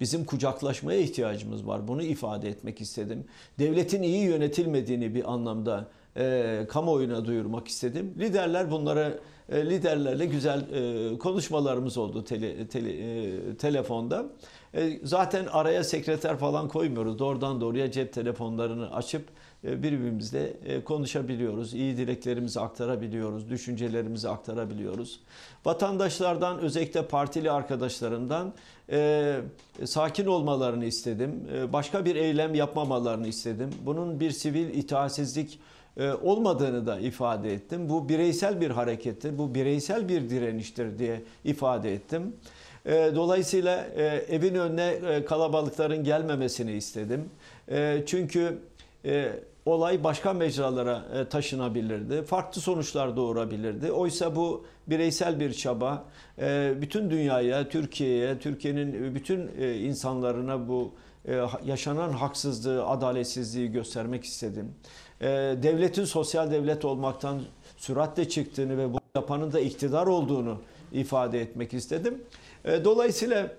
Bizim kucaklaşmaya ihtiyacımız var. Bunu ifade etmek istedim. Devletin iyi yönetilmediğini bir anlamda e, kamuoyuna duyurmak istedim. Liderler bunları e, liderlerle güzel e, konuşmalarımız oldu tele, tele, e, telefonda. E, zaten araya sekreter falan koymuyoruz. Doğrudan doğruya cep telefonlarını açıp e, birbirimizle e, konuşabiliyoruz. İyi dileklerimizi aktarabiliyoruz, düşüncelerimizi aktarabiliyoruz. Vatandaşlardan özellikle partili arkadaşlarımdan e, sakin olmalarını istedim. E, başka bir eylem yapmamalarını istedim. Bunun bir sivil itaatsizlik e, olmadığını da ifade ettim. Bu bireysel bir harekettir, bu bireysel bir direniştir diye ifade ettim. E, dolayısıyla e, evin önüne kalabalıkların gelmemesini istedim. Çünkü olay başka mecralara taşınabilirdi. Farklı sonuçlar doğurabilirdi. Oysa bu bireysel bir çaba. Bütün dünyaya, Türkiye'ye, Türkiye'nin bütün insanlarına bu yaşanan haksızlığı, adaletsizliği göstermek istedim. Ee, devletin sosyal devlet olmaktan süratle çıktığını ve bu yapanın da iktidar olduğunu ifade etmek istedim. Ee, dolayısıyla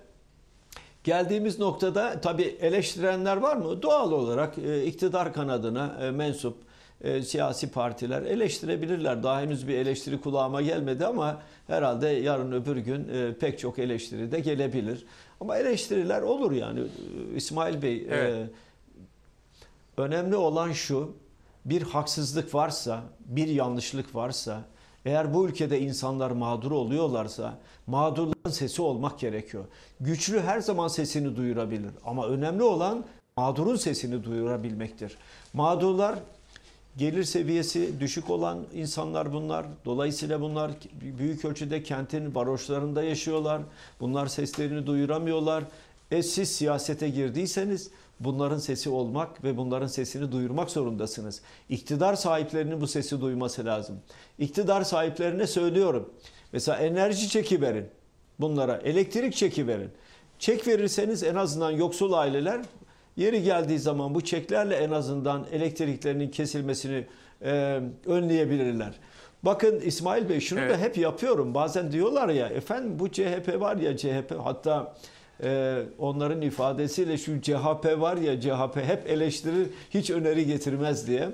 Geldiğimiz noktada tabii eleştirenler var mı? Doğal olarak e, iktidar kanadına e, mensup e, siyasi partiler eleştirebilirler. Daha henüz bir eleştiri kulağıma gelmedi ama herhalde yarın öbür gün e, pek çok eleştiri de gelebilir. Ama eleştiriler olur yani. E, İsmail Bey, e,
Evet.
önemli olan şu, bir haksızlık varsa, bir yanlışlık varsa, eğer bu ülkede insanlar mağdur oluyorlarsa mağdurların sesi olmak gerekiyor. Güçlü her zaman sesini duyurabilir ama önemli olan mağdurun sesini duyurabilmektir. Mağdurlar gelir seviyesi düşük olan insanlar bunlar. Dolayısıyla bunlar büyük ölçüde kentin varoşlarında yaşıyorlar. Bunlar seslerini duyuramıyorlar. E siz siyasete girdiyseniz bunların sesi olmak ve bunların sesini duyurmak zorundasınız. İktidar sahiplerinin bu sesi duyması lazım. İktidar sahiplerine söylüyorum. Mesela enerji çeki verin bunlara, elektrik çeki verin. Çek verirseniz en azından yoksul aileler yeri geldiği zaman bu çeklerle en azından elektriklerinin kesilmesini e, önleyebilirler. Bakın İsmail Bey şunu da
Evet.
hep yapıyorum. Bazen diyorlar ya efendim bu CHP var ya CHP hatta e, onların ifadesiyle şu CHP var ya CHP hep eleştirir hiç öneri getirmez diye.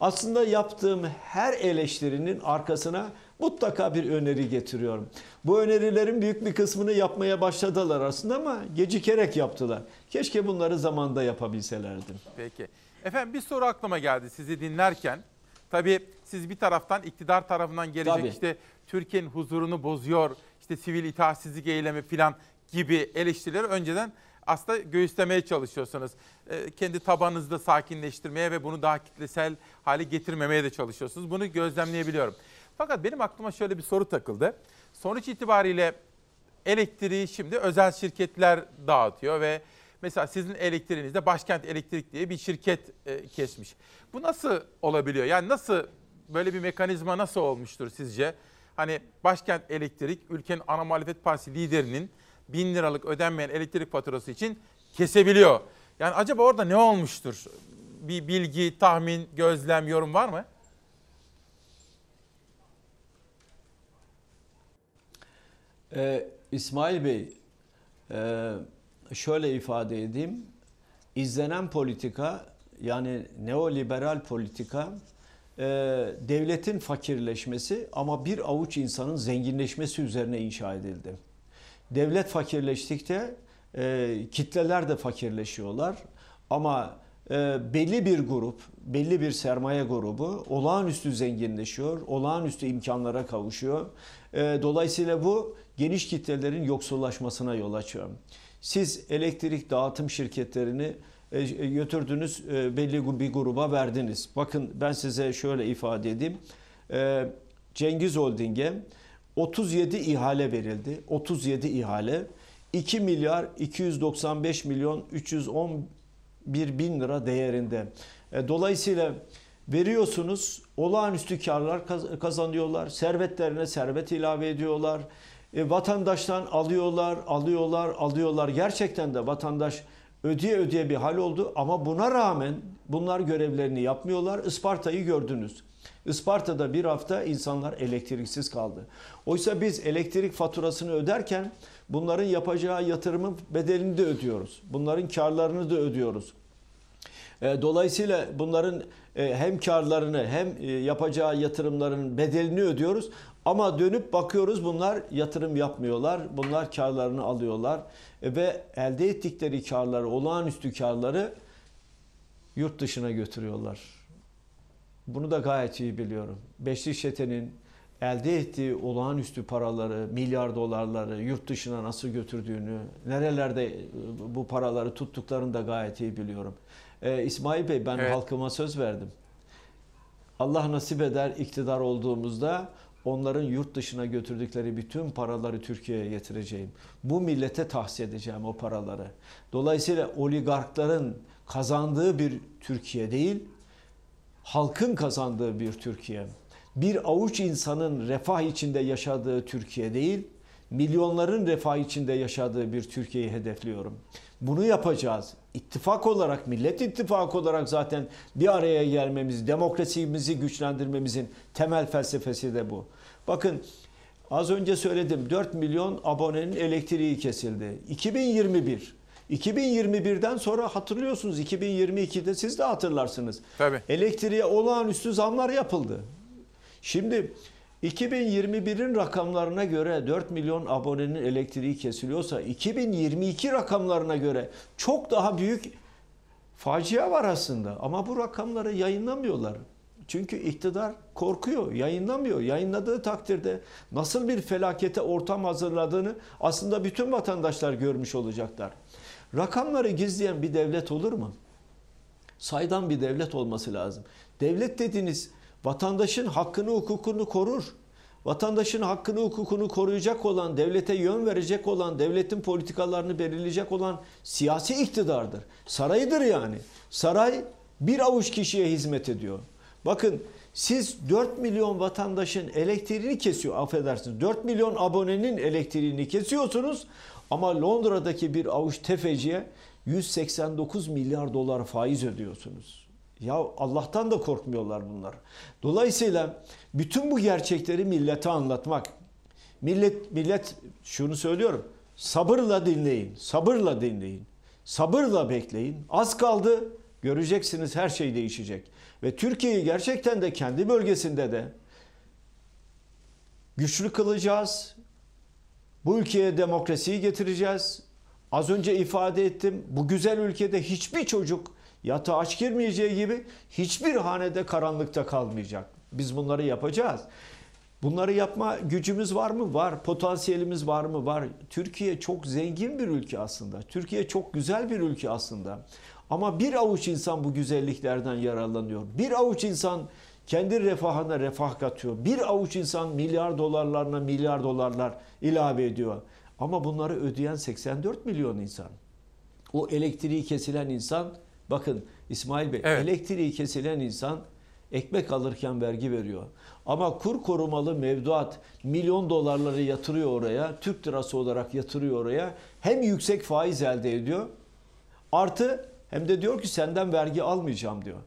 Aslında yaptığım her eleştirinin arkasına mutlaka bir öneri getiriyorum. Bu önerilerin büyük bir kısmını yapmaya başladılar aslında ama gecikerek yaptılar. Keşke bunları zamanda yapabilselerdi.
Peki. Efendim bir soru aklıma geldi sizi dinlerken. Tabii siz bir taraftan iktidar tarafından gelecek
Tabii.
işte Türkiye'nin huzurunu bozuyor, işte sivil itaatsizlik eylemi falan gibi eleştirileri önceden aslında göğüslemeye çalışıyorsunuz. Ee, kendi tabanınızda sakinleştirmeye ve bunu daha kitlesel hale getirmemeye de çalışıyorsunuz. Bunu gözlemleyebiliyorum. Fakat benim aklıma şöyle bir soru takıldı. Sonuç itibariyle elektriği şimdi özel şirketler dağıtıyor ve mesela sizin elektriğinizde Başkent Elektrik diye bir şirket e, kesmiş. Bu nasıl olabiliyor? Yani nasıl böyle bir mekanizma nasıl olmuştur sizce? Hani Başkent Elektrik ülkenin ana muhalefet partisi liderinin bin liralık ödenmeyen elektrik faturası için kesebiliyor. Yani acaba orada ne olmuştur? Bir bilgi, tahmin, gözlem, yorum var mı?
Ee, İsmail Bey, e, şöyle ifade edeyim. İzlenen politika yani neoliberal politika e, devletin fakirleşmesi ama bir avuç insanın zenginleşmesi üzerine inşa edildi. Devlet fakirleştikçe e, kitleler de fakirleşiyorlar ama e, belli bir grup, belli bir sermaye grubu olağanüstü zenginleşiyor, olağanüstü imkanlara kavuşuyor. E, dolayısıyla bu geniş kitlelerin yoksullaşmasına yol açıyor. Siz elektrik dağıtım şirketlerini e, götürdünüz e, belli bir gruba verdiniz. Bakın ben size şöyle ifade edeyim. E, Cengiz Holding'e 37 ihale verildi. 37 ihale. 2 milyar 295 milyon 311 bin lira değerinde. E, Dolayısıyla veriyorsunuz olağanüstü karlar kaz- kazanıyorlar. Servetlerine servet ilave ediyorlar. E, vatandaştan alıyorlar, alıyorlar, alıyorlar. Gerçekten de vatandaş ödeye ödeye bir hal oldu ama buna rağmen bunlar görevlerini yapmıyorlar. Isparta'yı gördünüz. Isparta'da bir hafta insanlar elektriksiz kaldı. Oysa biz elektrik faturasını öderken bunların yapacağı yatırımın bedelini de ödüyoruz. Bunların karlarını da ödüyoruz. E, Dolayısıyla bunların e, hem karlarını hem e, yapacağı yatırımların bedelini ödüyoruz. Ama dönüp bakıyoruz bunlar yatırım yapmıyorlar. Bunlar karlarını alıyorlar. Ve elde ettikleri karları, olağanüstü karları yurt dışına götürüyorlar. Bunu da gayet iyi biliyorum. Beşli Çete'nin elde ettiği olağanüstü paraları, milyar dolarları yurt dışına nasıl götürdüğünü, nerelerde e, bu paraları tuttuklarını da gayet iyi biliyorum. Ee, İsmail Bey ben
Evet.
halkıma söz verdim. Allah nasip eder iktidar olduğumuzda onların yurt dışına götürdükleri bütün paraları Türkiye'ye getireceğim. Bu millete tahsis edeceğim o paraları. Dolayısıyla oligarkların kazandığı bir Türkiye değil, halkın kazandığı bir Türkiye. Bir avuç insanın refah içinde yaşadığı Türkiye değil, milyonların refah içinde yaşadığı bir Türkiye'yi hedefliyorum. Bunu yapacağız. İttifak olarak, Millet İttifakı olarak zaten bir araya gelmemiz, demokrasimizi güçlendirmemizin temel felsefesi de bu. Bakın az önce söyledim 4 milyon abonenin elektriği kesildi. 2021 2021'den sonra hatırlıyorsunuz 2022'de siz de hatırlarsınız.
Tabii.
Elektriğe olağanüstü zamlar yapıldı. Şimdi 2021'in rakamlarına göre 4 milyon abonenin elektriği kesiliyorsa 2022 rakamlarına göre çok daha büyük facia var aslında. Ama bu rakamları yayınlamıyorlar. Çünkü iktidar korkuyor, yayınlamıyor. Yayınladığı takdirde nasıl bir felakete ortam hazırladığını aslında bütün vatandaşlar görmüş olacaklar. Rakamları gizleyen bir devlet olur mu? Saydam bir devlet olması lazım. Devlet dediğiniz vatandaşın hakkını hukukunu korur. Vatandaşın hakkını hukukunu koruyacak olan, devlete yön verecek olan, devletin politikalarını belirleyecek olan siyasi iktidardır. Sarayıdır yani. Saray bir avuç kişiye hizmet ediyor. Bakın siz 4 milyon vatandaşın elektriğini kesiyor, affedersiniz. 4 milyon abonenin elektriğini kesiyorsunuz ama Londra'daki bir avuç tefeciye 189 milyar dolar faiz ödüyorsunuz. Ya Allah'tan da korkmuyorlar bunlar. Dolayısıyla bütün bu gerçekleri millete anlatmak. Millet millet şunu söylüyorum. Sabırla dinleyin. Sabırla dinleyin. Sabırla bekleyin. Az kaldı. Göreceksiniz her şey değişecek. Ve Türkiye'yi gerçekten de kendi bölgesinde de güçlü kılacağız. Bu ülkeye demokrasiyi getireceğiz. Az önce ifade ettim. Bu güzel ülkede hiçbir çocuk yatağa aç girmeyeceği gibi hiçbir hanede karanlıkta kalmayacak. Biz bunları yapacağız. Bunları yapma gücümüz var mı? Var. Potansiyelimiz var mı? Var. Türkiye çok zengin bir ülke aslında. Türkiye çok güzel bir ülke aslında. Ama bir avuç insan bu güzelliklerden yararlanıyor. Bir avuç insan kendi refahına refah katıyor. Bir avuç insan milyar dolarlarına milyar dolarlar ilave ediyor. Ama bunları ödeyen 84 milyon insan. O elektriği kesilen insan, bakın İsmail Bey,
Evet.
elektriği kesilen insan ekmek alırken vergi veriyor. Ama kur korumalı mevduat milyon dolarları yatırıyor oraya, Türk lirası olarak yatırıyor oraya. Hem yüksek faiz elde ediyor, artı hem de diyor ki senden vergi almayacağım diyor.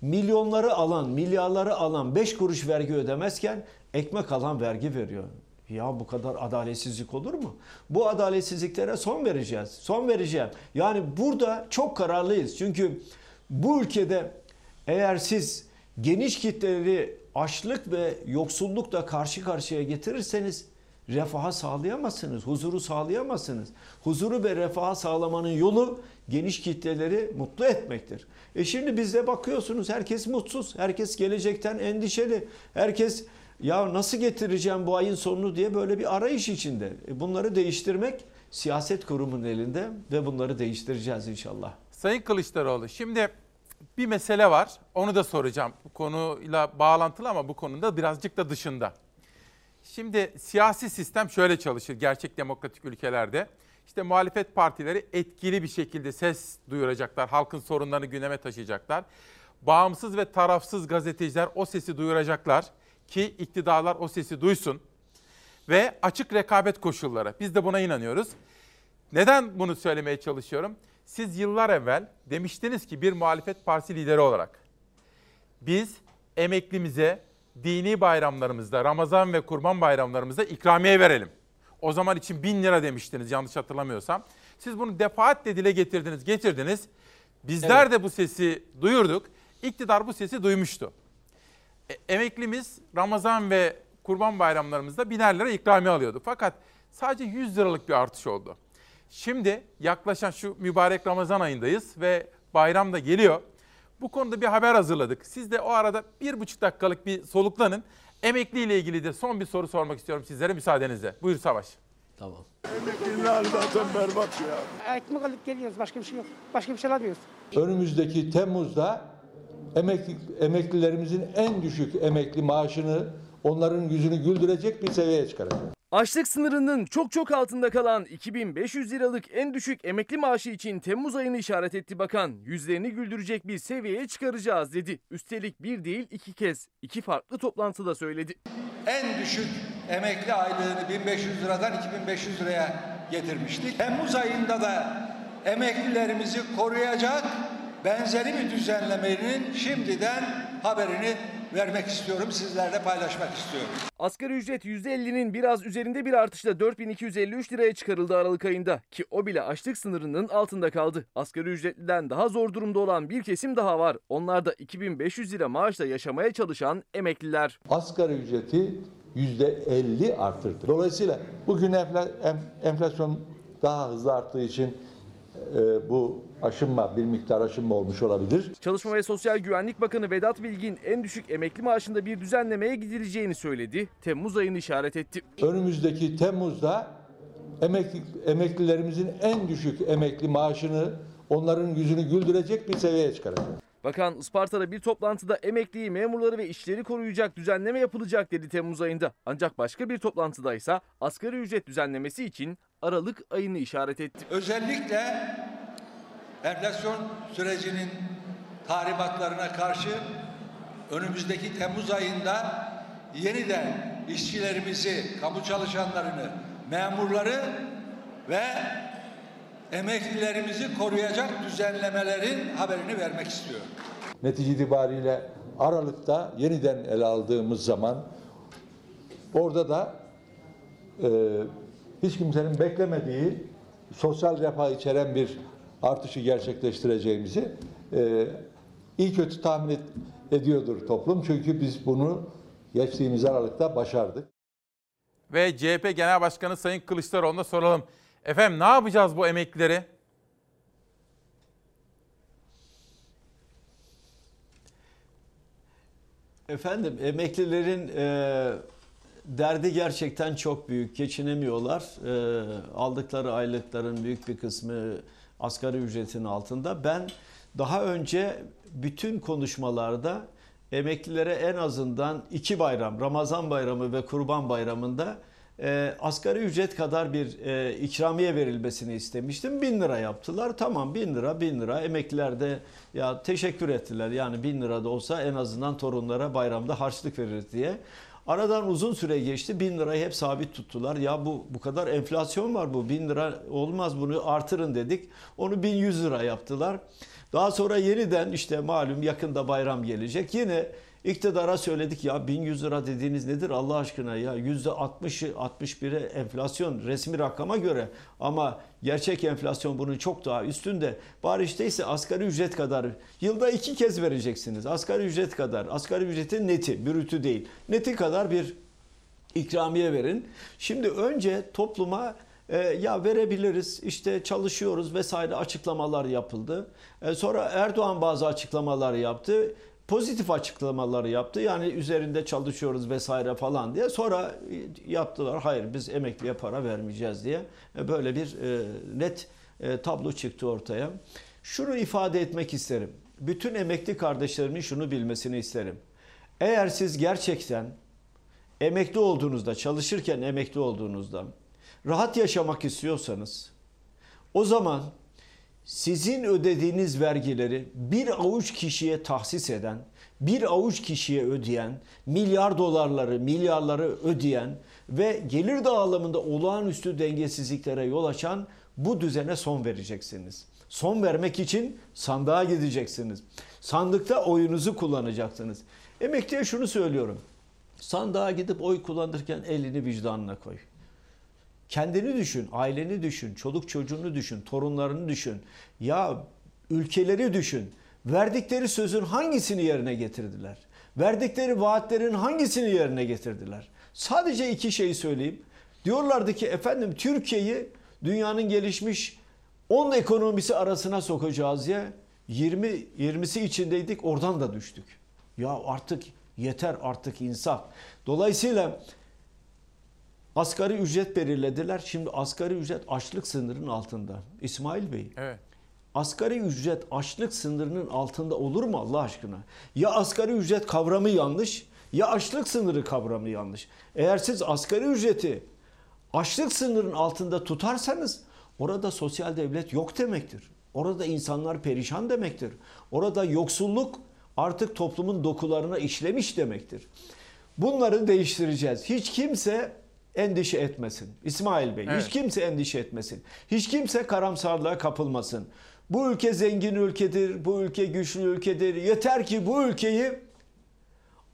Milyonları alan, milyarları alan 5 kuruş vergi ödemezken ekmek alan vergi veriyor. Ya bu kadar adaletsizlik olur mu? Bu adaletsizliklere son vereceğiz. Son vereceğim. Yani burada çok kararlıyız. Çünkü bu ülkede eğer siz geniş kitleleri açlık ve yoksullukla karşı karşıya getirirseniz refaha sağlayamazsınız, huzuru sağlayamazsınız. Huzuru ve refaha sağlamanın yolu geniş kitleleri mutlu etmektir. E şimdi bizde bakıyorsunuz herkes mutsuz, herkes gelecekten endişeli, herkes ya nasıl getireceğim bu ayın sonunu diye böyle bir arayış içinde. E bunları değiştirmek siyaset kurumunun elinde ve bunları değiştireceğiz inşallah.
Sayın Kılıçdaroğlu şimdi bir mesele var. Onu da soracağım. Bu konuyla bağlantılı ama bu konuda birazcık da dışında. Şimdi siyasi sistem şöyle çalışır gerçek demokratik ülkelerde. İşte muhalefet partileri etkili bir şekilde ses duyuracaklar. Halkın sorunlarını gündeme taşıyacaklar. Bağımsız ve tarafsız gazeteciler o sesi duyuracaklar ki iktidarlar o sesi duysun. Ve açık rekabet koşulları. Biz de buna inanıyoruz. Neden bunu söylemeye çalışıyorum? Siz yıllar evvel demiştiniz ki bir muhalefet partisi lideri olarak biz emeklimize dini bayramlarımızda, Ramazan ve Kurban bayramlarımızda ikramiye verelim. O zaman için bin lira demiştiniz yanlış hatırlamıyorsam. Siz bunu defaatle dile getirdiniz, getirdiniz. Bizler
Evet.
de bu sesi duyurduk. İktidar bu sesi duymuştu. E, emeklimiz Ramazan ve Kurban bayramlarımızda biner lira ikramiye alıyordu. Fakat sadece 100 liralık bir artış oldu. Şimdi yaklaşan şu mübarek Ramazan ayındayız ve bayram da geliyor. Bu konuda bir haber hazırladık. Siz de o arada bir buçuk dakikalık bir soluklanın. Emekli ile ilgili de son bir soru sormak istiyorum sizlere müsaadenizle. Buyur Savaş.
Tamam.
Emeklinin zaten berbat ya. Ekmek alıp geliyoruz. Başka bir şey yok. Başka bir şey alamıyoruz.
Önümüzdeki Temmuz'da emekli, emeklilerimizin en düşük emekli maaşını onların yüzünü güldürecek bir seviyeye çıkaracağız.
Açlık sınırının çok çok altında kalan 2500 liralık en düşük emekli maaşı için Temmuz ayını işaret etti bakan. Yüzlerini güldürecek bir seviyeye çıkaracağız dedi. Üstelik bir değil iki kez iki farklı toplantıda söyledi.
En düşük emekli aylığını 1500 liradan 2500 liraya getirmiştik. Temmuz ayında da emeklilerimizi koruyacak benzeri bir düzenlemenin şimdiden haberini
vermek istiyorum, sizlerle paylaşmak istiyorum.
Asgari ücret %50'nin biraz üzerinde bir artışla 4253 liraya çıkarıldı Aralık ayında ki o bile açlık sınırının altında kaldı. Asgari ücretliden daha zor durumda olan bir kesim daha var. Onlar da 2500 lira maaşla yaşamaya çalışan emekliler.
Asgari ücreti %50 arttırdı. Dolayısıyla bugün enflasyon daha hızlı arttığı için e, bu aşınma, bir miktar aşınma olmuş olabilir.
Çalışma ve Sosyal Güvenlik Bakanı Vedat Bilgin en düşük emekli maaşında bir düzenlemeye gidileceğini söyledi. Temmuz ayını işaret etti.
Önümüzdeki Temmuz'da emekli, emeklilerimizin en düşük emekli maaşını onların yüzünü güldürecek bir seviyeye çıkaracağız.
Bakan Isparta'da bir toplantıda emekliyi, memurları ve işçileri koruyacak düzenleme yapılacak dedi Temmuz ayında. Ancak başka bir toplantıda ise asgari ücret düzenlemesi için Aralık ayını işaret etti.
Özellikle enflasyon sürecinin tahribatlarına karşı önümüzdeki Temmuz ayında yeniden işçilerimizi, kamu çalışanlarını, memurları ve emeklilerimizi koruyacak düzenlemelerin haberini vermek istiyorum.
Netice itibariyle Aralık'ta yeniden ele aldığımız zaman orada da e, hiç kimsenin beklemediği sosyal refah içeren bir artışı gerçekleştireceğimizi e, iyi kötü tahmin et- ediyordur toplum. Çünkü biz bunu geçtiğimiz Aralık'ta başardık.
Ve CHP Genel Başkanı Sayın Kılıçdaroğlu'na soralım. Efendim ne yapacağız bu emeklileri?
Efendim emeklilerin e, derdi gerçekten çok büyük. Geçinemiyorlar. E, aldıkları aylıkların büyük bir kısmı asgari ücretin altında. Ben daha önce bütün konuşmalarda emeklilere en azından iki bayram, Ramazan bayramı ve Kurban bayramında e, asgari ücret kadar bir e, ikramiye verilmesini istemiştim. Bin lira yaptılar. Tamam bin lira bin lira. Emekliler de ya teşekkür ettiler. Yani bin lira da olsa en azından torunlara bayramda harçlık veririz diye. Aradan uzun süre geçti. Bin lirayı hep sabit tuttular. Ya bu bu kadar enflasyon var bu. Bin lira olmaz bunu artırın dedik. Onu 1100 lira yaptılar. Daha sonra yeniden işte malum yakında bayram gelecek. Yine iktidara söyledik ya 1100 lira dediğiniz nedir Allah aşkına ya %60'ı 61'e enflasyon resmi rakama göre ama gerçek enflasyon bunun çok daha üstünde. Bari işte ise asgari ücret kadar yılda iki kez vereceksiniz. Asgari ücret kadar. Asgari ücretin neti, brütü değil. Neti kadar bir ikramiye verin. Şimdi önce topluma e, ya verebiliriz işte çalışıyoruz vesaire açıklamalar yapıldı. E, sonra Erdoğan bazı açıklamalar yaptı. Pozitif açıklamalar yaptı. Yani üzerinde çalışıyoruz vesaire falan diye. Sonra yaptılar. Hayır biz emekliye para vermeyeceğiz diye. E, böyle bir e, net e, tablo çıktı ortaya. Şunu ifade etmek isterim. Bütün emekli kardeşlerimin şunu bilmesini isterim. Eğer siz gerçekten emekli olduğunuzda, çalışırken emekli olduğunuzda rahat yaşamak istiyorsanız o zaman sizin ödediğiniz vergileri bir avuç kişiye tahsis eden, bir avuç kişiye ödeyen, milyar dolarları, milyarları ödeyen ve gelir dağılımında olağanüstü dengesizliklere yol açan bu düzene son vereceksiniz. Son vermek için sandığa gideceksiniz. Sandıkta oyunuzu kullanacaksınız. Emekliye şunu söylüyorum. Sandığa gidip oy kullanırken elini vicdanına koy. Kendini düşün, aileni düşün, çoluk çocuğunu düşün, torunlarını düşün. Ya ülkeleri düşün. Verdikleri sözün hangisini yerine getirdiler? Verdikleri vaatlerin hangisini yerine getirdiler? Sadece iki şey söyleyeyim. Diyorlardı ki efendim Türkiye'yi dünyanın gelişmiş 10 ekonomisi arasına sokacağız diye 20 20'si içindeydik oradan da düştük. Ya artık yeter artık insaf. Dolayısıyla asgari ücret belirlediler. Şimdi asgari ücret açlık sınırının altında. İsmail Bey.
Evet.
Asgari ücret açlık sınırının altında olur mu Allah aşkına? Ya asgari ücret kavramı yanlış ya açlık sınırı kavramı yanlış. Eğer siz asgari ücreti açlık sınırının altında tutarsanız orada sosyal devlet yok demektir. Orada insanlar perişan demektir. Orada yoksulluk artık toplumun dokularına işlemiş demektir. Bunları değiştireceğiz. Hiç kimse endişe etmesin. İsmail Bey
Evet.
hiç kimse endişe etmesin. Hiç kimse karamsarlığa kapılmasın. Bu ülke zengin ülkedir, bu ülke güçlü ülkedir. Yeter ki bu ülkeyi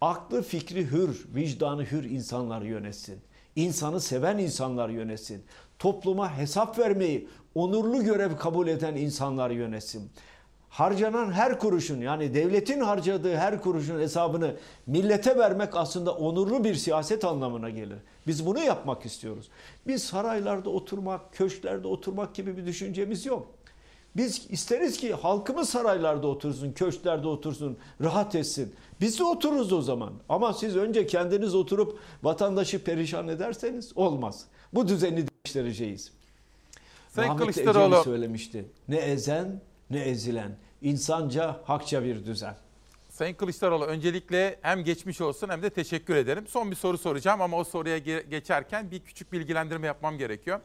aklı fikri hür, vicdanı hür insanlar yönetsin. İnsanı seven insanlar yönetsin. Topluma hesap vermeyi onurlu görev kabul eden insanlar yönetsin. Harcanan her kuruşun yani devletin harcadığı her kuruşun hesabını millete vermek aslında onurlu bir siyaset anlamına gelir. Biz bunu yapmak istiyoruz. Biz saraylarda oturmak, köşklerde oturmak gibi bir düşüncemiz yok. Biz isteriz ki halkımız saraylarda otursun, köşklerde otursun, rahat etsin. Biz de otururuz o zaman. Ama siz önce kendiniz oturup vatandaşı perişan ederseniz olmaz. Bu düzeni değiştireceğiz.
Sayın
Rahmetli
Kılıçdaroğlu-
söylemişti. Ne ezen ne ezilen. İnsanca hakça bir düzen.
Sayın Kılıçdaroğlu öncelikle hem geçmiş olsun hem de teşekkür ederim. Son bir soru soracağım ama o soruya ge- geçerken bir küçük bilgilendirme yapmam gerekiyor.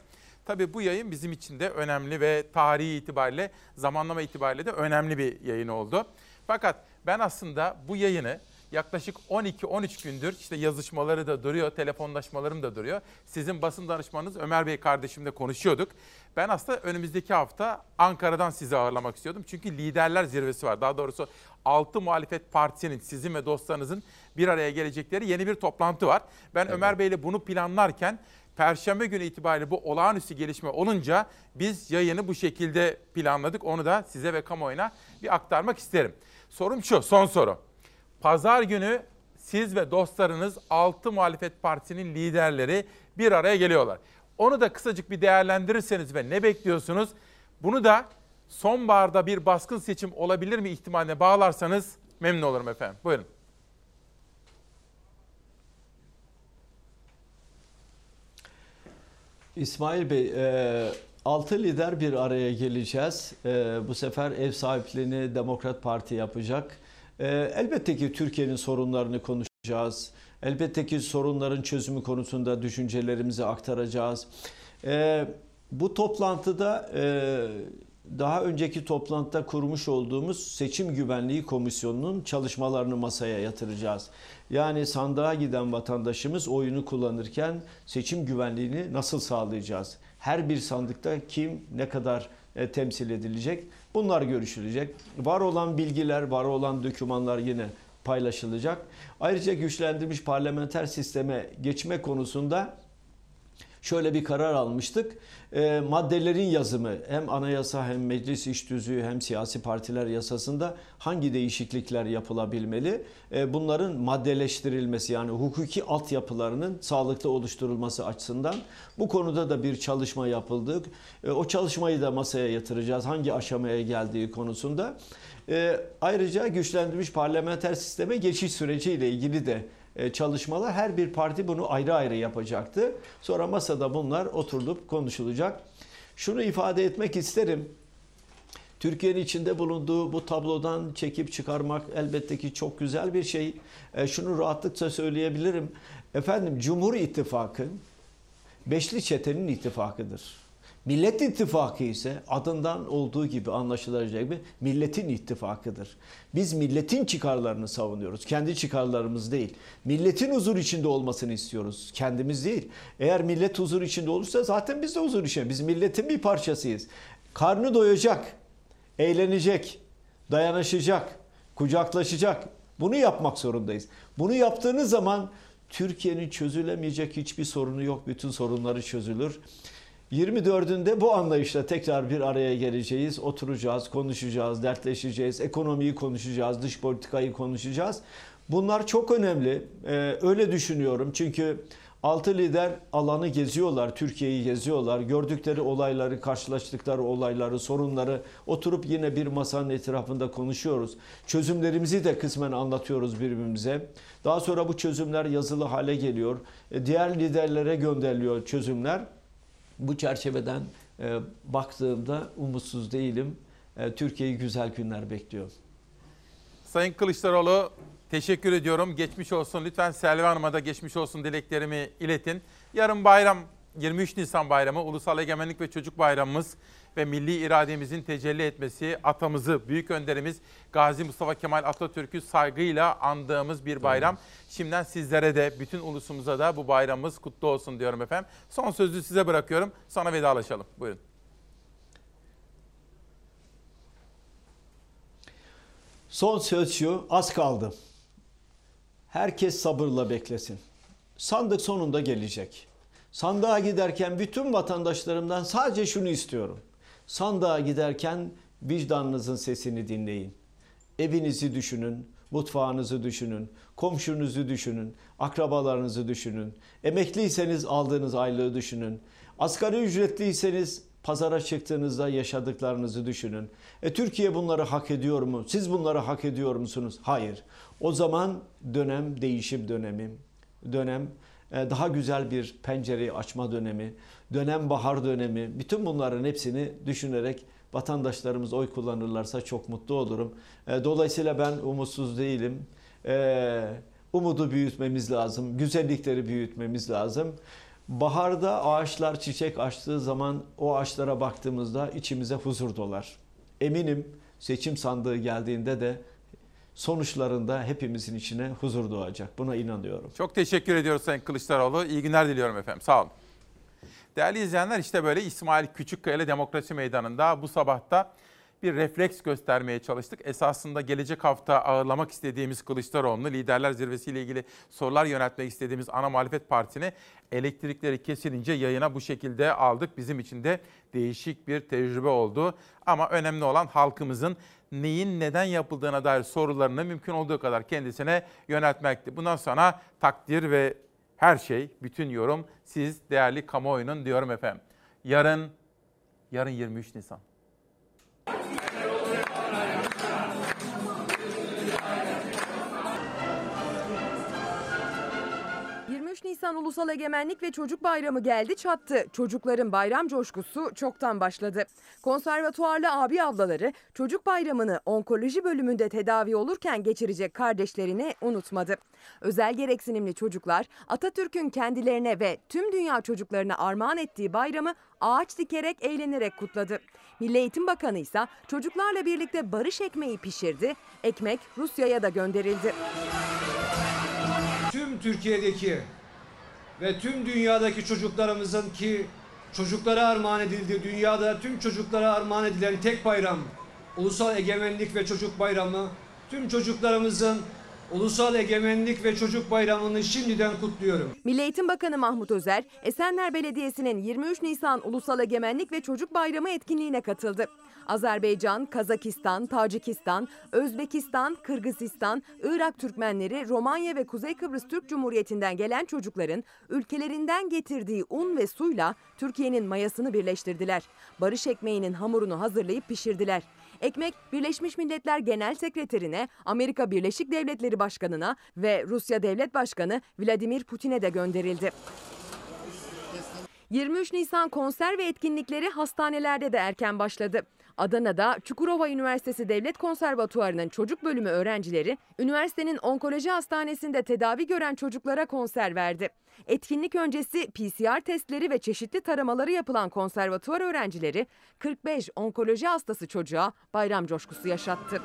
Tabii bu yayın bizim için de önemli ve tarihi itibariyle, zamanlama itibariyle de önemli bir yayın oldu. Fakat ben aslında bu yayını yaklaşık 12-13 gündür işte yazışmaları da duruyor, telefonlaşmalarım da duruyor. Sizin basın danışmanınız Ömer Bey kardeşimle konuşuyorduk. Ben aslında önümüzdeki hafta Ankara'dan sizi ağırlamak istiyordum. Çünkü liderler zirvesi var. Daha doğrusu 6 muhalefet partisinin, sizin ve dostlarınızın bir araya gelecekleri yeni bir toplantı var. Ben Ömer Bey'le bunu planlarken Perşembe günü itibariyle bu olağanüstü gelişme olunca biz yayını bu şekilde planladık. Onu da size ve kamuoyuna bir aktarmak isterim. Sorum şu, son soru. Pazar günü siz ve dostlarınız 6 muhalefet partisinin liderleri bir araya geliyorlar. Onu da kısacık bir değerlendirirseniz ve ne bekliyorsunuz? Bunu da sonbaharda bir baskın seçim olabilir mi ihtimaline bağlarsanız memnun olurum efendim. Buyurun.
İsmail Bey, e, altı lider bir araya geleceğiz. E, bu sefer ev sahipliğini Demokrat Parti yapacak. E, elbette ki Türkiye'nin sorunlarını konuşacağız. Elbette ki sorunların çözümü konusunda düşüncelerimizi aktaracağız. E, bu toplantıda e, daha önceki toplantıda kurmuş olduğumuz Seçim Güvenliği Komisyonu'nun çalışmalarını masaya yatıracağız. Yani sandığa giden vatandaşımız oyunu kullanırken seçim güvenliğini nasıl sağlayacağız? Her bir sandıkta kim ne kadar e, temsil edilecek? Bunlar görüşülecek. Var olan bilgiler, var olan dokümanlar yine paylaşılacak. Ayrıca güçlendirilmiş parlamenter sisteme geçme konusunda şöyle bir karar almıştık. E, maddelerin yazımı hem anayasa hem meclis iş tüzüğü hem siyasi partiler yasasında hangi değişiklikler yapılabilmeli? E, bunların maddeleştirilmesi yani hukuki altyapılarının sağlıklı oluşturulması açısından bu konuda da bir çalışma yapıldı. E, o çalışmayı da masaya yatıracağız. Hangi aşamaya geldiği konusunda. E, ayrıca güçlendirilmiş parlamenter sisteme geçiş süreciyle ilgili de çalışmalar her bir parti bunu ayrı ayrı yapacaktı. Sonra masada bunlar oturulup konuşulacak. Şunu ifade etmek isterim. Türkiye'nin içinde bulunduğu bu tablodan çekip çıkarmak elbette ki çok güzel bir şey. E, şunu rahatlıkla söyleyebilirim. Efendim Cumhur İttifakı beşli çetenin ittifakıdır. Millet İttifakı ise adından olduğu gibi anlaşılacağı gibi milletin ittifakıdır. Biz milletin çıkarlarını savunuyoruz. Kendi çıkarlarımız değil. Milletin huzur içinde olmasını istiyoruz. Kendimiz değil. Eğer millet huzur içinde olursa zaten biz de huzur içinde. Biz milletin bir parçasıyız. Karnı doyacak, eğlenecek, dayanışacak, kucaklaşacak. Bunu yapmak zorundayız. Bunu yaptığınız zaman Türkiye'nin çözülemeyecek hiçbir sorunu yok. Bütün sorunları çözülür. 24'ünde bu anlayışla tekrar bir araya geleceğiz. Oturacağız, konuşacağız, dertleşeceğiz, ekonomiyi konuşacağız, dış politikayı konuşacağız. Bunlar çok önemli. Ee, öyle düşünüyorum. Çünkü altı lider alanı geziyorlar, Türkiye'yi geziyorlar. Gördükleri olayları, karşılaştıkları olayları, sorunları oturup yine bir masanın etrafında konuşuyoruz. Çözümlerimizi de kısmen anlatıyoruz birbirimize. Daha sonra bu çözümler yazılı hale geliyor. Ee, Diğer liderlere gönderiliyor çözümler. Bu çerçeveden e, baktığımda umutsuz değilim. E, Türkiye'yi güzel günler bekliyor.
Sayın Kılıçdaroğlu teşekkür ediyorum. Geçmiş olsun. Lütfen Selvi Hanım'a da geçmiş olsun dileklerimi iletin. Yarın bayram 23 Nisan bayramı Ulusal Egemenlik ve Çocuk Bayramımız ve milli irademizin tecelli etmesi atamızı, büyük önderimiz Gazi Mustafa Kemal Atatürk'ü saygıyla andığımız bir bayram. Şimdiden sizlere de bütün ulusumuza da bu bayramımız kutlu olsun diyorum efendim. Son sözü size bırakıyorum. Sonra vedalaşalım. Buyurun.
Son söz şu, az kaldı. Herkes sabırla beklesin. Sandık sonunda gelecek. Sandığa giderken bütün vatandaşlarımdan sadece şunu istiyorum. Sandığa giderken vicdanınızın sesini dinleyin. Evinizi düşünün, mutfağınızı düşünün, komşunuzu düşünün, akrabalarınızı düşünün. Emekliyseniz aldığınız aylığı düşünün. Asgari ücretliyseniz pazara çıktığınızda yaşadıklarınızı düşünün. E Türkiye bunları hak ediyor mu? Siz bunları hak ediyor musunuz? Hayır. O zaman dönem değişim dönemi. Dönem e, daha güzel bir pencereyi açma dönemi, dönem bahar dönemi. Bütün bunların hepsini düşünerek vatandaşlarımız oy kullanırlarsa çok mutlu olurum. E, Dolayısıyla ben umutsuz değilim. E, Umudu büyütmemiz lazım, güzellikleri büyütmemiz lazım. Baharda ağaçlar çiçek açtığı zaman o ağaçlara baktığımızda içimize huzur dolar. Eminim seçim sandığı geldiğinde de sonuçlarında hepimizin içine huzur doğacak. Buna inanıyorum.
Çok teşekkür ediyoruz Sayın Kılıçdaroğlu. İyi günler diliyorum efendim. Sağ olun. Değerli izleyenler işte böyle İsmail Küçükkaya ile Demokrasi Meydanı'nda bu sabahta bir refleks göstermeye çalıştık. Esasında gelecek hafta ağırlamak istediğimiz Kılıçdaroğlu'nu liderler zirvesiyle ilgili sorular yöneltmek istediğimiz ana muhalefet partisini elektrikleri kesilince yayına bu şekilde aldık. Bizim için de değişik bir tecrübe oldu. Ama önemli olan halkımızın neyin neden yapıldığına dair sorularını mümkün olduğu kadar kendisine yöneltmekti. Bundan sonra takdir ve her şey, bütün yorum siz değerli kamuoyunun diyorum efendim. Yarın, yarın 23 Nisan.
Nisan Ulusal Egemenlik ve Çocuk Bayramı geldi çattı. Çocukların bayram coşkusu çoktan başladı. Konservatuarlı abi ablaları çocuk bayramını onkoloji bölümünde tedavi olurken geçirecek kardeşlerini unutmadı. Özel gereksinimli çocuklar Atatürk'ün kendilerine ve tüm dünya çocuklarına armağan ettiği bayramı ağaç dikerek eğlenerek kutladı. Milli Eğitim Bakanı ise çocuklarla birlikte barış ekmeği pişirdi. Ekmek Rusya'ya da gönderildi.
Tüm Türkiye'deki ve tüm dünyadaki çocuklarımızın ki çocuklara armağan edildi. Dünyada tüm çocuklara armağan edilen tek bayram Ulusal Egemenlik ve Çocuk Bayramı. Tüm çocuklarımızın Ulusal Egemenlik ve Çocuk Bayramı'nı şimdiden kutluyorum.
Milli Eğitim Bakanı Mahmut Özer, Esenler Belediyesi'nin 23 Nisan Ulusal Egemenlik ve Çocuk Bayramı etkinliğine katıldı. Azerbaycan, Kazakistan, Tacikistan, Özbekistan, Kırgızistan, Irak Türkmenleri, Romanya ve Kuzey Kıbrıs Türk Cumhuriyeti'nden gelen çocukların ülkelerinden getirdiği un ve suyla Türkiye'nin mayasını birleştirdiler. Barış ekmeğinin hamurunu hazırlayıp pişirdiler. Ekmek Birleşmiş Milletler Genel Sekreterine, Amerika Birleşik Devletleri Başkanı'na ve Rusya Devlet Başkanı Vladimir Putin'e de gönderildi. 23 Nisan konser ve etkinlikleri hastanelerde de erken başladı. Adana'da Çukurova Üniversitesi Devlet Konservatuvarı'nın çocuk bölümü öğrencileri üniversitenin onkoloji hastanesinde tedavi gören çocuklara konser verdi. Etkinlik öncesi PCR testleri ve çeşitli taramaları yapılan konservatuvar öğrencileri 45 onkoloji hastası çocuğa bayram coşkusu yaşattı.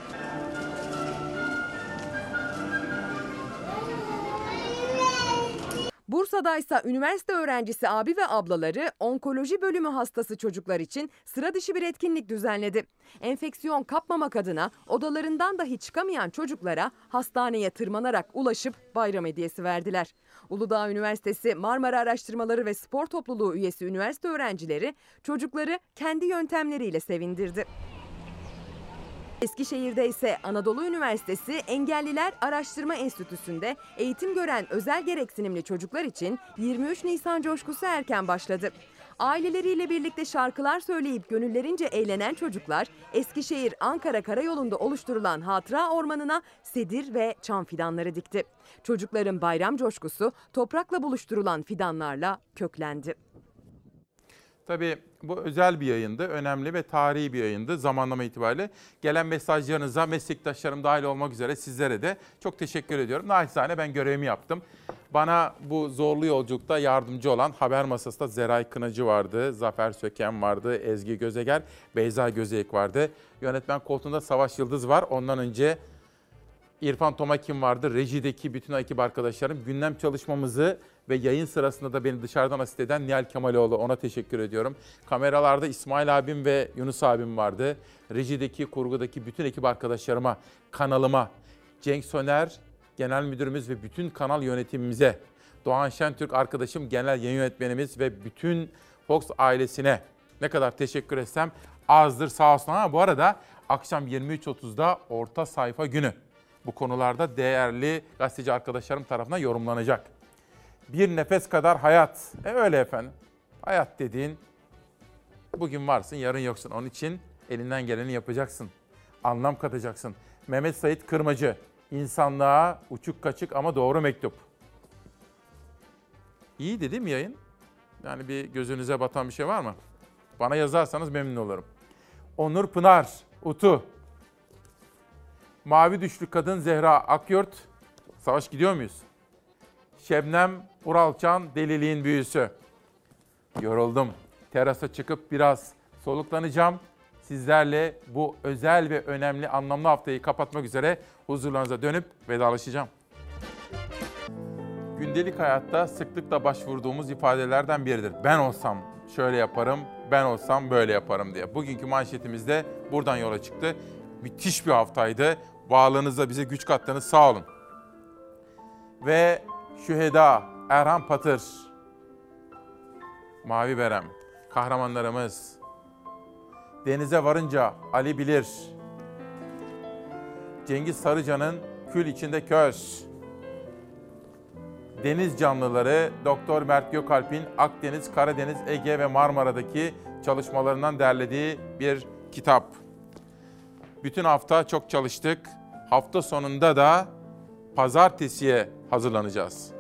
Bursa'da ise üniversite öğrencisi abi ve ablaları onkoloji bölümü hastası çocuklar için sıra dışı bir etkinlik düzenledi. Enfeksiyon kapmamak adına odalarından dahi çıkamayan çocuklara hastaneye tırmanarak ulaşıp bayram hediyesi verdiler. Uludağ Üniversitesi Marmara Araştırmaları ve Spor Topluluğu üyesi üniversite öğrencileri çocukları kendi yöntemleriyle sevindirdi. Eskişehir'de ise Anadolu Üniversitesi Engelliler Araştırma Enstitüsü'nde eğitim gören özel gereksinimli çocuklar için 23 Nisan coşkusu erken başladı. Aileleriyle birlikte şarkılar söyleyip gönüllerince eğlenen çocuklar Eskişehir-Ankara Karayolu'nda oluşturulan hatıra ormanına sedir ve çam fidanları dikti. Çocukların bayram coşkusu toprakla buluşturulan fidanlarla köklendi.
Tabii bu özel bir yayındı, önemli ve tarihi bir yayındı zamanlama itibariyle. Gelen mesajlarınıza meslektaşlarım dahil olmak üzere sizlere de çok teşekkür ediyorum. Naçizane ben görevimi yaptım. Bana bu zorlu yolculukta yardımcı olan haber masasında Zeray Kınacı vardı, Zafer Söken vardı, Ezgi Gözeger, Beyza Gözeyek vardı. Yönetmen koltuğunda Savaş Yıldız var. Ondan önce İrfan Tomakin vardı. Rejideki bütün ekip arkadaşlarım. Gündem çalışmamızı ve yayın sırasında da beni dışarıdan asist eden Nihal Kemaloğlu. Ona teşekkür ediyorum. Kameralarda İsmail abim ve Yunus abim vardı. Rejideki, kurgudaki bütün ekip arkadaşlarıma, kanalıma, Cenk Soner, genel müdürümüz ve bütün kanal yönetimimize, Doğan Şentürk arkadaşım, genel yayın yönetmenimiz ve bütün Fox ailesine ne kadar teşekkür etsem azdır sağ olsun. Ama bu arada akşam 23.30'da orta sayfa günü. Bu konularda değerli gazeteci arkadaşlarım tarafından yorumlanacak. Bir nefes kadar hayat. E öyle efendim. Hayat dediğin bugün varsın yarın yoksun. Onun için elinden geleni yapacaksın. Anlam katacaksın. Mehmet Sait Kırmacı. İnsanlığa uçuk kaçık ama doğru mektup. İyi değil mi yayın? Yani bir gözünüze batan bir şey var mı? Bana yazarsanız memnun olurum. Onur Pınar, Utu. Mavi düşlü kadın Zehra Akyurt. Savaş gidiyor muyuz? Şebnem Uralçan, deliliğin büyüsü. Yoruldum. Terasa çıkıp biraz soluklanacağım. Sizlerle bu özel ve önemli anlamlı haftayı kapatmak üzere huzurlarınıza dönüp vedalaşacağım. Gündelik hayatta sıklıkla başvurduğumuz ifadelerden biridir. Ben olsam şöyle yaparım, ben olsam böyle yaparım diye. Bugünkü manşetimiz de buradan yola çıktı. Müthiş bir haftaydı. Bağlığınızda bize güç kattınız sağ olun. Ve Şüheda, Erhan Patır, Mavi Berem, kahramanlarımız. Denize varınca Ali Bilir, Cengiz Sarıcan'ın Kül içinde Köz, Deniz canlıları Doktor Mert Gökalp'in Akdeniz, Karadeniz, Ege ve Marmara'daki çalışmalarından derlediği bir kitap. Bütün hafta çok çalıştık. Hafta sonunda da pazartesiye hazırlanacağız.